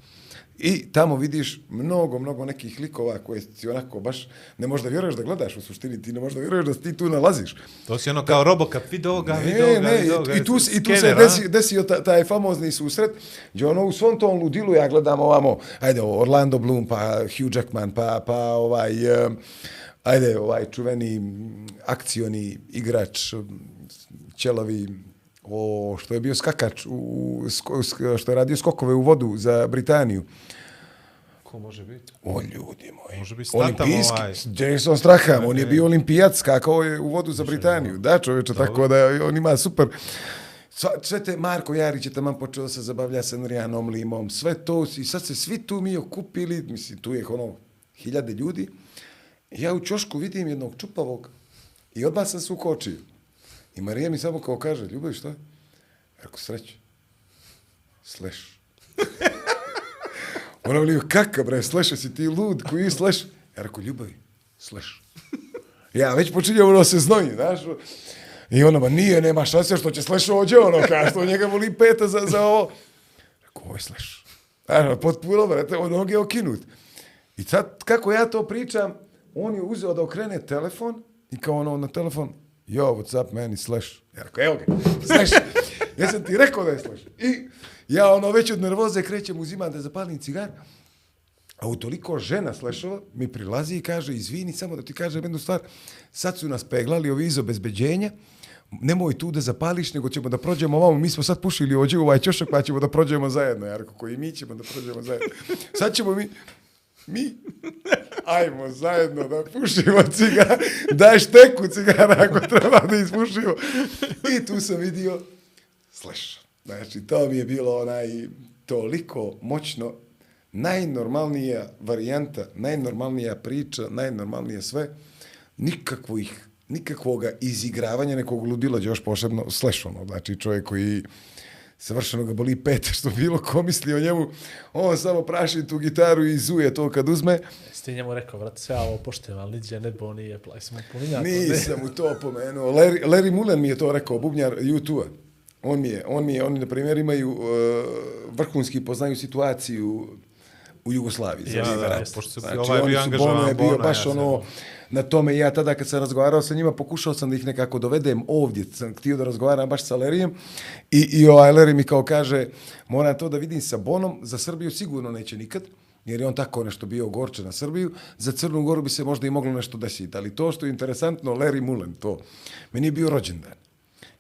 I tamo vidiš mnogo, mnogo nekih likova koje ti onako baš ne možda vjeruješ da gledaš u suštini, ti ne možda vjeruješ da ti tu nalaziš. To si ono kao Robocop, vidi ovoga, vidi ovoga, vidi ovoga. i, tu, i tu se desi, desio ta, taj famozni susret, gdje ono u svom tom ludilu ja gledam ovamo, ajde, Orlando Bloom, pa Hugh Jackman, pa, pa ovaj, ajde, ovaj čuveni akcioni igrač, ćelavi, o, što je bio skakač, u, sko- sk- što je radio skokove u vodu za Britaniju. Ko može biti? O, ljudi moji. Može biti Olimpijski, ovaj. Jason Straham, on je bio olimpijac, skakao je u vodu za Britaniju. Da, čovječe, tako da on ima super... Sva- Sve te, Marko Jarić je tamo počeo da se zabavlja sa Nurijanom Limom, sve to, i sad se svi tu mi okupili, mislim, tu je ono hiljade ljudi, ja u čošku vidim jednog čupavog i odmah sam se ukočio. I Marija mi samo kao kaže, ljubav, šta? Rekao, sreće. Sleš. Ona mi kaka bre, sleša si ti lud, koji sleš? Ja rekao, ljubavi, sleš. Ja već počinjem ono se znoji, znaš. I ona, ma nije, nema šanse što će sleš ođe, ono, kao što njega voli peta za, za ovo. Rekao, ovo je sleš. Znaš, ono, potpuno, brate, od noge okinut. I sad, kako ja to pričam, on je uzeo da okrene telefon i kao ono na telefon, yo, what's up, man, i Slash. Ja rekao, evo ga, Slash. ja sam ti rekao da je Slash. I ja ono već od nervoze krećem, uzimam da zapalim cigar. A u toliko žena Slashova mi prilazi i kaže, izvini, samo da ti kažem jednu stvar, sad su nas peglali ovi iz obezbeđenja, nemoj tu da zapališ, nego ćemo da prođemo ovamo, mi smo sad pušili ođe ovaj ćošak, pa ćemo da prođemo zajedno, Jarko, koji mi ćemo da prođemo zajedno. Sad ćemo mi, mi, ajmo zajedno da pušimo cigara, daj šteku cigara ako treba da ispušimo. I tu sam vidio Slash. Znači, to mi je bilo onaj toliko moćno, najnormalnija varijanta, najnormalnija priča, najnormalnije sve, nikakvih, nikakvoga izigravanja nekog ludila, još posebno Slash, ono, znači čovjek koji savršeno ga boli pete, što bilo ko misli o njemu, on samo praši tu gitaru i zuje to kad uzme. Jesi ti njemu rekao, vrat, sve ovo poštujem, ali niđe ne bo nije plaj, smo pominjati. Nisam mu to pomenuo. Larry, Larry Mullen mi je to rekao, bubnjar U2-a. On mi je, on mi je, oni na primjer imaju uh, vrhunski poznaju situaciju u Jugoslaviji. Jeste, vrijeme rata. jeste. Pošto su Znači, ovaj bio angažovan, Bono je bio baš ja ono, na tome ja tada kad sam razgovarao sa njima, pokušao sam da ih nekako dovedem ovdje, sam htio da razgovaram baš sa Lerijem i, i ovaj Leri mi kao kaže, moram to da vidim sa Bonom, za Srbiju sigurno neće nikad, jer je on tako nešto bio gorče na Srbiju, za Crnu Goru bi se možda i moglo nešto desiti, ali to što je interesantno, Larry Mullen, to, meni je bio rođendan.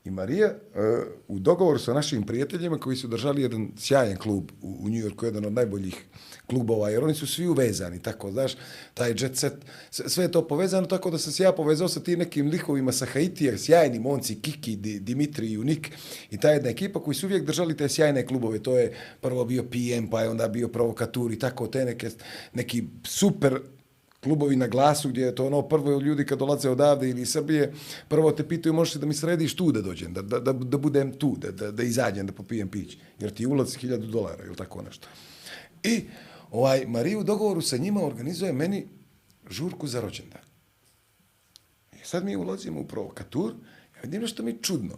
I Marija, uh, u dogovoru sa našim prijateljima koji su držali jedan sjajan klub u, u Yorku, jedan od najboljih klubova, jer oni su svi uvezani, tako, znaš, taj jet set, sve je to povezano, tako da sam se ja povezao sa tim nekim likovima sa Haitija, sjajni momci, Kiki, Di, Dimitri, Unik i ta jedna ekipa koji su uvijek držali te sjajne klubove, to je prvo bio PM, pa je onda bio Provokatur i tako, te neke, neki super klubovi na glasu gdje je to ono prvo ljudi kad dolaze odavde ili iz Srbije, prvo te pitaju možeš li da mi središ tu da dođem, da, da, da, da budem tu, da, da, da izađem, da popijem pić, jer ti ulaz 1000 dolara ili tako nešto. I ovaj, Mariju u dogovoru sa njima organizuje meni žurku za rođendan. I sad mi ulazimo u provokatur, ja vidim nešto mi čudno.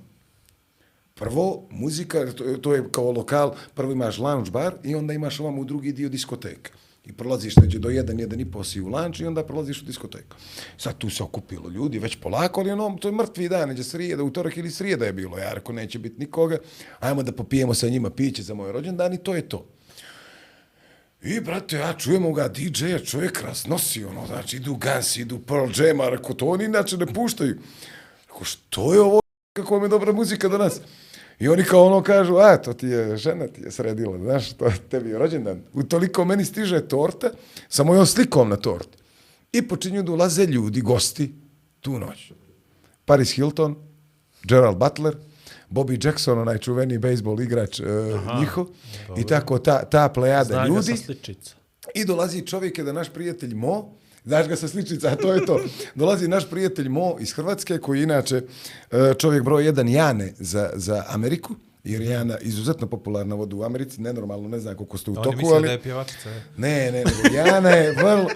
Prvo, muzika, to, je- to je kao lokal, prvo imaš lounge bar i onda imaš ovam u drugi dio diskoteka. I prolaziš neđe do jedan, jedan i po si u lanč i onda prolaziš u diskoteku. Sad tu se okupilo ljudi, već polako, ali ono, to je mrtvi dan, neđe srijeda, utorak ili srijeda je bilo. Ja rekao, neće biti nikoga, ajmo da popijemo sa njima piće za moj rođendan i to je to. I, brate, ja čujem ovoga DJ-a, čovjek raznosi, ono, znači, idu Guns, idu Pearl Jam, a rekao, to oni inače ne puštaju. Reko, što je ovo, kako vam je dobra muzika danas? I oni kao ono kažu, a, to ti je, žena ti je sredila, znaš, to tebi je rođendan. U toliko meni stiže torta, sa mojom slikom na torti. I počinju da ulaze ljudi, gosti, tu noć. Paris Hilton, Gerald Butler, Bobby Jackson, onaj čuveni bejsbol igrač uh, njihov, i tako ta, ta plejada Znam ga ljudi. I dolazi čovjek, jedan naš prijatelj Mo, znaš ga sa sličica, a to je to. Dolazi naš prijatelj Mo iz Hrvatske, koji je inače e, čovjek broj jedan Jane za, za Ameriku, jer je Jana izuzetno popularna voda u Americi, nenormalno, ne znam koliko ste u toku, ali... da je pjevačica. je. Ne, ne, nego Jana je vrlo,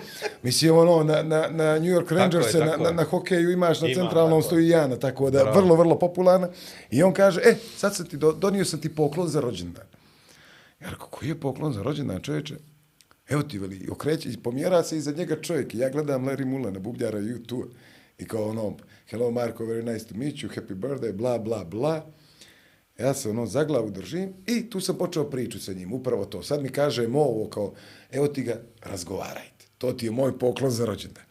mislim, ono, na, na, na New York Rangers, je, na, na, na hokeju imaš, na Ima, centralnom stoji Jana, tako da Bravo. vrlo, vrlo popularna. I on kaže, e, sad sam ti, do, donio sam ti poklon za rođendan. Ja rekao, koji je poklon za rođendan, čovječe? Evo ti veli, okreće, i pomjera se iza njega čovjek. I ja gledam Larry Mullen, bubljara YouTube. I kao ono, hello Marko, very nice to meet you, happy birthday, bla, bla, bla. Ja se ono za glavu držim i tu sam počeo priču sa njim, upravo to. Sad mi kaže Mo ovo kao, evo ti ga, razgovarajte. To ti je moj poklon za rođendan.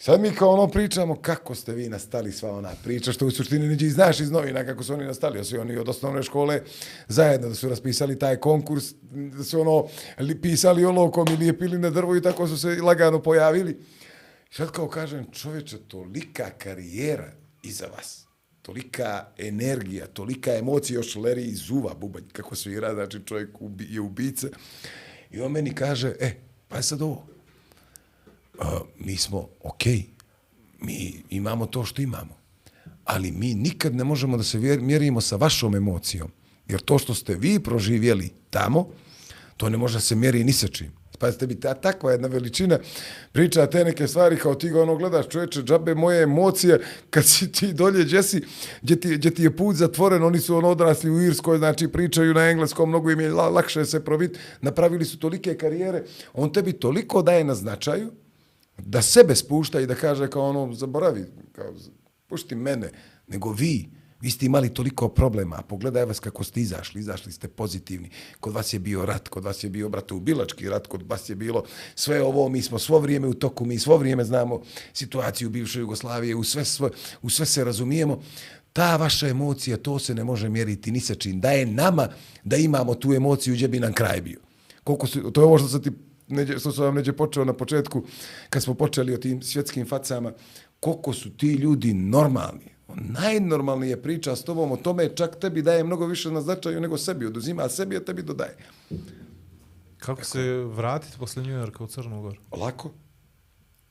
Sad mi kao ono pričamo kako ste vi nastali sva ona priča, što u suštini neđe i znaš iz novina kako su oni nastali, su oni od osnovne škole zajedno, da su raspisali taj konkurs, da su ono li, pisali olokom i lijepili na drvo i tako su se lagano pojavili. Sad kao kažem, čovječe, tolika karijera iza vas, tolika energija, tolika emocija, još Leri izuva bubanj, kako svira, znači čovjek ubi, je ubica. I on meni kaže, e, pa je sad ovo, uh, mi smo okej, mi imamo to što imamo, ali mi nikad ne možemo da se mjerimo sa vašom emocijom, jer to što ste vi proživjeli tamo, to ne može da se mjeri ni sa čim. Pazite bi, ta takva jedna veličina priča te neke stvari kao ti ga ono gledaš, čovječe, džabe moje emocije, kad si ti dolje, gdje si, gdje ti, gdje ti je put zatvoren, oni su ono odrasli u Irskoj, znači pričaju na engleskom, mnogo im je lakše se proviti, napravili su tolike karijere, on tebi toliko daje na značaju, da sebe spušta i da kaže kao ono, zaboravi, kao, pušti mene, nego vi. Vi ste imali toliko problema, a pogledaj vas kako ste izašli, izašli ste pozitivni. Kod vas je bio rat, kod vas je bio bratoubilački rat, kod vas je bilo sve ovo, mi smo svo vrijeme u toku, mi svo vrijeme znamo situaciju u bivšoj Jugoslavije, u sve, sve, u sve se razumijemo. Ta vaša emocija, to se ne može mjeriti ni sa čim. Da je nama da imamo tu emociju, gdje bi nam kraj bio. Koliko su, to je ovo što sam ti neđe, što sam vam neđe počeo na početku, kad smo počeli o tim svjetskim facama, koliko su ti ljudi normalni. Najnormalnije priča s tobom o tome, čak tebi daje mnogo više na značaju nego sebi oduzima, a sebi je tebi dodaje. Kako se vratiti posle New Yorka u Crnu Goru? Lako.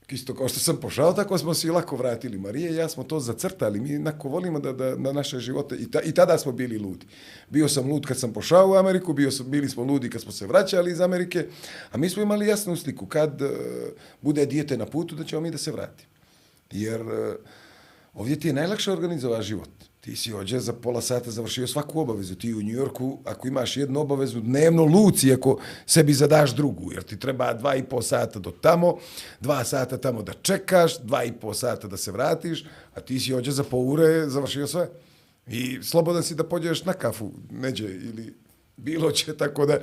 Isto kao što sam pošao, tako smo se i lako vratili. Marije i ja smo to zacrtali. Mi nako volimo da, da, na naše živote. I, ta, I tada smo bili ludi. Bio sam lud kad sam pošao u Ameriku, bio sam, bili smo ludi kad smo se vraćali iz Amerike. A mi smo imali jasnu sliku. Kad uh, bude dijete na putu, da ćemo mi da se vratimo. Jer uh, ovdje ti je najlakše organizovati život. Ti si ođe za pola sata završio svaku obavezu. Ti u Njujorku, ako imaš jednu obavezu dnevno, luci ako sebi zadaš drugu. Jer ti treba dva i po sata do tamo, dva sata tamo da čekaš, dva i po sata da se vratiš, a ti si ođe za pol ure završio sve. I slobodan si da pođeš na kafu neđe ili bilo će, tako da.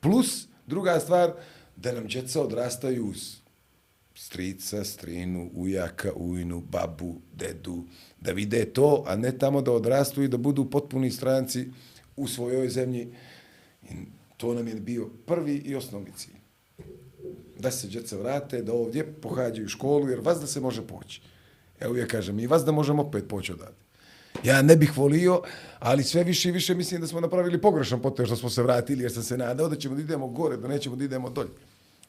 Plus, druga stvar, da nam djeca odrastaju uz strica, strinu, ujaka, ujnu, babu, dedu, da vide to, a ne tamo da odrastu i da budu potpuni stranci u svojoj zemlji. I to nam je bio prvi i osnovni cilj. Da se djeca vrate, da ovdje pohađaju školu, jer vas da se može poći. Ja kažem, i vas da možemo opet poći odavde. Ja ne bih volio, ali sve više i više mislim da smo napravili pogrešan potez što smo se vratili, jer sam se nadao da ćemo da idemo gore, da nećemo da idemo dolje.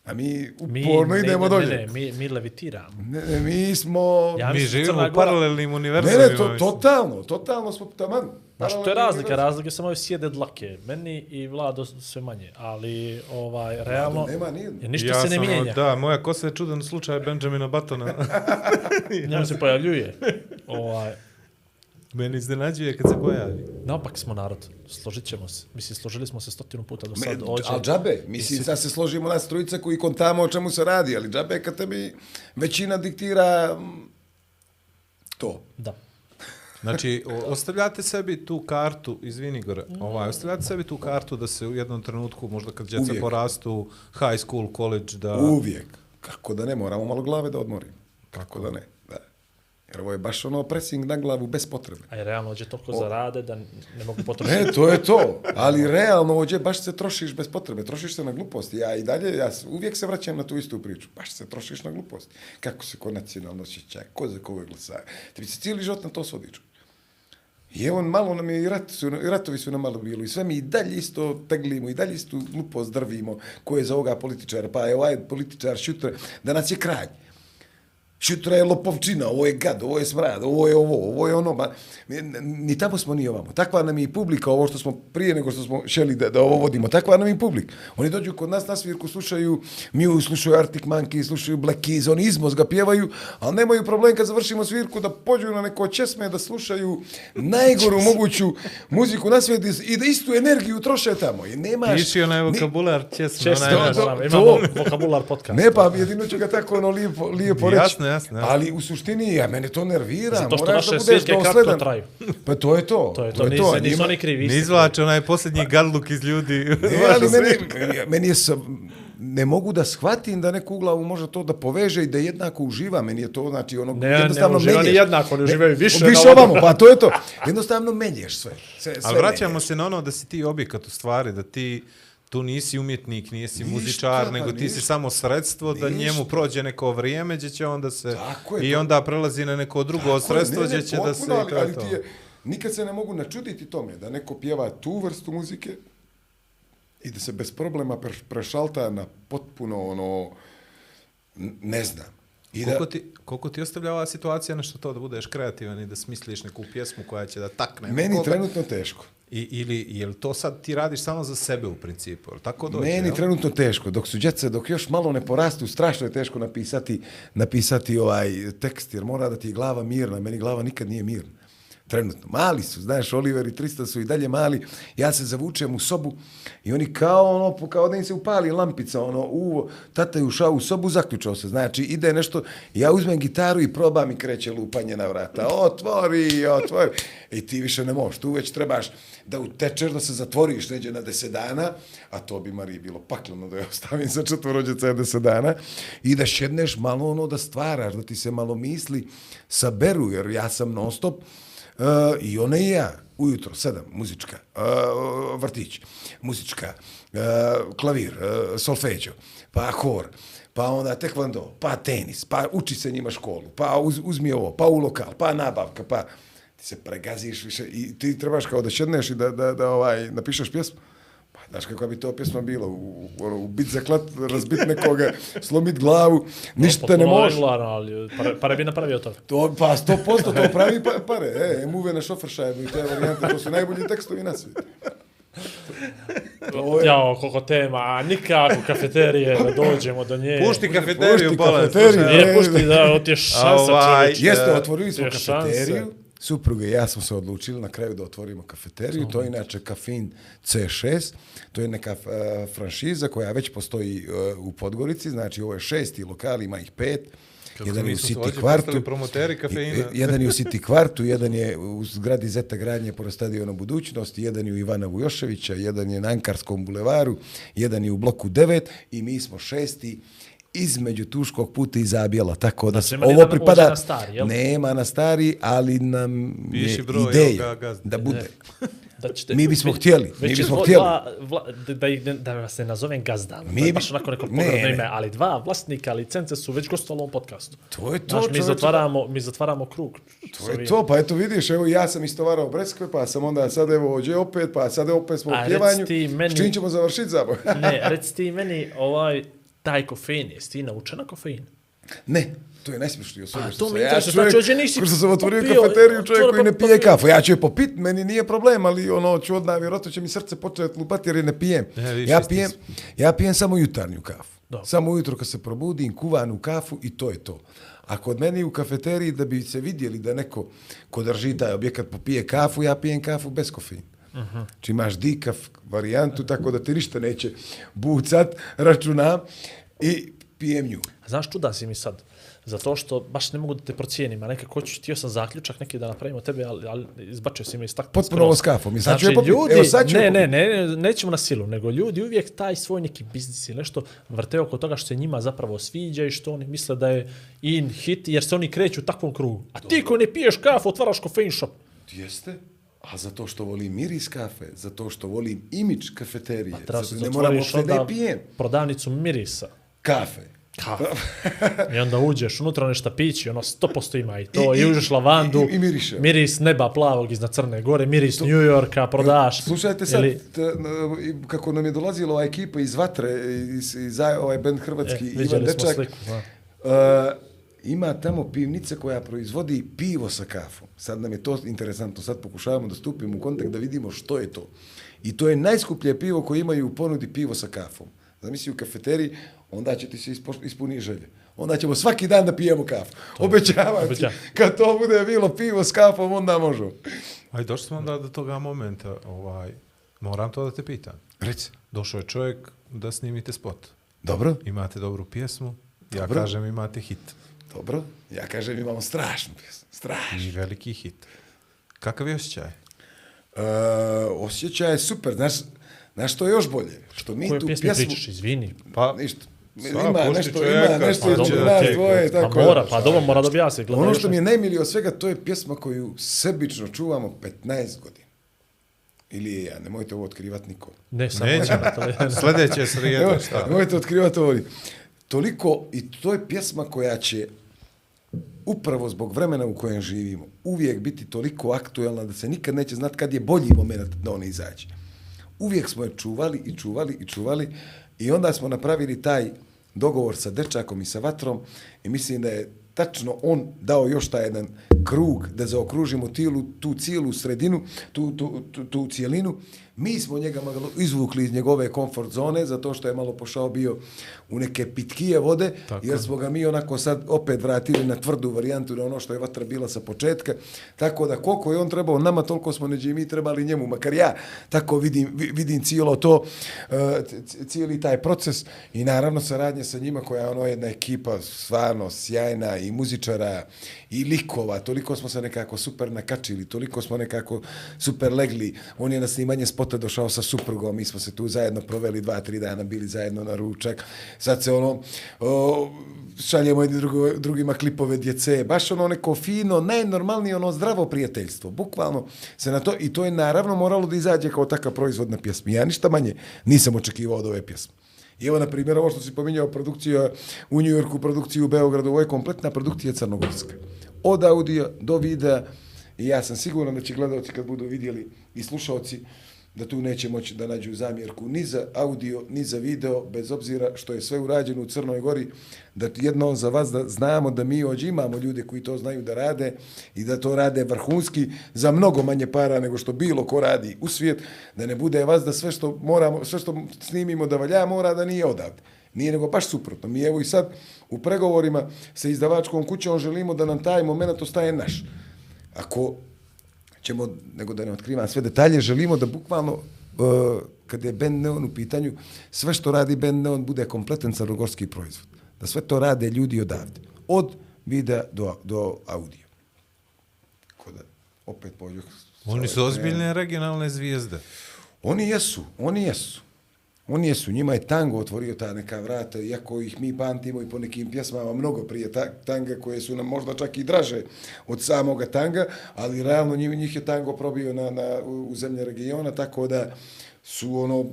A mi uporno mi, idemo ne, dolje. Ne, ne, mi, mi levitiramo. Ne, ne, mi smo... Ja Mi živimo u paralelnim Ne, univerzumima. ne, to, mislim. totalno, totalno smo taman. Znaš, to je razlika, razlika samo je sjede dlake. Meni i Vlado sve manje, ali ovaj, realno, nema nijedno. ništa ja se ne sam, mijenja. Da, moja kosa je čudan slučaj Benjamina Buttona. Njemu se pojavljuje. Ovaj, Meni iznenađuje kad se pojavi. naopak smo narod, složit ćemo se. Mislim, složili smo se stotinu puta do sad. Me, Ođe, ali džabe, mislim, sad se složimo nas trojica koji kontamo o čemu se radi, ali džabe kad tebi većina diktira mm, to. Da. Znači, ostavljate sebi tu kartu, izvini Gore, ovaj, ostavljate sebi tu kartu da se u jednom trenutku, možda kad djeca Uvijek. porastu, high school, college, da... Uvijek. Kako da ne, moramo malo glave da odmorimo. Kako da ne, da. Jer ovo je baš ono pressing na glavu bez potrebe. A je realno ođe toliko zarade da ne mogu potrošiti. Ne, to je to. Ali realno ovdje baš se trošiš bez potrebe. Trošiš se na gluposti. Ja i dalje, ja uvijek se vraćam na tu istu priču. Baš se trošiš na gluposti. Kako se ko nacionalno osjeća, ko za koga glasa. Ti bi se cijeli život na to svodiču. I evo, malo nam je i, rat su, i ratovi su nam malo bilo. I sve mi i dalje isto teglimo, i dalje isto glupost drvimo. Ko je za ovoga političara? Pa je ovaj političar šutra. Danas je kralj. Šutra je lopovčina, ovo je gad, ovo je smrad, ovo je ovo, ovo je ono. Ma, ni tamo smo, ni ovamo. Takva nam je i publika, ovo što smo prije nego što smo šeli da, da ovo vodimo, takva nam je i publik. Oni dođu kod nas na svirku, slušaju Mew, slušaju Arctic Monkey, slušaju Black Keys, oni izmoz ga pjevaju, ali nemaju problem kad završimo svirku da pođu na neko česme, da slušaju najgoru moguću muziku na svijetu i da istu energiju troše tamo. I nemaš... Piši onaj ni- vokabular česme. Onaj to- to- imamo vokabular podcast. Ne, pa jedino ću ga tako ono lijepo, lijepo reći. Jasno, jasno, jasno. Ali u suštini, ja, mene to nervira. Zato što moraš naše da kratko dosledan. traju. Pa to je to. To je to, je nisu, a nisu njima- oni krivi. Ne izvlače onaj posljednji gadluk iz ljudi. Ne, ali meni, meni, je sa, ne mogu da shvatim da neku glavu može to da poveže i da jednako uživa. Meni je to, znači, ono, Ne, ne uživa ni jednako, oni uživaju više Više ovamo, pa to je to. Jednostavno menješ sve. sve, sve Ali vraćamo menjaš. se na ono da si ti objekat u stvari, da ti tu nisi umjetnik, nisi Ništa, muzičar, pa nego ti si ništa. samo sredstvo da njemu prođe neko vrijeme gdje će onda se... Tako je, I to- onda prelazi na neko drugo Tako sredstvo gdje će da se... ali, ali to. je, nikad se ne mogu načuditi tome da neko pjeva tu vrstu muzike i da se bez problema pre- prešalta na potpuno ono, ne znam. I da, Koliko ti, koliko ti ostavlja ova situacija nešto to da budeš kreativan i da smisliš neku pjesmu koja će da takne? meni nekoga? trenutno teško. I, ili je li to sad ti radiš samo za sebe u principu? Jel tako dođe? Meni jel? trenutno teško, dok su djeca, dok još malo ne porastu, strašno je teško napisati, napisati ovaj tekst, jer mora da ti je glava mirna, meni glava nikad nije mirna. Trenutno. Mali su, znaš, Oliver i Tristan su i dalje mali. Ja se zavučem u sobu i oni kao ono, kao da im se upali lampica, ono, uvo, tata je ušao u sobu, zaključao se. Znači, ide nešto, ja uzmem gitaru i probam i kreće lupanje na vrata. Otvori, otvori. I ti više ne možeš, tu već trebaš da utečeš, da se zatvoriš neđe na deset dana, a to bi Mariji bilo pakleno da je ostavim za četvorođeca deset dana, i da šedneš malo ono da stvaraš, da ti se malo misli saberu, jer ja sam non stop, uh, i ona i ja, ujutro, sedam, muzička, uh, vrtić, muzička, uh, klavir, uh, solfeđo, pa hor, pa onda tekvando, pa tenis, pa uči se njima školu, pa uz, uzmi ovo, pa u lokal, pa nabavka, pa ti se pregaziš više i ti trebaš kao da šedneš i da, da, da ovaj, napišeš pjesmu. Znaš kako bi to pjesma bila, u, u, ono, u bit za klat, razbit nekoga, slomit glavu, ništa ne može. Potpuno ali pare, pare bi napravio to. To, pa, sto posto to pravi pa, pare. E, muve na šoferšajbu i te varijante, to su najbolji tekstovi na svijetu. To je... Jao, koliko tema, a nikako kafeterije da dođemo do nje. Pušti kafeteriju, pušti Bole. kafeteriju. Ne, pušti da, ti je šansa Ovaj, čovječe. Jeste, otvorili smo je kafeteriju. Supruga i ja smo se odlučili na kraju da otvorimo kafeteriju. To je inače kafin C6. To je neka uh, franšiza koja već postoji uh, u Podgorici. Znači, ovo je šesti lokal, ima ih pet. Kako jedan je u City kvartu. promoteri kafeina. Jedan je u City kvartu, jedan je u zgradi Zeta gradnje pored stadiona Budućnosti, jedan je u Ivana Vujoševića, jedan je na Ankarskom bulevaru, jedan je u bloku 9 i mi smo šesti između Tuškog puta i Zabjela, tako da Znači, se ovo pripada... na stari, jel? Nema na stari, ali nam Piši je broj, ideja ga, gazda. da bude. Da ćete, Mi bismo htjeli, mi bismo htjeli. Dva, vla, da, da, da vas ne nazovem gazdama. Mi bi- baš onako neko Ne, ne. ime, ali dva vlasnika licence su već gostovali u ovom podcastu. To je to, Znaš, mi zatvaramo, mi zatvaramo krug. To je to, pa eto vidiš, evo ja sam istovarao Breskve, pa sam onda sad evo ođe opet, pa sad opet smo u pjevanju. meni- S čim ćemo završiti zabo? Ne, reci ti meni, ovaj, taj kofein, jesi ti naučena kofein? Ne, to je najsmiješnije od svega A, što to sam. me Ja čovjek, znači, hoće nisi što sam otvorio popio, kafeteriju, čovjek koji ne pa- pije popio. kafu. Ja ću je popit, meni nije problem, ali ono ću odmah, vjerojatno će mi srce početi lupati jer je ne pijem. E, vidiš, ja pijem, ja pijem samo jutarnju kafu. Dobro. Samo ujutro kad se probudim, kuvanu kafu i to je to. A kod meni u kafeteriji da bi se vidjeli da neko ko drži taj objekat popije kafu, ja pijem kafu bez kofeina. Uh -huh. Či imaš dikaf varijantu, tako da ti ništa neće bucat, računam i pijem nju. A Znaš, čuda si mi sad. Zato što baš ne mogu da te procijenim, a nekako ću, htio sam zaključak neki da napravimo tebe, ali, ali izbačio si mi iz takve Potpuno ovo s kafom. I sad ću Znači, popit. ljudi, Evo, sad ću ne, ne, ne, ne, nećemo na silu, nego ljudi uvijek taj svoj neki biznis ili nešto vrte oko toga što se njima zapravo sviđa i što oni misle da je in hit, jer se oni kreću u takvom krugu. A ti koji ne piješ kafu, otvaraš kofein shop. Jeste. A zato što volim miris kafe, zato što volim imidž kafeterije, Treba zato ne moram uopšte da je pijem. prodavnicu mirisa. Kafe. Kafe. I onda uđeš unutra nešto pići, ono 100% ima i to, i, I- i i- uđeš lavandu, i- i miriše. miris neba plavog iznad Crne Gore, miris New Yorka, prodaš. Slušajte sad, Ili- t, n- i kako nam je dolazila ova ekipa iz Vatre, iz, iz ovaj band hrvatski, E, Ivan vidjeli smo Dečak, sliku, uh, ima tamo pivnica koja proizvodi pivo sa kafom. Sad nam je to interesantno, sad pokušavamo da stupimo u kontakt da vidimo što je to. I to je najskuplje pivo koje imaju u ponudi pivo sa kafom. Zamisli u kafeteriji, onda će ti se ispuni želje. Onda ćemo svaki dan da pijemo kafu. Obećavam ti, kad to bude bilo pivo s kafom, onda možemo. Aj, došli smo onda do toga momenta, ovaj, moram to da te pitam. Reci. Došao je čovjek da snimite spot. Dobro, Imate dobru pjesmu, ja Dobro. kažem imate hit. Dobro. Ja kažem imamo strašnu pjesmu. Strašnu. I veliki hit. Kakav je osjećaj? Uh, osjećaj je super. Znaš, znaš što je još bolje? Što mi Koju tu pjesmu pjesmu... pričaš, izvini. Pa, Ništa. Sva, ima nešto, čovjeka, ima nešto pa će nas tek- dvoje. Pa Tako mora, da. pa dobro, mora da objasni. Ono što mi je najmilije od svega, to je pjesma koju sebično čuvamo 15 godina. Ili je ja, nemojte ovo otkrivat niko. Ne, samo Nećemo. Sljedeće srijede, Nemoj- šta? Nemojte otkrivati ovo. Toliko, i to je pjesma koja će upravo zbog vremena u kojem živimo, uvijek biti toliko aktuelna da se nikad neće znati kad je bolji moment da ona izađe. Uvijek smo je čuvali i čuvali i čuvali i onda smo napravili taj dogovor sa dečakom i sa vatrom i mislim da je tačno on dao još taj jedan krug da zaokružimo tilu, tu cijelu sredinu, tu, tu, tu, tu cijelinu. Mi smo njega malo izvukli iz njegove komfort zone, zato što je malo pošao bio u neke pitkije vode, Tako. jer smo ga mi onako sad opet vratili na tvrdu varijantu, na ono što je vatra bila sa početka. Tako da koliko je on trebao nama, toliko smo neđe i mi trebali njemu. Makar ja tako vidim, vi- vidim cijelo to, e, cijeli taj proces i naravno saradnje sa njima koja je ono jedna ekipa stvarno sjajna i muzičara i likova. Toliko smo se nekako super nakačili, toliko smo nekako super legli. On je na snimanje spota došao sa suprugom, mi smo se tu zajedno proveli dva, tri dana, bili zajedno na ručak. Sad se ono, o, šaljemo jedni drugo, drugima klipove djece, baš ono neko fino, najnormalnije ono zdravo prijateljstvo, bukvalno se na to, i to je naravno moralo da izađe kao takav proizvod na pjesmi. Ja ništa manje nisam očekivao od ove pjesme. I evo, na primjer, ovo što si pominjao, produkcija u Njujorku, produkciju u Beogradu, ovo je kompletna produkcija crnogorska. Od audija do videa, i ja sam siguran da će gledalci kad budu vidjeli i slušalci, da tu neće moći da nađu zamjerku ni za audio, ni za video, bez obzira što je sve urađeno u Crnoj Gori, da jedno za vas da znamo da mi ođe imamo ljude koji to znaju da rade i da to rade vrhunski za mnogo manje para nego što bilo ko radi u svijet, da ne bude vas da sve što moramo, sve što snimimo da valja mora da nije odavde. Nije nego baš suprotno. Mi evo i sad u pregovorima sa izdavačkom kućom želimo da nam taj moment ostaje naš. Ako ćemo, nego da ne otkrivam sve detalje, želimo da bukvalno, uh, kad je Ben Neon u pitanju, sve što radi Ben Neon bude kompletan crnogorski proizvod. Da sve to rade ljudi odavde. Od videa do, do audio. Tako da, opet pođu. Oni su ozbiljne regionalne zvijezde. Oni jesu, oni jesu. Oni jesu, njima je tango otvorio ta neka vrata, iako ih mi pamtimo i po nekim pjesmama mnogo prije ta, tanga koje su nam možda čak i draže od samoga tanga, ali realno njih, njih je tango probio na, na, u, u zemlje regiona, tako da su ono,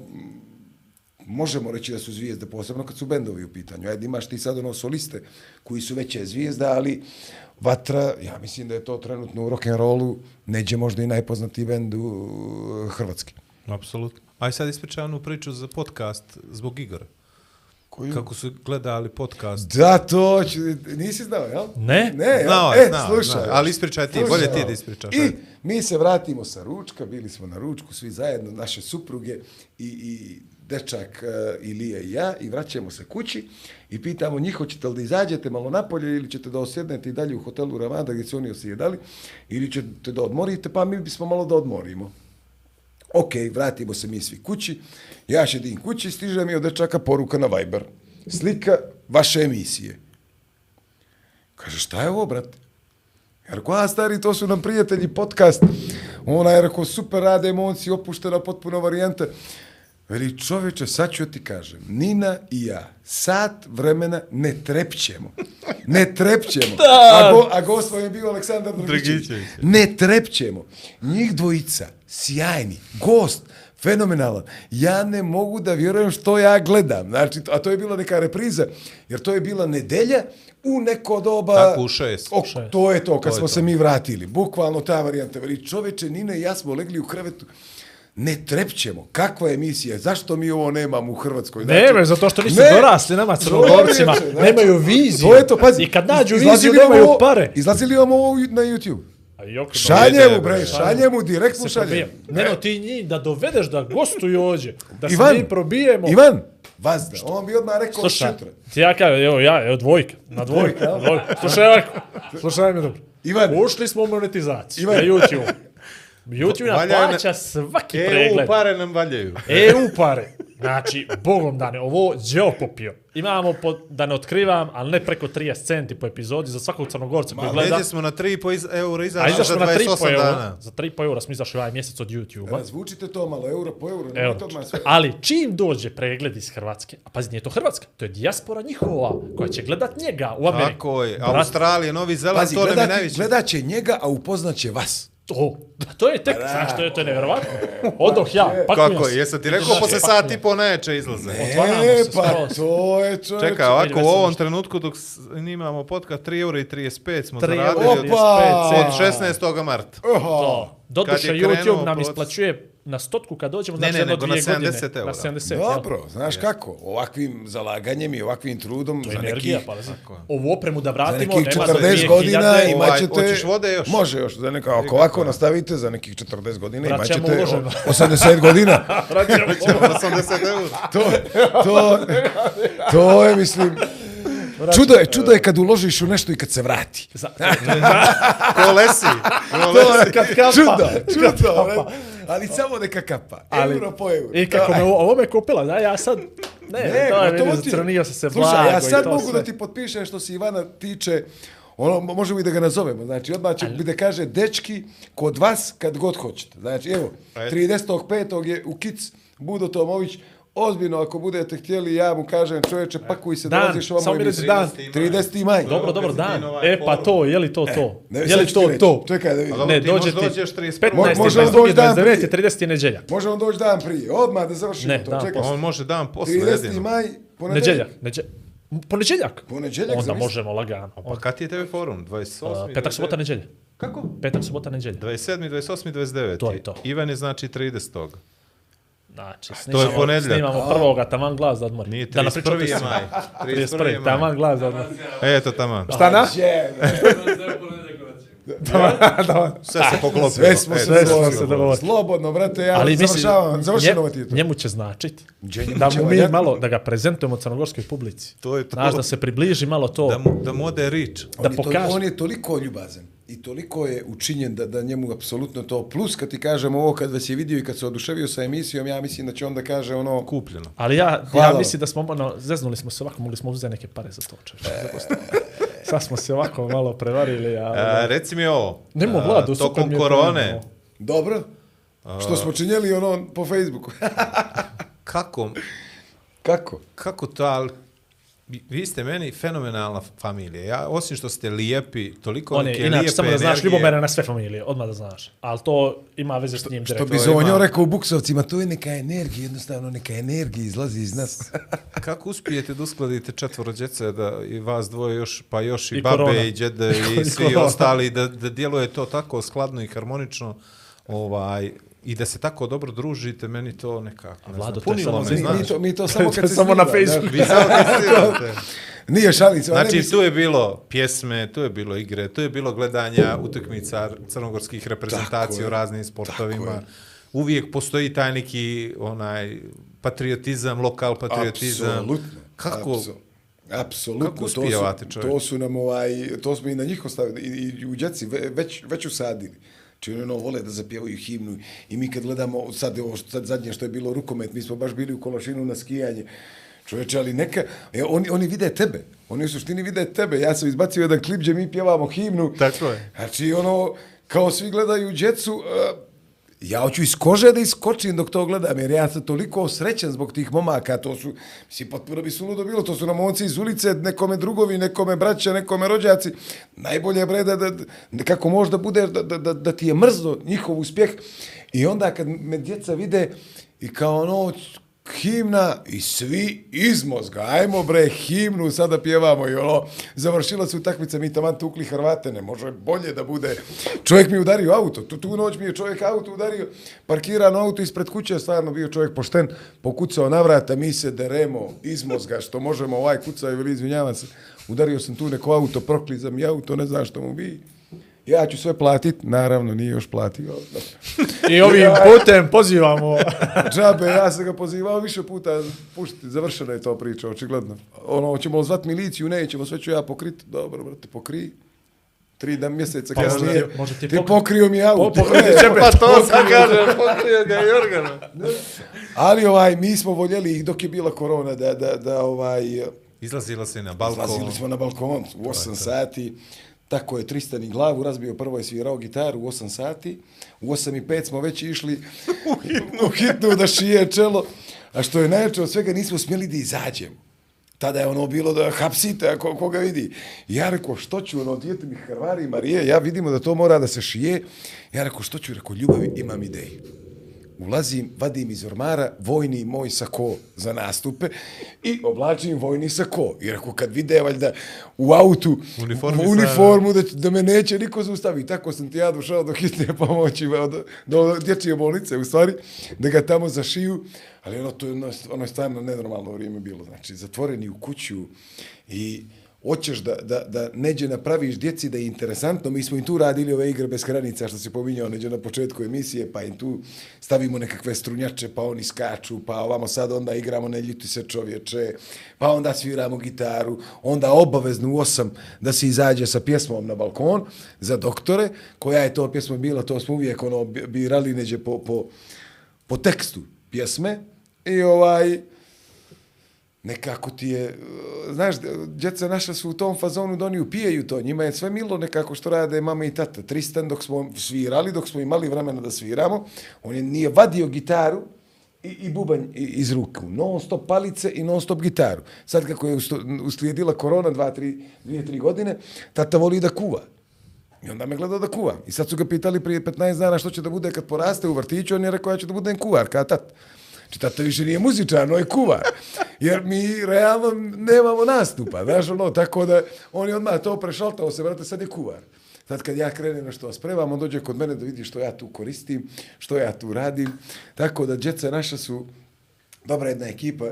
možemo reći da su zvijezde, posebno kad su bendovi u pitanju. Ajde, imaš ti sad ono soliste koji su veće zvijezda, ali Vatra, ja mislim da je to trenutno u rock'n'rollu, neđe možda i najpoznatiji bend u Hrvatski. Apsolutno. Aj sad ispričaj onu priču za podcast zbog Igora. Koju? Kako su gledali podcast. Da, to ću, nisi znao, jel? Ne. Ne, jel? Znao e, znao, slušaj. znao. Ali ispričaj ti, Slušaj, bolje ti da ispričaš, I ajde. mi se vratimo sa ručka, bili smo na ručku, svi zajedno, naše supruge i, i dečak uh, Ilija i ja, i vraćamo se kući i pitamo njih, hoćete li da izađete malo napolje ili ćete da osjednete i dalje u hotelu Ramada gdje su oni osjedali ili ćete da odmorite, pa mi bismo malo da odmorimo. Ok, vratimo se mi svi kući, ja šedim kući, stiže mi od dečaka poruka na Viber. Slika vaše emisije. Kaže, šta je ovo, brate? Ja rekao, a stari, to su nam prijatelji podcast. Ona je rekao, super rade emocije, opuštena potpuno varijanta. Veli, čoveče, sad ću ti kažem, Nina i ja, sat vremena ne trepćemo. Ne trepćemo. A, go, a gost vam je bio Aleksandar. Dragićević. Ne trepćemo. Njih dvojica, sjajni, gost, fenomenalan. Ja ne mogu da vjerujem što ja gledam. Znači, a to je bila neka repriza, jer to je bila nedelja u neko doba... Tako, u šest. To je to, kad To smo to. se mi vratili. Bukvalno ta varijanta. Veli, čoveče, Nina i ja smo legli u krevetu. Ne trepćemo. Kakva emisija? Zašto mi ovo nemamo u Hrvatskoj? Ne, be, zato što nisu ne. dorasli nama crnogorcima, znači, nemaju viziju. To je to, pazi. I kad nađu viziju, nemaju ovo- pare. Izlazi li vam ovo na YouTube? Šalje mu, bre, šalje mu, direkt mu se šalje. probijemo. Neno, ti njih da dovedeš da gostuju ođe, da se Ivan, mi probijemo. Ivan, vazda, on bi odmah rekao Slušaj, šutra. ti ja kažem, evo ja, evo dvojka, na dvojka, na dvojka. Slušaj slušaj me dobro. Ivan. Ušli smo u monetizaciju Ivan. na YouTube. YouTube nam Valjaju na- plaća svaki EU pregled. pare nam valjaju. EU pare. Znači, bogom dane, ovo đeo popio. Imamo, po, da ne otkrivam, ali ne preko 30 centi po epizodi za svakog crnogorca koji gleda. Neđe smo na 3,5 iz, euro A izašli za na 3,5 28 eura. dana. Za 3,5 eura smo izašli ovaj mjesec od YouTube-a. Razvučite to malo, euro po euro, Evo, nemojte odmah sve. ali čim dođe pregled iz Hrvatske, a pazi, nije to Hrvatska, to je dijaspora njihova koja će gledat njega u Ameriku. Tako je. Brat, Australija, Novi Zeland, Pazi, to nam je najviše. gledat će njega, a upoznaće vas. To, da, to je tek, znaš, to je, to je nevjerovatno. Odoh ja, pakujem Kako se. je? Jesam ti rekao Znači, posle sat i po najjače izlaze? Otvaramo E, se pa skroz. to je čovječe. Čekaj, ovako u ovom trenutku dok s- imamo podcast 3 eura i 35 smo 3 zaradili eura od, Opa! 35 od centi. 16. marta. To. Doduše, YouTube nam isplaćuje na stotku kad dođemo, Ne, znači ne, jedno nego na dvije godine. 70 eura. Na 70, jel? Dobro, znaš kako, ovakvim zalaganjem i ovakvim trudom To za je energija, nekih, pa razi. Tako je. Ovu opremu da za vratimo, nekih nema za 40 2000 godina Ovaj, imat ćete... hoćeš vode još? Može još, za neka, ako ovako nastavite, za nekih 40 godina imat Vraćamo ćete uloženo. 80 godina. Vraćamo 80 eura. To, to, to je, mislim... Čudo je, čudo je kad uložiš u nešto i kad se vrati. Za- Kolesi. To je kad kapa. Čudo, čudo, kapa. ali samo neka kapa. Ali- Euro po euro. I kako me ovo me kupila, da, ja sad... Ne, Ne, to je meni ti- zacrnio sam se Slušaj, blago ja i sad to mogu sve. da ti potpišem što se Ivana tiče, ono, mo- možemo i da ga nazovemo, znači odmah će bi da kaže, dečki, kod vas kad god hoćete. Znači, evo, Ajde. 35. je u Kic, Budo Tomović, ozbiljno, ako budete htjeli, ja mu kažem, čovječe, pakuj se, Dan, dolaziš ovamo mi reci emisiju. dan. 30. maj. Dobro, dobro, dan. ovaj E, pa to, je li to to? Ne, Je li to reći. to? Čekaj da vidim. A dobro, Ne, ti dođe ti dođeš 35. 15. Može on 22. doći dan 29. prije. 30. je nedjelja. Može on doći dan prije, odmah da završimo Ne, to. dan Čekaj, On može dan posle 30. jedino. maj, ponedeljak. Nedjelja. Nedje... Ponedjeljak? Ponedjeljak, Onda možemo lagano. Pa kad ti je TV forum? 28. Uh, petak, subota, nedjelja. Kako? Petak, subota, nedjelja. 27. 28. 29. To je to. Ivan je znači 30. Znači, To je snimamo, ponedjeljak. snimamo prvoga, taman glas da odmori. Nije Da nam pričate 31. sve. maj. 31. 31. maj. Taman glas da odmori. Eto, tamo. Šta na? Sve se poklopilo. Sve smo se, Sve se dogovorili. Slobodno, brate, ja Ali mislim, završavam, završeno nje- ti to. njemu će značit Gdje njemu da mu mi malo, da ga prezentujemo crnogorskoj publici. To je to. Znaš, da se približi malo to. Da mu, da mu ode rič. da on, pokaže. on je toliko ljubazan i toliko je učinjen da, da njemu apsolutno to plus kad ti kažem ovo kad vas je vidio i kad se oduševio sa emisijom ja mislim da će onda kaže ono Kupljeno. Ali ja, Hvala ja mislim da smo, ono, zeznuli smo se ovako, mogli smo uzeti neke pare za to, čovječe. Sad smo se ovako malo prevarili, a... A, reci mi ovo. Ne mogu a, super Tokom korone, to, ono. dobro. Što smo činjeli ono po Facebooku. kako, kako? Kako to, ali vi- ste meni fenomenalna familija. Ja, osim što ste lijepi, toliko On neke je, inače, lijepe samo da znaš, energije. ljubomera na sve familije, odmah da znaš. Ali to ima veze s njim što direktno. bi to Zonjo ima- rekao u Buksovcima to je neka energija jednostavno neka energija izlazi iz nas Kako uspijete da uskladite četvoro djece, da i vas dvoje još, pa još i, I babe korona. i džede i svi ostali, da, da djeluje to tako skladno i harmonično, ovaj, i da se tako dobro družite, meni to nekako, ne Vlado, znam, to punilo samo me, mi, znaš. mi, to, mi to samo To je kad se samo na Facebooku. Vi samo testirate. da. nije šalica ne Znači, mislim- tu je bilo pjesme, tu je bilo igre, tu je bilo gledanja utakmica crnogorskih reprezentacija je. u raznim sportovima. je. Uvijek postoji taj neki onaj patriotizam, lokal patriotizam. Apsolutno. Kako, apso- Apsolutno. Kako to su- uspijevate, čovječe? To su nam ovaj, to smo i na njih ostavili, i, i u djeci ve- već, već usadili. Či oni ono vole da zapjevaju himnu i mi kad gledamo sad ovo sad zadnje što je bilo rukomet, mi smo baš bili u Kološinu na skijanje. Čovječe, ali neka, e, oni, oni vide tebe, oni u suštini vide tebe. Ja sam izbacio jedan klip gdje mi pjevamo himnu. Tako je. Znači, ono, kao svi gledaju djecu, uh, ja hoću iz kože da iskočim dok to gledam, jer ja sam toliko srećan zbog tih momaka, to su, mislim, potpuno bi suludo bilo, to su nam momci iz ulice, nekome drugovi, nekome braća, nekome rođaci, najbolje bre da, da, da kako možda bude, da, da, da, da ti je mrzno njihov uspjeh, i onda kad me djeca vide i kao ono, himna i svi iz mozga. Ajmo bre, himnu sada pjevamo i ono, završila se utakmica, mi taman tukli Hrvate, ne može bolje da bude. Čovjek mi udario auto, tu, tu noć mi je čovjek auto udario, parkirano auto ispred kuće, stvarno bio čovjek pošten, pokucao na vrata, mi se deremo iz mozga, što možemo, ovaj kucao i veli, izvinjavam se, udario sam tu neko auto, proklizam i auto, ne znam što mu bi. Ja ću sve platit, naravno nije još platio. I ovim putem pozivamo... Džabe, ja sam ga pozivao više puta, pušti, završena je to priča, očigledno. Ono, hoćemo zvat miliciju, nećemo, sve ću ja pokriti. Dobro, brate, pokri. Tri da mjeseca Pa kasnije, možda ti- možda ti ti pokri- pokrio mi auto. Po- pokrio. Pa to sam kaže, pokrio ga i organo. Ali ovaj, mi smo voljeli ih dok je bila korona da, da, da ovaj, Izlazila se na balkon. Izlazili smo na balkon u 8 sati. Tako je Tristan i glavu razbio, prvo je svirao gitaru u 8 sati. U 8 i 5 smo već išli u hitnu da šije čelo. A što je najjače od svega, nismo smjeli da izađemo. Tada je ono bilo da hapsite ako koga vidi. Ja rekao, što ću, ono, dijete mi Hrvari i Marije, ja vidimo da to mora da se šije. Ja rekao, što ću, rekao, ljubavi, imam ideju. Ulazim, vadim iz ormara vojni moj sako za nastupe i oblačim vojni sako. I rekao, kad vide valjda u autu Uniformisano. u uniformu da, da me neće niko zaustaviti. Tako sam ti ja došao do hitne pomoći, do, do dječje bolnice, u stvari, da ga tamo zašiju. Ali ono, to je, ono, ono je stvarno nenormalno vrijeme bilo. Znači, zatvoreni u kuću i hoćeš da, da, da neđe napraviš djeci da je interesantno, mi smo im tu radili ove igre bez granica, što si pominjao neđe na početku emisije, pa im tu stavimo nekakve strunjače, pa oni skaču, pa ovamo sad onda igramo ne ljuti se čovječe, pa onda sviramo gitaru, onda obavezno u osam da se izađe sa pjesmom na balkon za doktore, koja je to pjesma bila, to smo uvijek ono, birali neđe po, po, po tekstu pjesme i ovaj, nekako ti je, eh, znaš, djeca naša su u tom fazonu da oni upijaju to, njima je sve milo nekako što rade mama i tata. Tristan dok smo svirali, dok smo imali vremena da sviramo, on je nije vadio gitaru i, i bubanj i- iz ruku, non stop palice i non stop gitaru. Sad kako je uslijedila korona dva, tri, dvije, tri godine, tata voli da kuva. I onda me gledao da kuvam. I sad su ga pitali prije 15 dana što će da bude kad poraste u vrtiću, on je rekao ja ću da budem kuvar, kao tat. Znači, tata više nije muzičar, ono je kuvar. Jer mi realno nemamo nastupa, znaš, ono, tako da on je odmah to prešaltao se, brate, sad je kuvar. Sad kad ja krenem nešto spremam, on dođe kod mene da vidi što ja tu koristim, što ja tu radim. Tako da djeca naša su dobra jedna ekipa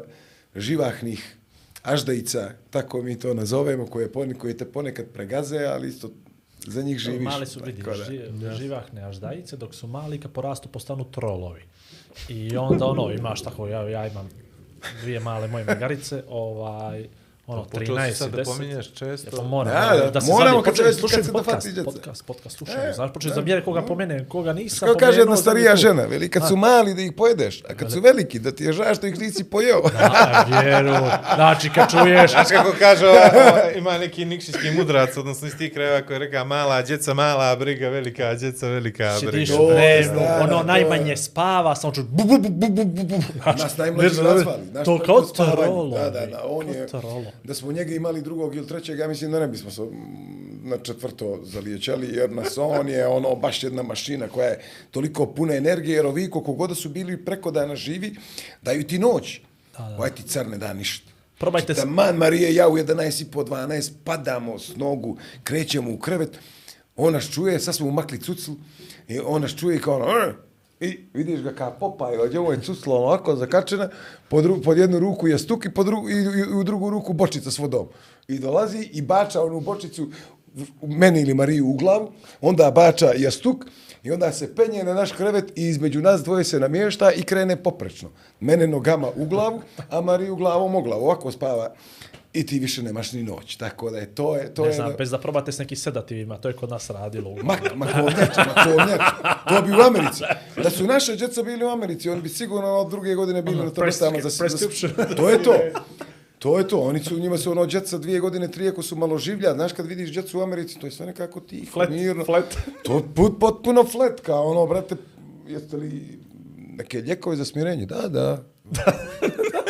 živahnih aždajica, tako mi to nazovemo, koje, pone, koje te ponekad pregaze, ali isto za njih živiš. Mali su, vidi, ži, živahne aždajice, dok su mali kad porastu postanu trolovi. I onda ono, imaš tako, ja, ja imam dvije male moje megarice, ovaj, ono, Počeo 13 si i sad da 10. pominješ Ja često. pa moram, Da, da, da, da se moramo kad se- slušaju kad podcast, djeca. podcast, podcast, slušaju, E, znaš, počeli da. mjere koga pomene, koga nisam Kako kaže jedna pomenuo, starija da žena, veli, kad su mali da ih pojedeš, a kad su veliki da ti je žao što ih nisi pojeo. A, vjeru, znači kad čuješ, Znaš kako kaže, ima neki nikšićki mudrac, odnosno iz tih krajeva koji reka mala djeca, mala briga, velika djeca, velika briga. Dnevno, stara, ono najmanje spava, samo čuš bu bu bu bu bu bu bu. Nas najmlađi nazvali. Znaš, To kao trolo. Da, da, da, on je, Kao. Da smo njega imali drugog ili trećeg, ja mislim da ne bismo se mm, na četvrto zaliječali, jer nas on je ono baš jedna mašina koja je toliko puna energije, jer ovi koliko god su bili preko dana živi, daju ti noć. Da, da. Ovaj ti car ne da ništa. Probajte Da se- man Marije, ja u 11 i po 12 padamo s nogu, krećemo u krevet, on nas čuje, sad smo umakli cuclu, i on nas čuje kao ono, "Arr!" I vidiš ga kao Popaj, ovdje ovo je cucla ovako ono, zakačena, pod, ru, pod jednu ruku je stuk i, pod ru, i, i, u drugu ruku bočica s vodom. I dolazi i bača onu bočicu u meni ili Mariju u glavu, onda bača jastuk i onda se penje na naš krevet i između nas dvoje se namješta i krene poprečno. Mene nogama u glavu, a Mariju glavom u glavu. Ovako spava i ti više nemaš ni noć. Tako da je to je... To Ne je znam, bez da probate s nekim sedativima, to je kod nas radilo. uglavnom. Mak, makovnjač, makovnjač. To bi u Americi. Da su naše djeca bili u Americi, oni bi sigurno od druge godine bili Ono, na tome tamo za, prescrip- za, prescription. To je to. To je to. Oni su, njima su ono djeca dvije godine, tri, ako su malo življa. Znaš, kad vidiš djecu u Americi, to je sve nekako tiho, Flat, mirno. flat. To put, potpuno flat, kao ono, brate, jeste li neke ljekove za smirenje? Da, da.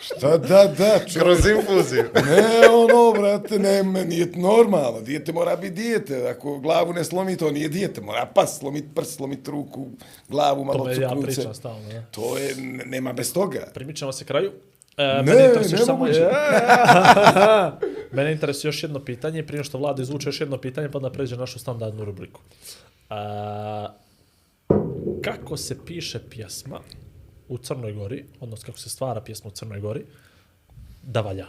Šta da, da, čovječ. Kroz infuziju. Ne, ono, brate, ne, nije normalno. Dijete mora biti dijete. Ako glavu ne slomi, to nije dijete. Mora pas, slomit prst, slomit ruku, glavu, To malo me ja cukruce. pričam stalno. Ne? To je, ne- nema bez toga. Primičamo se kraju. E, Ne, mene interesuje ne samo... moguće. mene interesuje još jedno pitanje, prije što vlada izvuče još jedno pitanje, pa da pređe na našu standardnu rubriku. A, kako se piše pjesma u Crnoj Gori, odnosno kako se stvara pjesma u Crnoj Gori, da valja?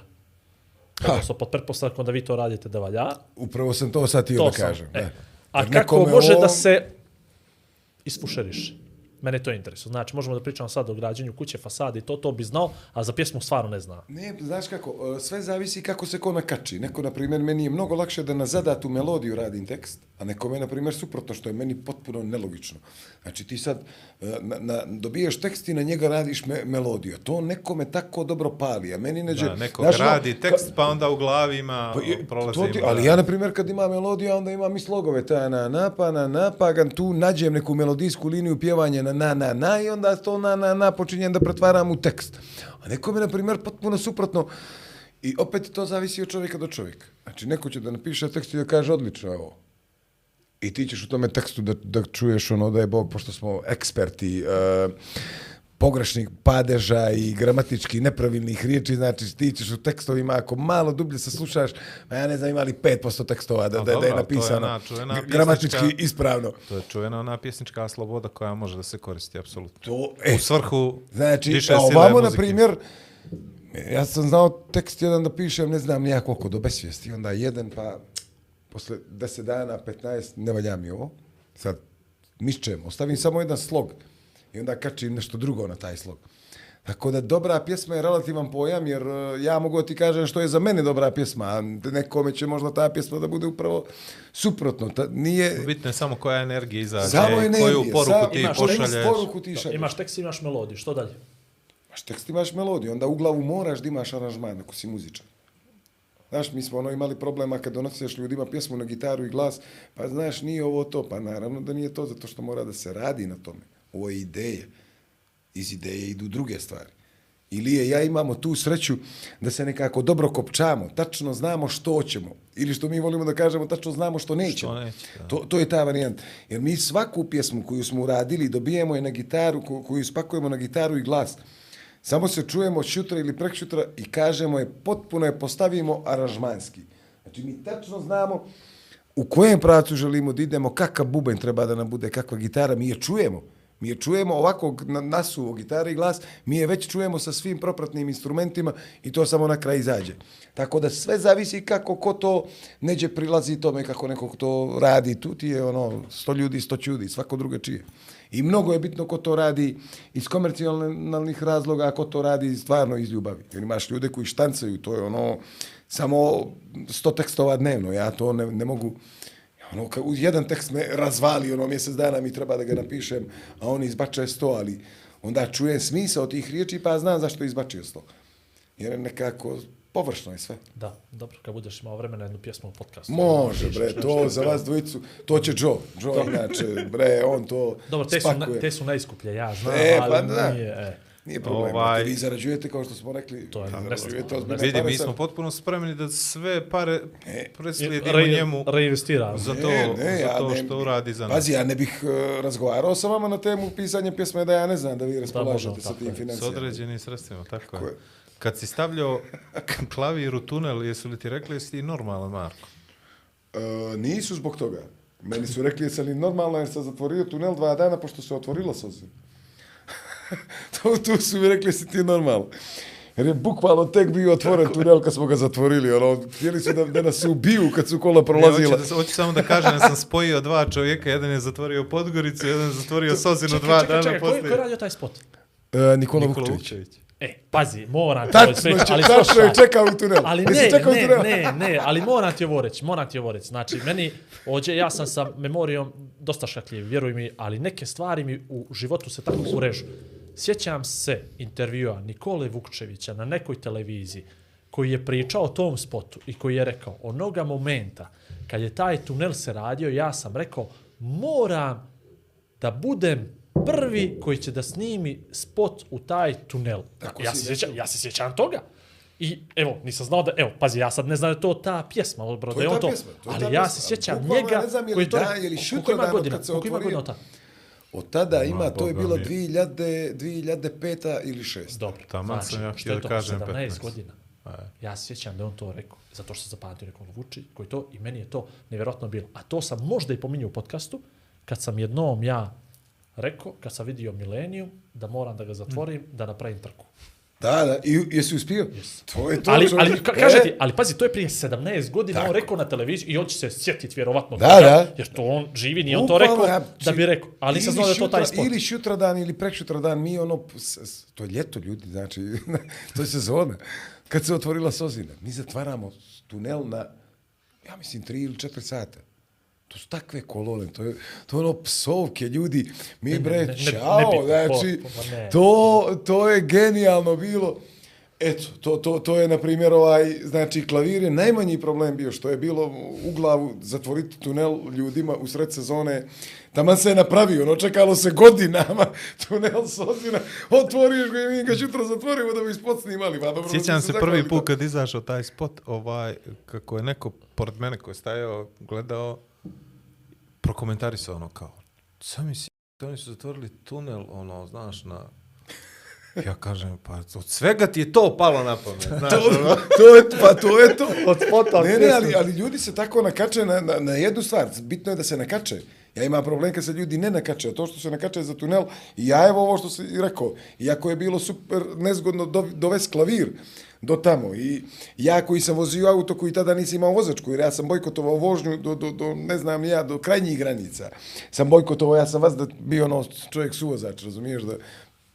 Odnosno, pod pretpostavkom da vi to radite da valja, Upravo sam to sad to da kažem. E. da. A Jer kako može ovo- da se isfušeriše? Mene to interesuje. Znači, možemo da pričamo sad o građenju kuće, fasade i to, to bi znao, a za pjesmu stvarno ne zna. Ne, znaš kako, e, sve zavisi kako se ko nakači. Neko, na primjer, meni je mnogo lakše da na zadatu melodiju radim tekst, a nekome, na primjer, suprotno, što je meni potpuno nelogično. Znači, ti sad e, na, na, dobiješ tekst i na njega radiš me, melodiju. To nekome tako dobro pali, a meni neđe... Da, neko znaš, radi tekst, pa onda u glavi ima, Pa je, prolazi to ti, ima, ali ja, na primjer, kad imam melodiju, onda imam i slogove, ta na, na, pa, na, na, pa, tu nađem neku melodijsku liniju pjevanja na, na, na, na, i onda to na, na, na počinjem da pretvaram u tekst. A neko mi, na primjer, potpuno suprotno, i opet to zavisi od čovjeka do čovjeka. Znači, neko će da napiše tekst i da kaže odlično je ovo. I ti ćeš u tome tekstu da, da čuješ ono da je Bog, pošto smo eksperti uh, pogrešnih padeža i gramatički nepravilnih riječi, znači ti ćeš u tekstovima, ako malo dublje se slušaš, ma ja ne znam ima li 5% tekstova da, A da, da je dobro, to je napisano ona čuvena gramatički ispravno. To je čuvena ona pjesnička sloboda koja može da se koristi, apsolutno. To, e, U svrhu Znači, više sile ovamo, na muzike. primjer, ja sam znao tekst jedan da pišem, ne znam nija koliko, do besvijesti. Onda jedan, pa posle 10 dana, 15, ne valja mi ovo. Sad, mišćem, ostavim samo jedan slog. I onda kačim nešto drugo na taj slog. Tako da dobra pjesma je relativan pojam, jer e, ja mogu ti kažem što je za mene dobra pjesma, a nekome će možda ta pjesma da bude upravo suprotno. Ta, nije, Bitno je samo koja energija izađe, Samo koju energija, poruku samo- ti imaš pošalješ. tekst, poruku ti Da, šalješ. imaš tekst, imaš melodiju, što dalje? Maš tekst imaš melodiju, onda u glavu moraš da imaš aranžman ako si muzičar. Znaš, mi smo ono imali problema kad donosiš ljudima pjesmu na gitaru i glas, pa znaš, nije ovo to, pa naravno da nije to, zato što mora da se radi na tome. Ovo je ideje. Iz ideje idu druge stvari. Ili je, ja imamo tu sreću da se nekako dobro kopčamo, tačno znamo što hoćemo. Ili što mi volimo da kažemo, tačno znamo što nećemo. neće, da. To, to je ta varijanta. Jer mi svaku pjesmu koju smo uradili, dobijemo je na gitaru, ko- koju spakujemo na gitaru i glas. Samo se čujemo šutra ili prekšutra i kažemo je, potpuno je postavimo aranžmanski. Znači mi tačno znamo u kojem pravcu želimo da idemo, kakav bubanj treba da nam bude, kakva gitara, mi je čujemo. Mi je čujemo ovakvog na, nasuvo gitara i glas, mi je već čujemo sa svim propratnim instrumentima i to samo na kraj izađe. Tako da sve zavisi kako ko to neđe prilazi tome, kako neko to radi. Tu ti je ono, sto ljudi, sto čudi, svako drugačije. I mnogo je bitno ko to radi iz komercijalnih razloga, a ko to radi stvarno iz ljubavi. Jer imaš ljude koji štancaju, to je ono, samo sto tekstova dnevno, ja to ne, ne mogu... Ono, ka, uz jedan tekst me razvali, ono, mjesec dana mi treba da ga napišem, a on izbačuje sto, ali onda čujem smisao tih riječi, pa znam zašto je izbačio sto. Jer je nekako površno je sve. Da, dobro, kad budeš imao vremena jednu pjesmu u podcastu. Može, bre, to za vas dvojicu, to će Joe. Joe, inače, bre, on to Dobro, te su, na, spakuje. te su najskuplje, ja znam, E, pa ali da. nije, e. Nije problem, Ovaj- vi zarađujete kao što smo rekli. To je zarađujete ozbiljne Vidi, mi smo potpuno spremni da sve pare E, preslijedimo Re, njemu reinvestira. za to, Ne, ne, za ja to ne- što uradi za nas. Pazi, ja ne bih uh, razgovarao sa vama na temu pisanja pjesme da ja ne znam da vi raspolažete sa tim je. S financijama. određenim sredstvima, tako, Tako je. je. Kad si stavljao klavir u tunel, jesu li ti rekli jesi ti normalan, Marko? Uh, nisu zbog toga. Meni su rekli jesam li normalno jer sam zatvorio tunel dva dana pošto se otvorila sozi. to, tu su mi rekli jesi ti normalno. Jer je bukvalno tek bio otvoren tunel kad smo ga zatvorili. Ono, htjeli su da, da nas ubiju kad su kola Ne, prolazila. hoću, da, hoću samo da kažem sam spojio dva čovjeka, jedan je zatvorio Podgoricu, jedan je zatvorio Sozinu dva čekaj, dana čekaj, ko, je- ko je poslije. radio taj spot? Uh, Nikola, Nikola Vukčević. Vukčević. E, pazi, moram ti ovo Tačno, će, ali tačno slušaj. je čekao u tunel. Ali ne, čekao ne, tunel? ne, ne, ali moram ti ovo reći, moram ti ovo reći. Znači, meni, ođe, ja sam sa memorijom dosta šakljiv, vjeruj mi, ali neke stvari mi u životu se tako urežu. Sjećam se intervjua Nikole Vukčevića na nekoj televiziji koji je pričao o tom spotu i koji je rekao, onoga momenta kad je taj tunel se radio, ja sam rekao, moram da budem prvi koji će da snimi spot u taj tunel. Tako ja, se sjećam, ja se sjećam toga. I evo, nisam znao da, evo, pazi, ja sad ne znam da je to ta pjesma, ali bro, To da je on to, pjesma, to je ali ta ja pjesma. se sjećam njega, koji je to rekao. ili Koliko ima godina, koliko ima godina od tada? Tada ima, to je bilo mi. 2000, 2005 ili 6. Dobro, Taman sam ja znači, što htio da kažem 17 15. godina. Ja se sjećam da on to rekao, zato što sam zapamtio Nikola Vučić, koji to, i meni je to nevjerojatno bilo. A to sam možda i pominjao u podcastu, kad sam jednom ja rekao, kad sam vidio Milenijum, da moram da ga zatvorim, da napravim trku. Da, da, i jesi uspio? To je to. ali, ali ka, kaže E, ti, ali pazi, to je prije 17 godina, on rekao na televiziji i on će se sjetiti vjerovatno Da, toga, da. jer to on živi, nije on to rekao ja, da bi rekao. Ali nisam znao da to taj spot. Ili šutradan ili prekšutradan, mi ono, to je ljeto ljudi, znači, to je sezona. Kad se otvorila sozina, mi zatvaramo tunel na, ja mislim, tri ili četiri sata. To su takve kolone, to je, to je ono psovke, ljudi, mi bre, čao, znači, to, to je genijalno bilo. Eto, to, to, to je, na primjer, ovaj, znači, klavir je najmanji problem bio, što je bilo u glavu zatvoriti tunel ljudima u sred sezone. Taman se je napravio, ono, čekalo se godinama, tunel sozina, otvoriš ga i mi ga jutro zatvorimo da bi spot snimali. Pa, dobro, Sjećam se se prvi put kad izašao taj spot, ovaj, kako je neko pored mene koji je stajao, gledao prokomentarisao ono kao, sami si, oni su zatvorili tunel, ono, znaš, na... Ja kažem, pa od svega ti je to palo na pamet, znaš, ono. to je, pa to je to. Od spota, Ne, ne, ali, ali ljudi se tako nakače na, na, na jednu stvar. Bitno je da se nakače. Ja imam problem kad se ljudi ne nakače, a to što se nakače za tunel, i ja evo ovo što si rekao, iako je bilo super nezgodno do, dovesti klavir do tamo, i ja koji sam vozio auto koji tada nisam imao vozačku, jer ja sam bojkotovao vožnju do, do, do ne znam ja, do krajnjih granica. Sam bojkotovao, ja sam vas da bio ono čovjek suvozač, razumiješ, da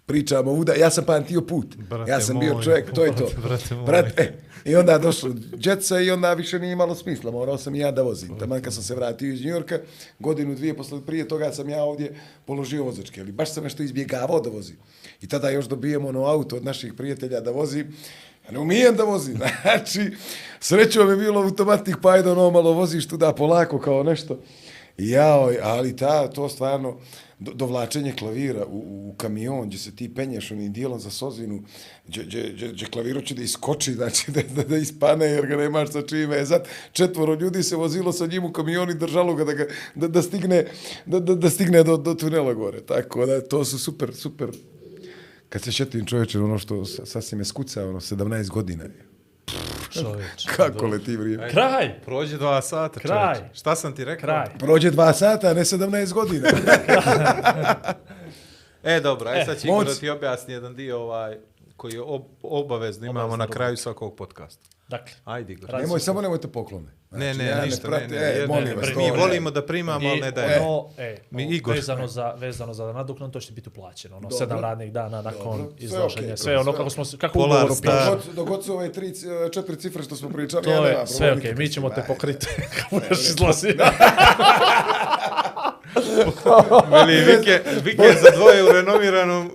pričamo uda, ja sam pamtio put. Brate ja sam bio moj, čovjek, to je to. brate. Brate, e, I onda došlo džetca i onda više nije imalo smisla, morao sam i ja da vozim. Taman kad sam se vratio iz Njujorka, godinu, dvije posle, prije toga sam ja ovdje položio vozačke, ali baš sam nešto izbjegavao da vozim. I tada još dobijem ono auto od naših prijatelja da vozim, ja ne umijem da vozim, znači, srećom je bilo automatik, pa ajde ono malo voziš tu da polako kao nešto. I Jao, ali ta, to stvarno, do, dovlačenje klavira u, u kamion, gdje se ti penješ onim dijelom za sozinu, gdje, gdje, gdje, gdje klavir da iskoči, znači da, da, da ispane jer ga nemaš sa čime. E Zat, četvoro ljudi se vozilo sa njim u kamion i držalo ga da, ga, da, da stigne, da, da, da stigne do, do tunela gore. Tako da, to su super, super. Kad se šetim čovječe, ono što sa- sasvim je skuca, ono, 17 godina. je. Čovječ. Kako leti vrijeme. Kraj! Prođe dva sata, Kraj. čovječe. Šta sam ti rekao? Kraj. Prođe dva sata, a ne 17 godina. E, dobro, aj E, sad će Igor da ti objasni jedan dio ovaj, koji je ob, obavezno imamo Obavezna na kraju svakog podcasta. Dakle, Ajde, Igor. Radi Nemoj, samo nemojte poklone. Ne, ne, ja ništa, pratim- ne, ne, e, molim ne, vas, ne, to Mi je- volimo da primamo, ali ne dajemo. ono, e, Mi Mi Igor. vezano za vezano za nadoknadu, to će biti uplaćeno, ono Dobro. sedam radnih dana nakon Dobro. Izlaženja, okej, sve to, ono kako smo kako Polar ugovor Star. piše. Dok, dok god su ove tri, četiri cifre što smo pričali, To je sve okej, mi ćemo te pokriti kako budeš izlazi. Veli, Vike, Vike za dvoje u renomiranom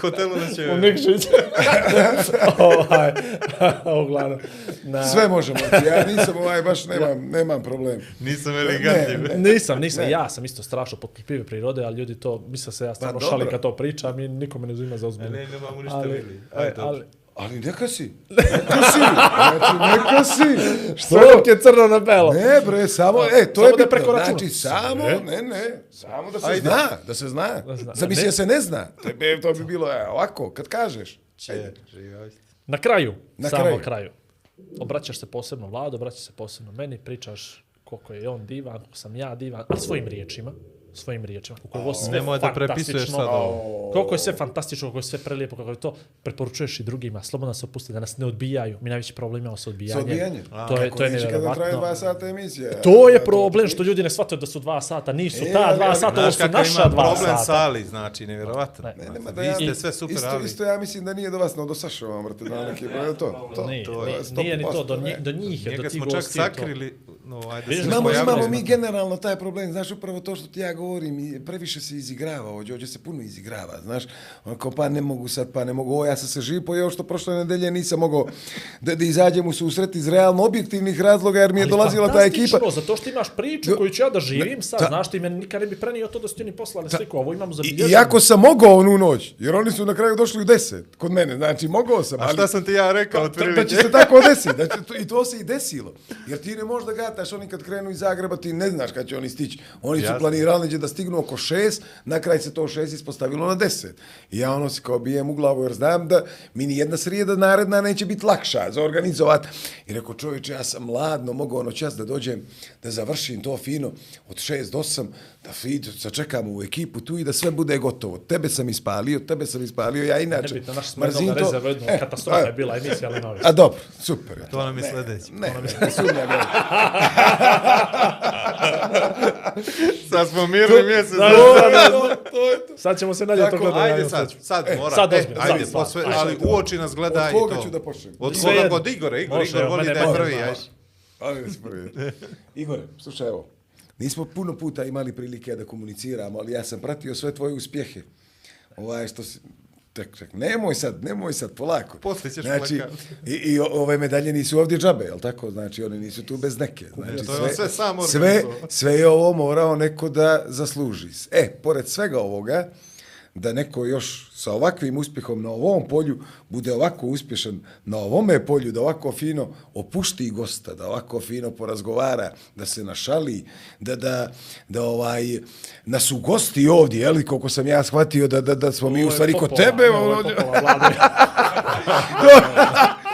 hotelu da će... U Nikšić. ovaj, uglavnom. Na, Sve možemo. Ja nisam ovaj, baš nemam, nemam problem. Nisam elegantljiv. Ne, Nisam, nisam, ja sam isto strašno potpipive prirode, ali ljudi to, misle se ja stvarno Pa šalim dobro. kad to pričam i nikome ne uzima za E, ozbiljno. Ne, nemamo ništa Ali, dobro. ali, Ali neka si. Neka si. Znači, neka si. Što je crno na belo? Ne bre, samo, e, to Samo je da bitno. preko računa. Znači, samo, Sve. ne, ne, samo da se Ajde. zna, da se zna. zna. Zamisli da se ne zna. To bi, to bi bilo, e, ovako, kad kažeš. Živjaj. Na kraju, Na samo kraju. kraju. Obraćaš se posebno vladu, obraćaš se posebno meni, pričaš koliko je on divan, koliko sam ja divan, a svojim riječima, svojim riječima, koliko je ovo sve Nemoj da prepisuješ fantastično, sad ovo. koliko je sve fantastično, koliko je sve prelijepo, kako je to, preporučuješ i drugima, slobodno se opusti, da nas ne odbijaju. Mi najveći problem imamo sa odbijanjem. Sa odbijanjem? To je, to je Neće kada traje nevjerovatno. dva sata emisija. To je problem što ljudi ne shvataju da su dva sata, nisu E, ta dva sata, ovo Znaš su naša dva problem sata. sa Ali, znači, nevjerovatno. Ne. Ne, nema da Vi ja, ste sve super isto, Ali. isto ja mislim da nije do vas, no do Saša vam, brate, da neki broj, to, to, Nije, to nije, je nije ni to, do, 100%, njih, ne. do njih je, do Njega tih smo čak sakrili. No, ajde, Imamo- Imamo, pojavili. imamo mi generalno taj problem, znaš, upravo to što ti ja govorim, i previše se izigrava ovdje, ovdje se puno izigrava, znaš, on kao pa ne mogu sad, pa ne mogu ovo, ja sam se živ pojeo što prošle nedelje nisam mogao da, da izađem u susret iz realno objektivnih razloga jer mi je Ali dolazila ta ekipa. fantastično, Zato što imaš priču koju ću ja da živim sad, ta- znaš ti meni nikad ne bi prenio to da su ti ni poslali sliku, ovo imamo I, zabilježeno. iako sam mogao onu noć, jer oni su na kraju došli u deset kod mene, znači mogao sam, A ali... šta sam ti ja rekao, Da, da će otprilike? se tako desiti, da će, to, i to se i desilo. Jer ti ne možeš da gataš, oni kad krenu iz Zagreba, ti ne znaš kad će oni stići. Oni su Jasno. planirali da stignu oko šest, na kraj se to šest ispostavilo na deset. I ja ono se kao bijem u glavu, jer znam da mi ni jedna srijeda naredna neće biti lakša za organizovat. I rekao, čovječe, ja sam mladno, mogu ono čas da dođem, da završim to fino od šest do osam, da fi, sačekamo u ekipu tu i da sve bude gotovo. Tebe sam ispalio, tebe sam ispalio, ja inače Nebitno, naš mrzim jednog to. rezervu, jednu E, katastrofa a- je bila emisija, ali novi. A dobro, super. To nam je sljedeće. Ne, ne, sumnjam ja. Sad smo mirni mjesec. Da, To to, to je to. Sad ćemo se dalje to Tako, gledati. Ajde sad, sad mora. sad e, ozbiljno, ajde, sad, posve, sad, ali u oči nas gleda Od i koga to. ću da počnem? Od koga god Igore, Igor, Igor voli da je prvi. ajde. Ali da se prvi. Igore, slušaj, evo. Nismo puno puta imali prilike da komuniciramo, ali ja sam pratio sve tvoje uspjehe. Ovaj što si... Tek, tek, nemoj sad, nemoj sad, polako. Poslije ćeš znači, plakat. i, I ove medalje nisu ovdje džabe, jel tako? Znači, one nisu tu bez neke. Znači, to je on sve sam sve, sve je ovo morao neko da zasluži. E, pored svega ovoga, da neko još sa ovakvim uspjehom na ovom polju bude ovako uspješan na ovome polju, da ovako fino opušti gosta, da ovako fino porazgovara, da se našali, da, da, da ovaj, nas ugosti ovdje, jeli, koliko sam ja shvatio, da, da, da smo mi u stvari kod tebe. Ovo je ovdje. popola, Vlade.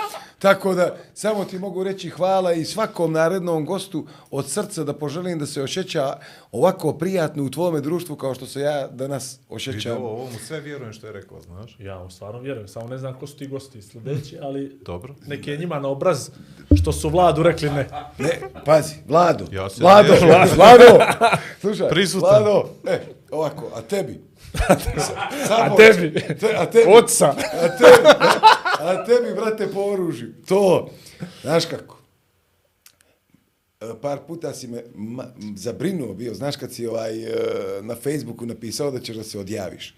Tako da, samo ti mogu reći hvala i svakom narednom gostu od srca da poželim da se osjeća ovako prijatno u tvome društvu kao što se ja danas Vidi osjećam. ovo, ovo mu sve vjerujem što je rekao, znaš. Ja mu stvarno vjerujem, samo ne znam ko su ti gosti sljedeći, ali Dobro. neki je njima na obraz što su vladu rekli ne. Ne, pazi, Vlado, Ja se Vlado, vjerujem. Vlado, slušaj, Prisutan. Vlado, e, ovako, a tebi? Samo, A tebi? Te, a tebi? Oca. A tebi, a tebi, brate, po oružju. To, znaš kako? E, par puta si me zabrinuo bio, znaš kad si ovaj, e, na Facebooku napisao da ćeš da se odjaviš.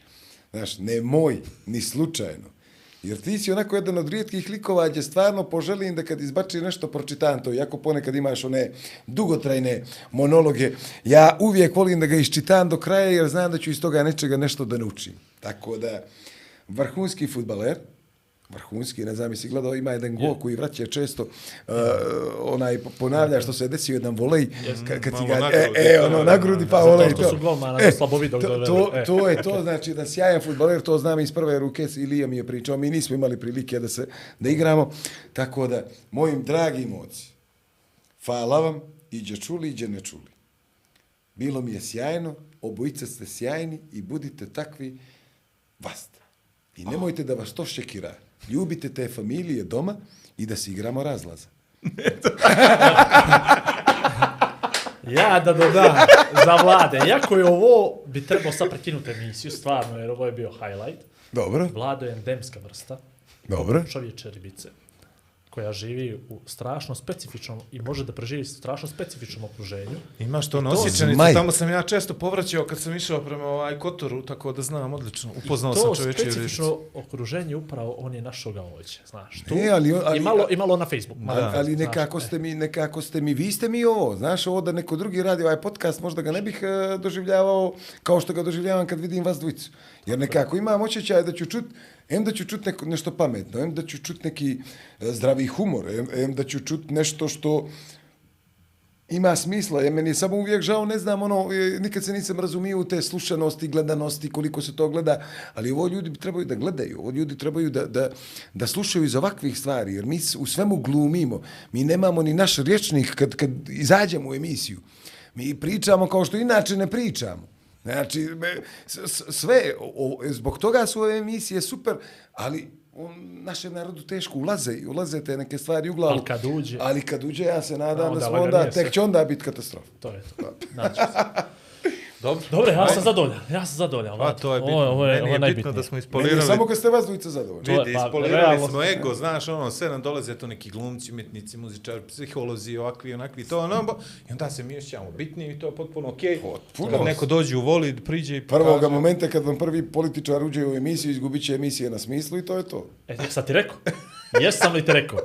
Znaš, ne moj, ni slučajno. Jer ti si onako jedan od rijetkih likova gdje stvarno poželim da kad izbači nešto pročitam to, iako ponekad imaš one dugotrajne monologe, ja uvijek volim da ga iščitam do kraja jer znam da ću iz toga nečega nešto da naučim. Tako da, vrhunski futbaler, vrhunski, ne znam, jesi gledao, ima jedan gol koji vraća često, uh, onaj ponavlja što se je desio jedan volej, kad, kad ti ga, e, e, ono, na grudi pa Zato volej. što su golmana slabovidog to, to, e. to je to, znači da sjajan futbaler, to znam iz prve ruke, Ilija mi je pričao, mi nismo imali prilike da se da igramo, tako da, mojim dragim oci, hvala vam, iđe čuli, iđe ne čuli. Bilo mi je sjajno, obojica ste sjajni i budite takvi vasta. I nemojte da vas to šekira. Ljubite te familije doma i da se igramo razlaza. Ja da dodam za vlade, iako je ovo, bi trebao sad prekinuti emisiju, stvarno, jer ovo je bio highlight. Dobro, Vlado je endemska vrsta, dobro. čovječe ribice, koja živi u strašno specifičnom i može da preživi u strašno specifičnom okruženju. Imaš to zmaj. nosječanicu, tamo sam ja često povraćao kad sam išao prema ovaj Kotoru, tako da znam odlično. Upoznao to sam čovječiju ribicu. specifično okruženje upravo on je našao ga ovdje, znaš. Tu, E, ali ali- I malo, i malo na Facebook. Ali, malo, ali znaš, nekako e. ste mi, nekako ste mi, vi ste mi ovo, znaš, ovo da neko drugi radi ovaj podcast, možda ga ne bih e, doživljavao kao što ga doživljavam kad vidim vas dvojicu. Jer nekako imam osjećaj da ću čut, em da ću čut neko, nešto pametno, em da ću čut neki e, zdravi humor, em, em da ću čut nešto što ima smisla. Ja meni je samo uvijek žao, ne znam, ono, e, nikad se nisam razumio u te slušanosti, gledanosti, koliko se to gleda, ali ovo ljudi bi trebaju da gledaju, ovo ljudi trebaju da, da, da slušaju iz ovakvih stvari, jer mi u svemu glumimo. Mi nemamo ni naš rječnik kad, kad izađemo u emisiju. Mi pričamo kao što inače ne pričamo. Znači, sve, o, zbog toga su ove emisije super, ali u našem narodu teško ulaze, ulaze te neke stvari u glavu. Ali kad uđe- Ali kad uđe, ja se nadam Onda da smo onda, tek će onda biti katastrofa. To je to. Se. Dobro. Dobro, ja sam zadovoljan. Ja sam zadovoljan. Pa to je bitno. Ovo, ovo je, Meni ovo je je bitno da smo Meni je ispolirali. samo kad ste vas dvojica zadovoljni. Je- Vidi, pa, ispolirali realno- smo ego, znaš, ono, sve nam dolaze to neki glumci, umjetnici, muzičari, psiholozi, ovakvi, onakvi, to, ono, bo- i onda se mi osjećamo bitni i to je potpuno okej. Potpuno. Kad neko dođe u voli, priđe i Prvoga pokaže. momenta kad vam prvi političar uđe u emisiju, izgubit će emisije na smislu i to je to. E, sad ti rekao? Jesam li ti rekao?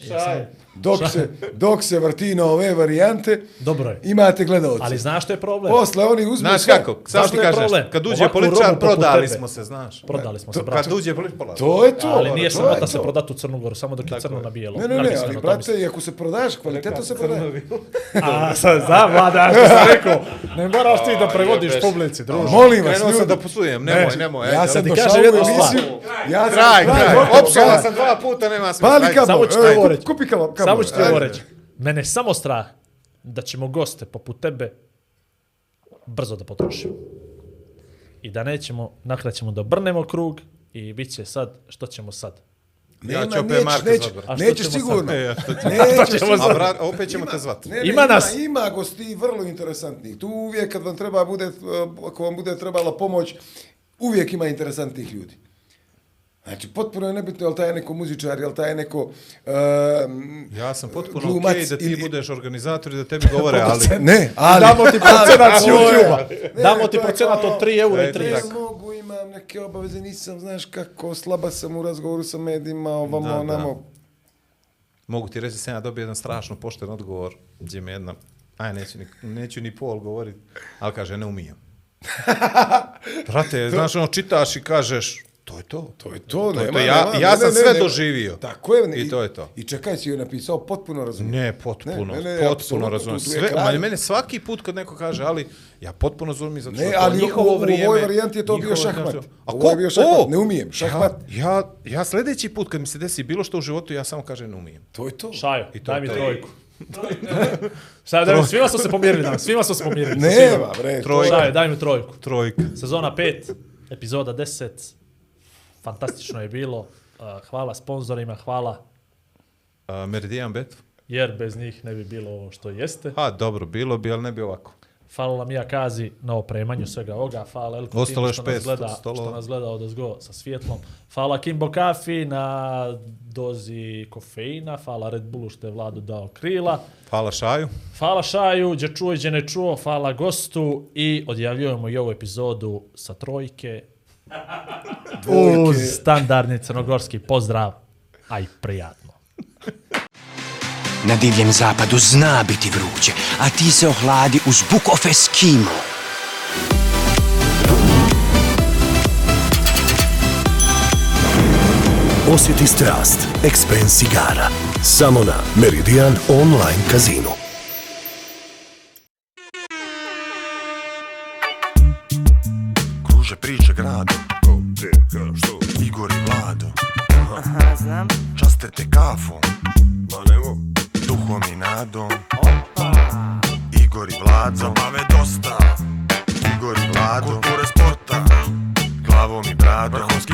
Jesam. Dok se, dok se vrti na ove varijante, Dobro je. imate gledalce. Ali znaš što je problem? Posle oni uzmu Znaš sve. kako, Zašto ti je kažeš, problem? kad uđe Ovakvu političar, robu poput prodali tebe. smo se, znaš. Prodali smo se, To- brate. Kad uđe političar, prodali. To je to. Ali nije to samo je da se to. prodati u Crnu Goru, samo dok je crno je. na bijelo. Ne, ne, ne, ali to brate, mislim. i ako se prodaš, kvaliteto se prodaje. A, sad znam, vlada, što sam rekao. Ne moraš ti da prevodiš jebeš. publici, druže. Molim vas, Krenuo sam ljudi. da posujem, nemoj, nemoj. Ja ajde, sam ti došao kažem u jednu stvar. emisiju. Ja sam Kraj, kraj, gotovo, opsala kraj. sam dva puta, nema smisla. Pali ajde. Samo ću ovo reći. Kupi kabo. Kabo. Samo ću ti ovo reći. Mene samo strah da ćemo goste poput tebe brzo da potrošimo. I da nećemo, nakrat ćemo da brnemo krug i bit će sad, što ćemo sad? Ja Nema, ću opet neć, Marka neć, što nećeš sigurno. E, ja, ćemo- Nećeš ćemo sigurno. A brat, opet ćemo te zvati. Ne, ne, Ima nas. Ima, ima gosti vrlo interesantnih. Tu uvijek kad vam treba bude, uh, ako vam bude trebala pomoć, uvijek ima interesantnih ljudi. Znači, potpuno je nebitno, jel taj je neko muzičar, jel taj je neko um, Ja sam potpuno glumac okej da ti ili- budeš organizator i da tebi govore, ali... Ne, ali... Damo ti procenat s YouTube-a. Damo ti procenat od 3 eura i Eto, 30. Ne tako. mogu, imam neke obaveze, nisam, znaš kako, slaba sam u razgovoru sa medijima, ovamo, Da, da. onamo. Mogu ti reći da sam ja dobio jedan strašno pošten odgovor, gdje me jedna, aj neću ni, neću ni pol govorit, ali kaže ne umijem. Brate, znaš, ono, čitaš i kažeš, to je to. To je to, nema, to, ja- nema, ja ne, sam ne, sve ne, doživio. Tako je. I to je to. I čekaj, si joj napisao potpuno razumijem. Ne, potpuno, Ne, ne, ne, potpuno je Sve, ma, mene svaki put kad neko kaže, ali ja potpuno razumijem zato što Ne, to ali njihovo u- u vrijeme. ovoj varijanti je to bio šahmat. A je ko? bio šahmat, O! ne umijem, šahmat. Ja, ja, ja sljedeći put kad mi se desi bilo što u životu, ja samo kažem ne umijem. To je to. Šajo, I to daj mi to. trojku. Šta, mi- svima smo se pomjerili danas, svima smo se pomjerili. Ne, svima. ba, bre. Trojka. Šajo, daj mi trojku. Trojka. Sezona 5, epizoda 10. Fantastično je bilo. Uh, Hvala sponzorima, hvala, A, Meridian Bet? jer bez njih ne bi bilo ovo što jeste. A, dobro, bilo bi, ali ne bi ovako. Hvala Mija Kazi na opremanju svega ovoga. Hvala Elko Ostalo što, nas gleda, što nas gleda od ozgo sa svjetlom. Hvala Kimbo Kafi na dozi kofeina. Hvala Red Bullu što je Vladu dao krila. Hvala Šaju. Hvala Šaju, gdje čuje, gdje ne čuo. Hvala gostu i odjavljujemo i ovu epizodu sa trojke. Uz standardni crnogorski pozdrav. Aj, prijatno. Na divljem zapadu zna biti vruće, a ti se ohladi uz Book of Eskimo. Osjeti strast Expense igara. Samo na Meridian Online Casino. Časte te kafom Ma nemo Duhom i nadom. Igor i Vlado. Zabave dosta. Igor i Vlado. Kulture sporta. Glavom i bradom. Vrhovski